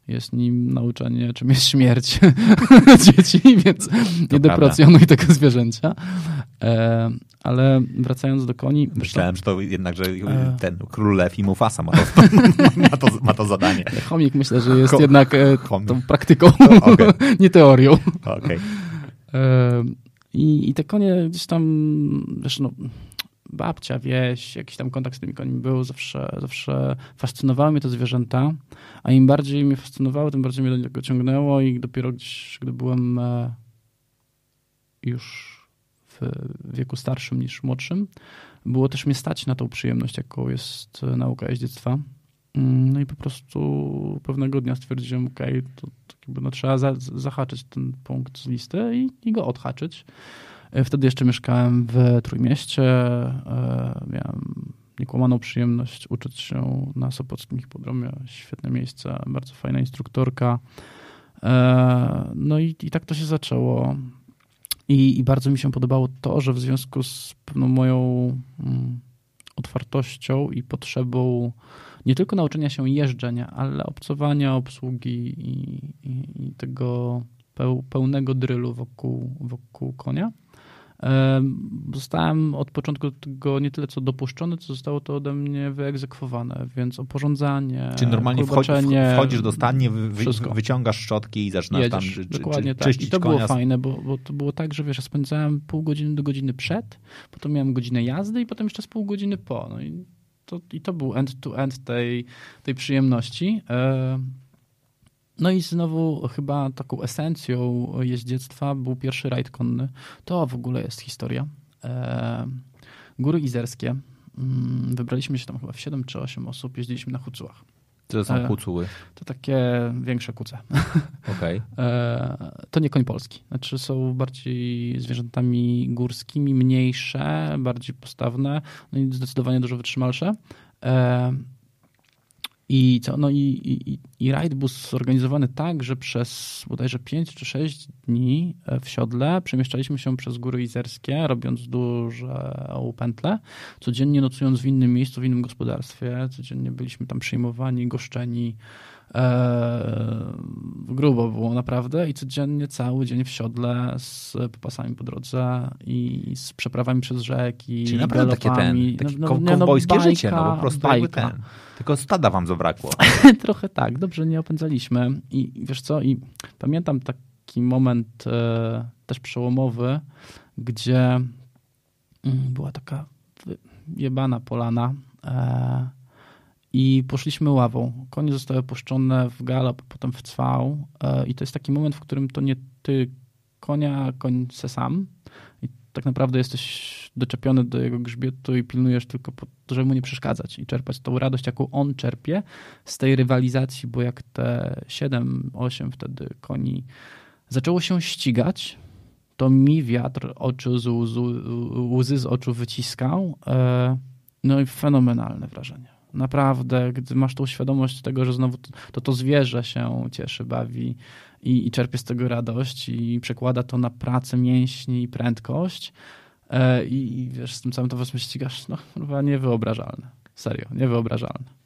Jest nim nauczenie, czym jest śmierć dzieci, więc nie deprecjonuj tego zwierzęcia. E, ale wracając do koni. Myślałem, że to jednak, że E. ten król lew i Mufasa ma to, ma to, ma to zadanie. Chomik myślę, że jest Chom- jednak e, tą praktyką, okej. nie teorią. Okej. E, I, I te konie gdzieś tam, wiesz, no, babcia, wieś, jakiś tam kontakt z tymi końmi był, zawsze, zawsze fascynowały mnie te zwierzęta, a im bardziej mnie fascynowały, tym bardziej mnie do niego ciągnęło i dopiero gdzieś, gdy byłem e, już w wieku starszym niż młodszym, było też mnie stać na tą przyjemność, jaką jest e, nauka jeździectwa. Mm, No i po prostu pewnego dnia stwierdziłem, ok, to, to jakby no, trzeba za, zahaczyć ten punkt z listy i, i go odhaczyć. E, Wtedy jeszcze mieszkałem w Trójmieście. e, Miałem niekłamaną przyjemność uczyć się na Sopockim Hipodromie. Świetne miejsce, bardzo fajna instruktorka. E, No i, i tak to się zaczęło. I, I bardzo mi się podobało to, że w związku z pewną moją mm, otwartością i potrzebą nie tylko nauczenia się jeżdżenia, ale obcowania, obsługi i, i, i tego peł, pełnego drylu wokół, wokół konia. Em, Zostałem od początku tego nie tyle co dopuszczony, co zostało to ode mnie wyegzekwowane, więc oporządzanie, Czyli normalnie wchodzi, wchodzisz do stadni, wy, wyciągasz szczotki i zaczynasz tam Jedziesz, czy, czy, dokładnie czy, tak. czyścić I to było konia. fajne, bo, bo to było tak, że wiesz, ja spędzałem pół godziny do godziny przed, potem miałem godzinę jazdy i potem jeszcze z pół godziny po. No i to, i to był end-to-end tej, tej przyjemności. E, No i znowu chyba taką esencją jeździectwa był pierwszy rajd konny. To w ogóle jest historia. E, Góry Izerskie. Mm, Wybraliśmy się tam chyba w 7 czy 8 osób, jeździliśmy na Hucułach. To są E. kucuły. To takie większe kuce. Okej. E, to nie koń polski. Znaczy są bardziej zwierzętami górskimi, mniejsze, bardziej postawne, no i zdecydowanie dużo wytrzymalsze. I co? No i, i, i- rajd był zorganizowany tak, że przez bodajże 5 czy 6 dni e, w siodle przemieszczaliśmy się przez góry izerskie, robiąc duże pętle, codziennie nocując w innym miejscu, w innym gospodarstwie. Codziennie byliśmy tam przyjmowani, goszczeni, E, grubo było naprawdę i codziennie cały dzień w siodle z popasami po drodze i z przeprawami przez rzeki, Czyli naprawdę takie ten, takie no, no, kowbojskie no, życie, no po prostu bajka. ten. Tylko stada wam zabrakło. Trochę tak, dobrze nie opędzaliśmy i wiesz co, i pamiętam taki moment e, też przełomowy, gdzie mm, była taka jebana polana e, i poszliśmy ławą. Konie zostały puszczone w galop, potem w cwał e, i to jest taki moment, w którym to nie ty konia, koń se sam tak naprawdę jesteś doczepiony do jego grzbietu i pilnujesz tylko po to, żeby mu nie przeszkadzać i czerpać tą radość, jaką on czerpie z tej rywalizacji, bo jak te 7, 8 wtedy koni zaczęło się ścigać, to mi wiatr oczu z łzy, łzy z oczu wyciskał. E, no i fenomenalne wrażenie. Naprawdę, gdy masz tą świadomość tego, że znowu to, to zwierzę się cieszy, bawi i, i czerpie z tego radość i przekłada to na pracę mięśni i prędkość e, i, i, wiesz, z tym całym towarzystwem ścigasz, no chyba niewyobrażalne. Serio, niewyobrażalne.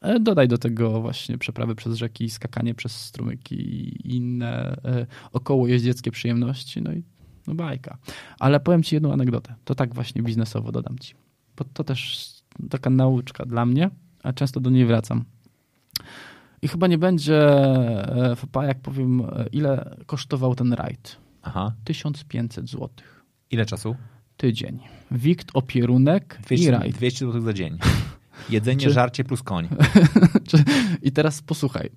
E, dodaj do tego właśnie przeprawy przez rzeki, skakanie przez strumyki i inne e, około jeździeckie przyjemności, no i no bajka. Ale powiem ci jedną anegdotę. To tak właśnie biznesowo dodam ci. Bo to też taka nauczka dla mnie, a często do niej wracam. I chyba nie będzie e, fapa, jak powiem, ile kosztował ten rajd. Aha. 1500 zł. Ile czasu? Tydzień. Wikt, opierunek 200, i rajd. 200 zł za dzień. Jedzenie, Czy... żarcie plus koń. I teraz posłuchaj.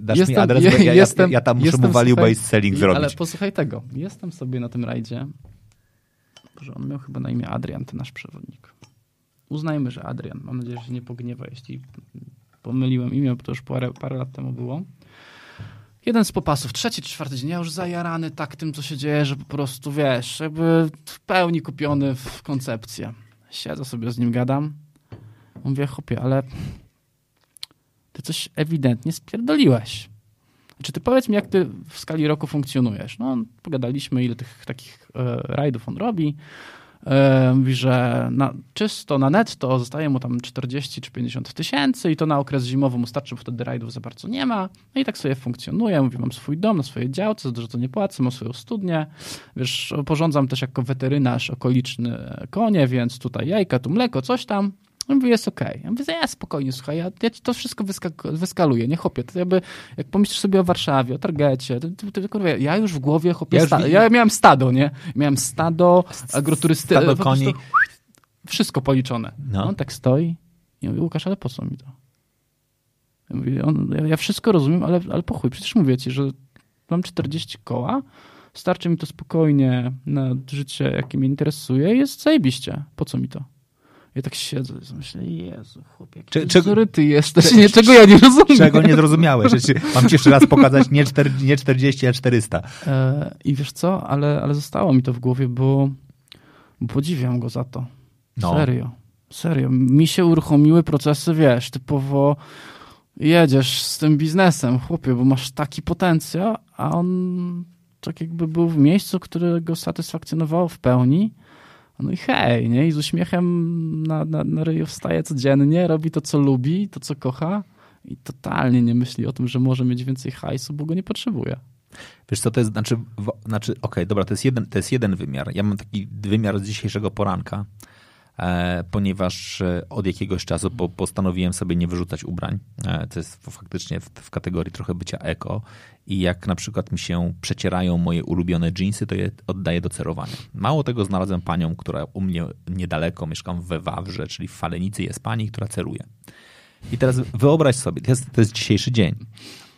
Dasz jestem, mi adres, ja, ja, jestem, ja tam muszę jestem, mu value based selling zrobić. Ale posłuchaj tego. Jestem sobie na tym rajdzie. Boże, on miał chyba na imię Adrian, ten nasz przewodnik. Uznajmy, że Adrian. Mam nadzieję, że się nie pogniewa, jeśli pomyliłem imię, bo to już parę, parę lat temu było. Jeden z popasów, trzeci, czwarty dzień, ja już zajarany tak tym, co się dzieje, że po prostu, wiesz, jakby w pełni kupiony w koncepcję. Siedzę sobie z nim, gadam. Mówię, chłopie, ale ty coś ewidentnie spierdoliłeś. Czy ty powiedz mi, jak ty w skali roku funkcjonujesz? No, pogadaliśmy, ile tych takich e, rajdów on robi. E, mówi, że na, czysto na netto zostaje mu tam 40 czy 50 tysięcy i to na okres zimowy mu starczy, bo wtedy rajdów za bardzo nie ma. No i tak sobie funkcjonuje. Mówi, mam swój dom na swojej działce, za dużo to nie płacę, mam swoją studnię. Wiesz, porządzam też jako weterynarz okoliczny konie, więc tutaj jajka, tu mleko, coś tam. Ja mówię, jest okej. Okay. Ja mówię, ja spokojnie, słuchaj, ja, ja ci to wszystko wyskaluję, nie chopię. To jakby, jak pomyślisz sobie o Warszawie, o Targecie, to, to, to, kurwa, ja już w głowie chopię, ja, ja miałem stado, nie? Miałem stado, agroturysty... Stado koni. Wszystko policzone. No. On tak stoi i mówi, Łukasz, ale po co mi to? Ja, mówię, on, ja, wszystko rozumiem, ale, ale po chuj, przecież mówię ci, że mam 40 koła, starczy mi to spokojnie na życie, jakie mnie interesuje jest zajebiście. Po co mi to? Ja tak siedzę i myślę, Jezu, chłopie, Cze, czego ty jesteś? Cze, nie, czego ja nie rozumiem? Czego nie zrozumiałeś? Mam ci jeszcze raz pokazać nie, 4, nie 40, a 400. E, I wiesz co, ale, ale zostało mi to w głowie, bo, bo podziwiam go za to. No. Serio. Serio. Mi się uruchomiły procesy, wiesz, typowo jedziesz z tym biznesem, chłopie, bo masz taki potencjał, a on tak jakby był w miejscu, które go satysfakcjonowało w pełni no i hej, nie? I z uśmiechem na, na, na ryju wstaje codziennie, robi to, co lubi, to, co kocha i totalnie nie myśli o tym, że może mieć więcej hajsu, bo go nie potrzebuje. Wiesz co, to jest, znaczy, znaczy okej, okay, dobra, to jest, jeden, to jest jeden wymiar. Ja mam taki wymiar z dzisiejszego poranka, e, ponieważ e, od jakiegoś czasu po, postanowiłem sobie nie wyrzucać ubrań. E, to jest faktycznie w, w, kategorii trochę bycia eko i jak na przykład mi się przecierają moje ulubione jeansy, to je oddaję do cerowania. Mało tego znalazłem panią, która u mnie niedaleko, mieszkam we Wawrze, czyli w Falenicy jest pani, która ceruje. I teraz wyobraź sobie, to jest, to jest dzisiejszy dzień.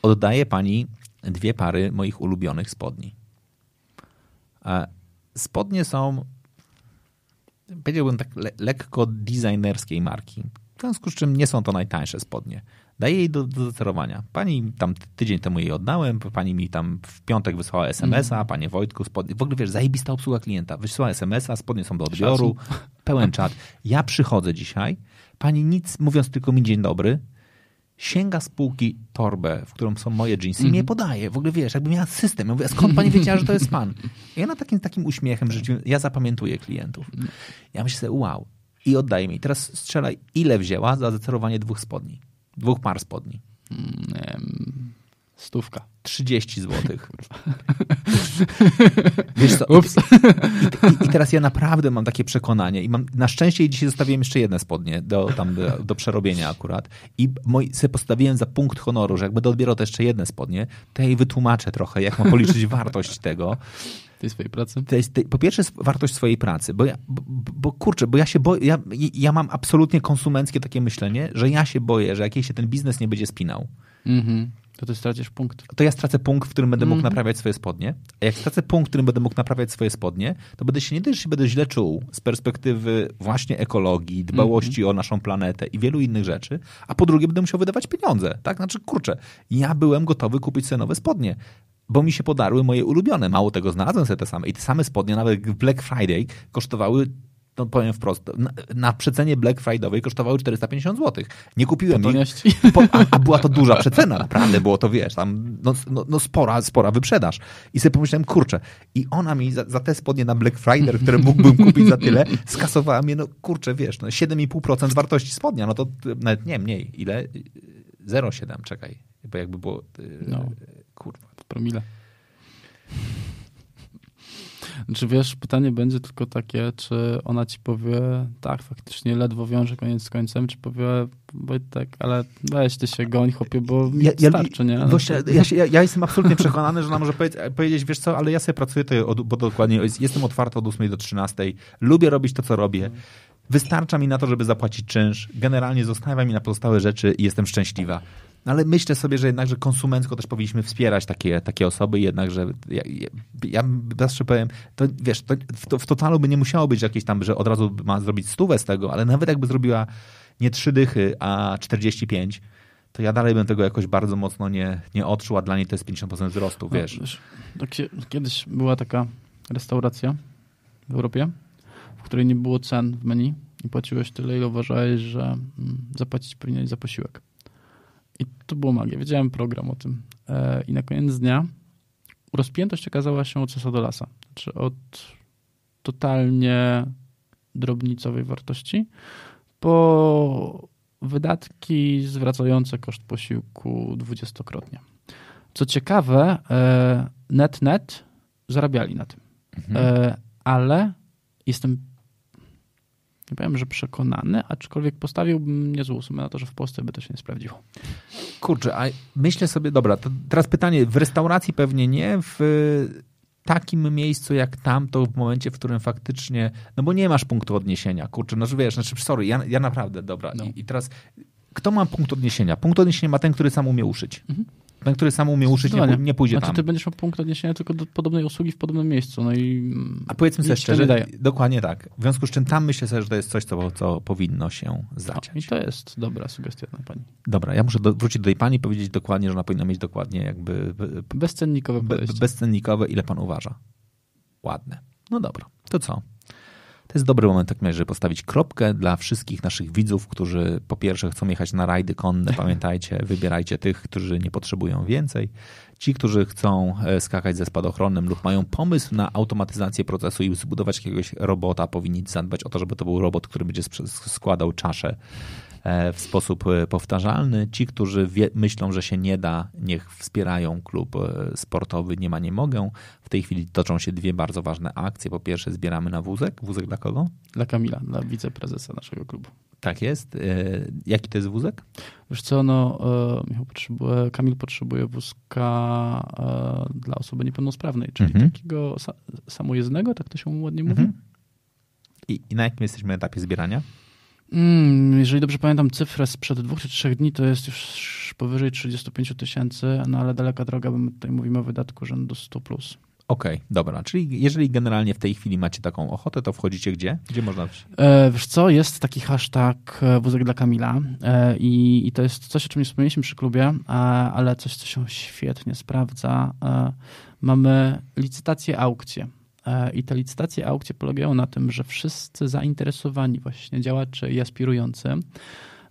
Oddaję pani dwie pary moich ulubionych spodni. Spodnie są, powiedziałbym tak, le lekko designerskiej marki. W związku z czym nie są to najtańsze spodnie. Daję jej do, do. Pani tam tydzień temu jej oddałem, pani mi tam w piątek wysłała SMS-a, mm. panie Wojtku, spodnie. W ogóle wiesz, zajebista obsługa klienta. Wysłała SMS-a, spodnie są do odbioru, pełen czat. Ja przychodzę dzisiaj, pani nic, mówiąc tylko mi dzień dobry, sięga z półki torbę, w którą są moje jeansy mm. i mnie mhm. podaje. W ogóle wiesz, jakby miała system. Ja mówię, skąd pani wiedziała, że to jest pan? I ja na takim, takim uśmiechem, że ja zapamiętuję klientów. Ja myślę sobie, wow. I oddaje mi. Teraz strzelaj, ile wzięła za zacerowanie dwóch spodni? Dwóch par spodni. Mm, stówka. 30 zł. Wiesz co, Ups. I, I teraz ja naprawdę mam takie przekonanie i mam, na szczęście dzisiaj zostawiłem jeszcze jedne spodnie do, tam, do, do przerobienia akurat i moi, sobie postawiłem za punkt honoru, że jak będę odbierał te jeszcze jedne spodnie, to ja jej wytłumaczę trochę, jak mam policzyć wartość tego. Tej swojej pracy. To jest, po pierwsze jest wartość swojej pracy, bo, ja, bo, bo kurczę, bo ja się boję, ja, ja mam absolutnie konsumenckie takie myślenie, że ja się boję, że jakiś się ten biznes nie będzie spinał Mhm. To ty stracisz punkt. to ja stracę punkt, w którym będę mógł Mhm. naprawiać swoje spodnie. A jak stracę punkt, w którym będę mógł naprawiać swoje spodnie, to będę się nie że się będę źle czuł z perspektywy właśnie ekologii, dbałości o naszą planetę i wielu innych rzeczy, a po drugie będę musiał wydawać pieniądze. Tak? Znaczy, kurczę, ja byłem gotowy kupić sobie nowe spodnie. Bo mi się podarły moje ulubione. Mało tego, znalazłem sobie te same. I te same spodnie, nawet w Black Friday, kosztowały no powiem wprost, na, na przecenie Black Friday'owej kosztowały 450 zł. Nie kupiłem ich, po, a, a była to duża przecena, naprawdę było to, wiesz, tam no, no, no spora, spora wyprzedaż. I sobie pomyślałem, kurczę, i ona mi za, za te spodnie na Black Friday, które mógłbym kupić za tyle, skasowała mnie, no kurczę, wiesz, no 7,5% wartości spodnia, no to nawet nie mniej, ile? 0,7, czekaj, bo jakby było, yy, No. kurwa. Promile. Czy wiesz, pytanie będzie tylko takie, czy ona ci powie, tak, faktycznie ledwo wiąże koniec z końcem, czy powie, Wojtek, ale weź ty się goń, chłopie, bo mi starczy, nie? Właśnie, ja, się, ja, ja jestem absolutnie przekonany, że ona może powiedzieć, powiedzieć, wiesz co, ale ja sobie pracuję, to, od, bo dokładnie jest- jestem otwarty od 8 do 13, lubię robić to, co robię. Wystarcza mi na to, żeby zapłacić czynsz. Generalnie zostawia mi na pozostałe rzeczy i jestem szczęśliwa. No ale myślę sobie, że jednak, że konsumencko też powinniśmy wspierać takie, takie osoby, jednak, że ja, ja, ja zawsze powiem, to wiesz, to, w, w totalu by nie musiało być jakieś tam, że od razu ma zrobić stówę z tego, ale nawet jakby zrobiła nie trzy dychy, a 45, to ja dalej bym tego jakoś bardzo mocno nie, nie odczuł, a dla niej to jest 50% wzrostu, No, wiesz. tak się, kiedyś była taka restauracja w Europie, w której nie było cen w menu i płaciłeś tyle, ile uważałeś, że mm, zapłacić powinieneś za posiłek. I to było magia. Wiedziałem program o tym. E, I na koniec dnia rozpiętość okazała się od czasu do lasa. Znaczy od totalnie drobnicowej wartości po wydatki zwracające koszt posiłku dwudziestokrotnie. Co ciekawe, e, net-net zarabiali na tym. Mhm. E, ale jestem, nie powiem, że przekonany, aczkolwiek postawiłbym niezłą sumę na to, że w Polsce by to się nie sprawdziło. Kurczę, a myślę sobie, dobra, teraz pytanie, w restauracji pewnie nie, w takim miejscu jak tam, to w momencie, w którym faktycznie, no bo nie masz punktu odniesienia, kurczę, no że wiesz, znaczy, sorry, ja, ja naprawdę, dobra, No. I, i teraz, kto ma punkt odniesienia? Punkt odniesienia ma ten, który sam umie uszyć. Mhm. Ten, który sam umie uszyć, nie, nie pójdzie Znaczy, tam. ty będziesz miał punkt odniesienia tylko do podobnej usługi w podobnym miejscu. No i A powiedzmy sobie szczerze, dokładnie tak. W związku z czym tam myślę sobie, że to jest coś, co, co powinno się O, zadziać. I to jest dobra sugestia dla pani. Dobra, ja muszę do, wrócić do tej pani i powiedzieć dokładnie, że ona powinna mieć dokładnie jakby b- Bezcennikowe Be, podejście. bezcennikowe, ile pan uważa? Ładne. No dobra, to co? To jest dobry moment, tak żeby postawić kropkę dla wszystkich naszych widzów, którzy po pierwsze chcą jechać na rajdy konne. Pamiętajcie, wybierajcie tych, którzy nie potrzebują więcej. Ci, którzy chcą e, skakać ze spadochronem lub mają pomysł na automatyzację procesu i zbudować jakiegoś robota, powinni zadbać o to, żeby to był robot, który będzie składał czaszę e, w sposób e, powtarzalny. Ci, którzy wie, myślą, że się nie da, niech wspierają klub e, sportowy Nie ma, nie mogę. W tej chwili toczą się dwie bardzo ważne akcje. Po pierwsze zbieramy na wózek. Wózek dla kogo? Dla Kamila, dla wiceprezesa naszego klubu. Tak jest. E, Jaki to jest wózek? Wiesz co, no, e, potrzebuje, Kamil potrzebuje wózka e, dla osoby niepełnosprawnej, czyli Mhm. takiego sa, samojezdnego, tak to się ładnie mówi. Mhm. I, I na jakim jesteśmy etapie zbierania? Mm, jeżeli dobrze pamiętam cyfrę sprzed dwóch czy trzech dni, to jest już powyżej 35 tysięcy, no ale daleka droga, bo my tutaj mówimy o wydatku rzędu 100 plus. Okej, dobra. Czyli jeżeli generalnie w tej chwili macie taką ochotę, to wchodzicie gdzie? Gdzie można... E, wiesz co, jest taki hashtag e, wózek dla Kamila e, i, i to jest coś, o czym nie wspomnieliśmy przy klubie, e, ale coś, co się świetnie sprawdza. E, mamy licytacje, aukcje. E, I te licytacje, aukcje polegają na tym, że wszyscy zainteresowani właśnie działacze i aspirujący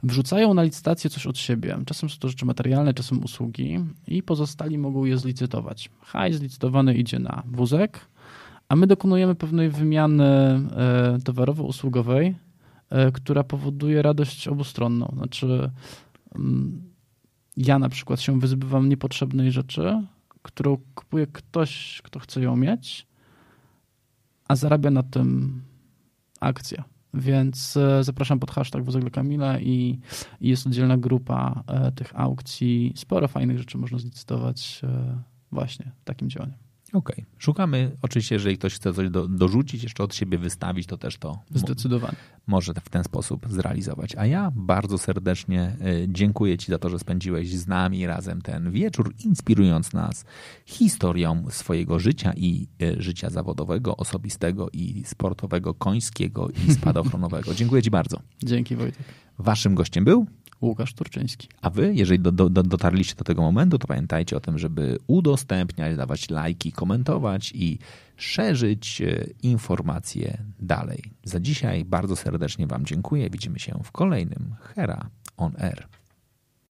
wrzucają na licytację coś od siebie. Czasem są to rzeczy materialne, czasem usługi i pozostali mogą je zlicytować. Hajs zlicytowany idzie na wózek, a my dokonujemy pewnej wymiany e, towarowo-usługowej, e, która powoduje radość obustronną. Znaczy, mm, ja na przykład się wyzbywam niepotrzebnej rzeczy, którą kupuje ktoś, kto chce ją mieć, a zarabia na tym akcja. Więc e, zapraszam pod hashtag Wozek Kamila i, i jest oddzielna grupa e, tych aukcji. Sporo fajnych rzeczy można zlicytować e, właśnie takim działaniem. Okej. Okay. Szukamy, oczywiście, jeżeli ktoś chce coś do, dorzucić, jeszcze od siebie wystawić, to też to Zdecydowanie. może w ten sposób zrealizować. A ja bardzo serdecznie e, dziękuję Ci za to, że spędziłeś z nami razem ten wieczór, inspirując nas historią swojego życia i e, życia zawodowego, osobistego i sportowego, końskiego i spadochronowego. dziękuję Ci bardzo. Dzięki Wojtek. Waszym gościem był Łukasz Turczyński. A wy, jeżeli do, do, dotarliście do tego momentu, to pamiętajcie o tym, żeby udostępniać, dawać lajki, komentować i szerzyć e, informacje dalej. Za dzisiaj bardzo serdecznie Wam dziękuję. Widzimy się w kolejnym Hera on Air.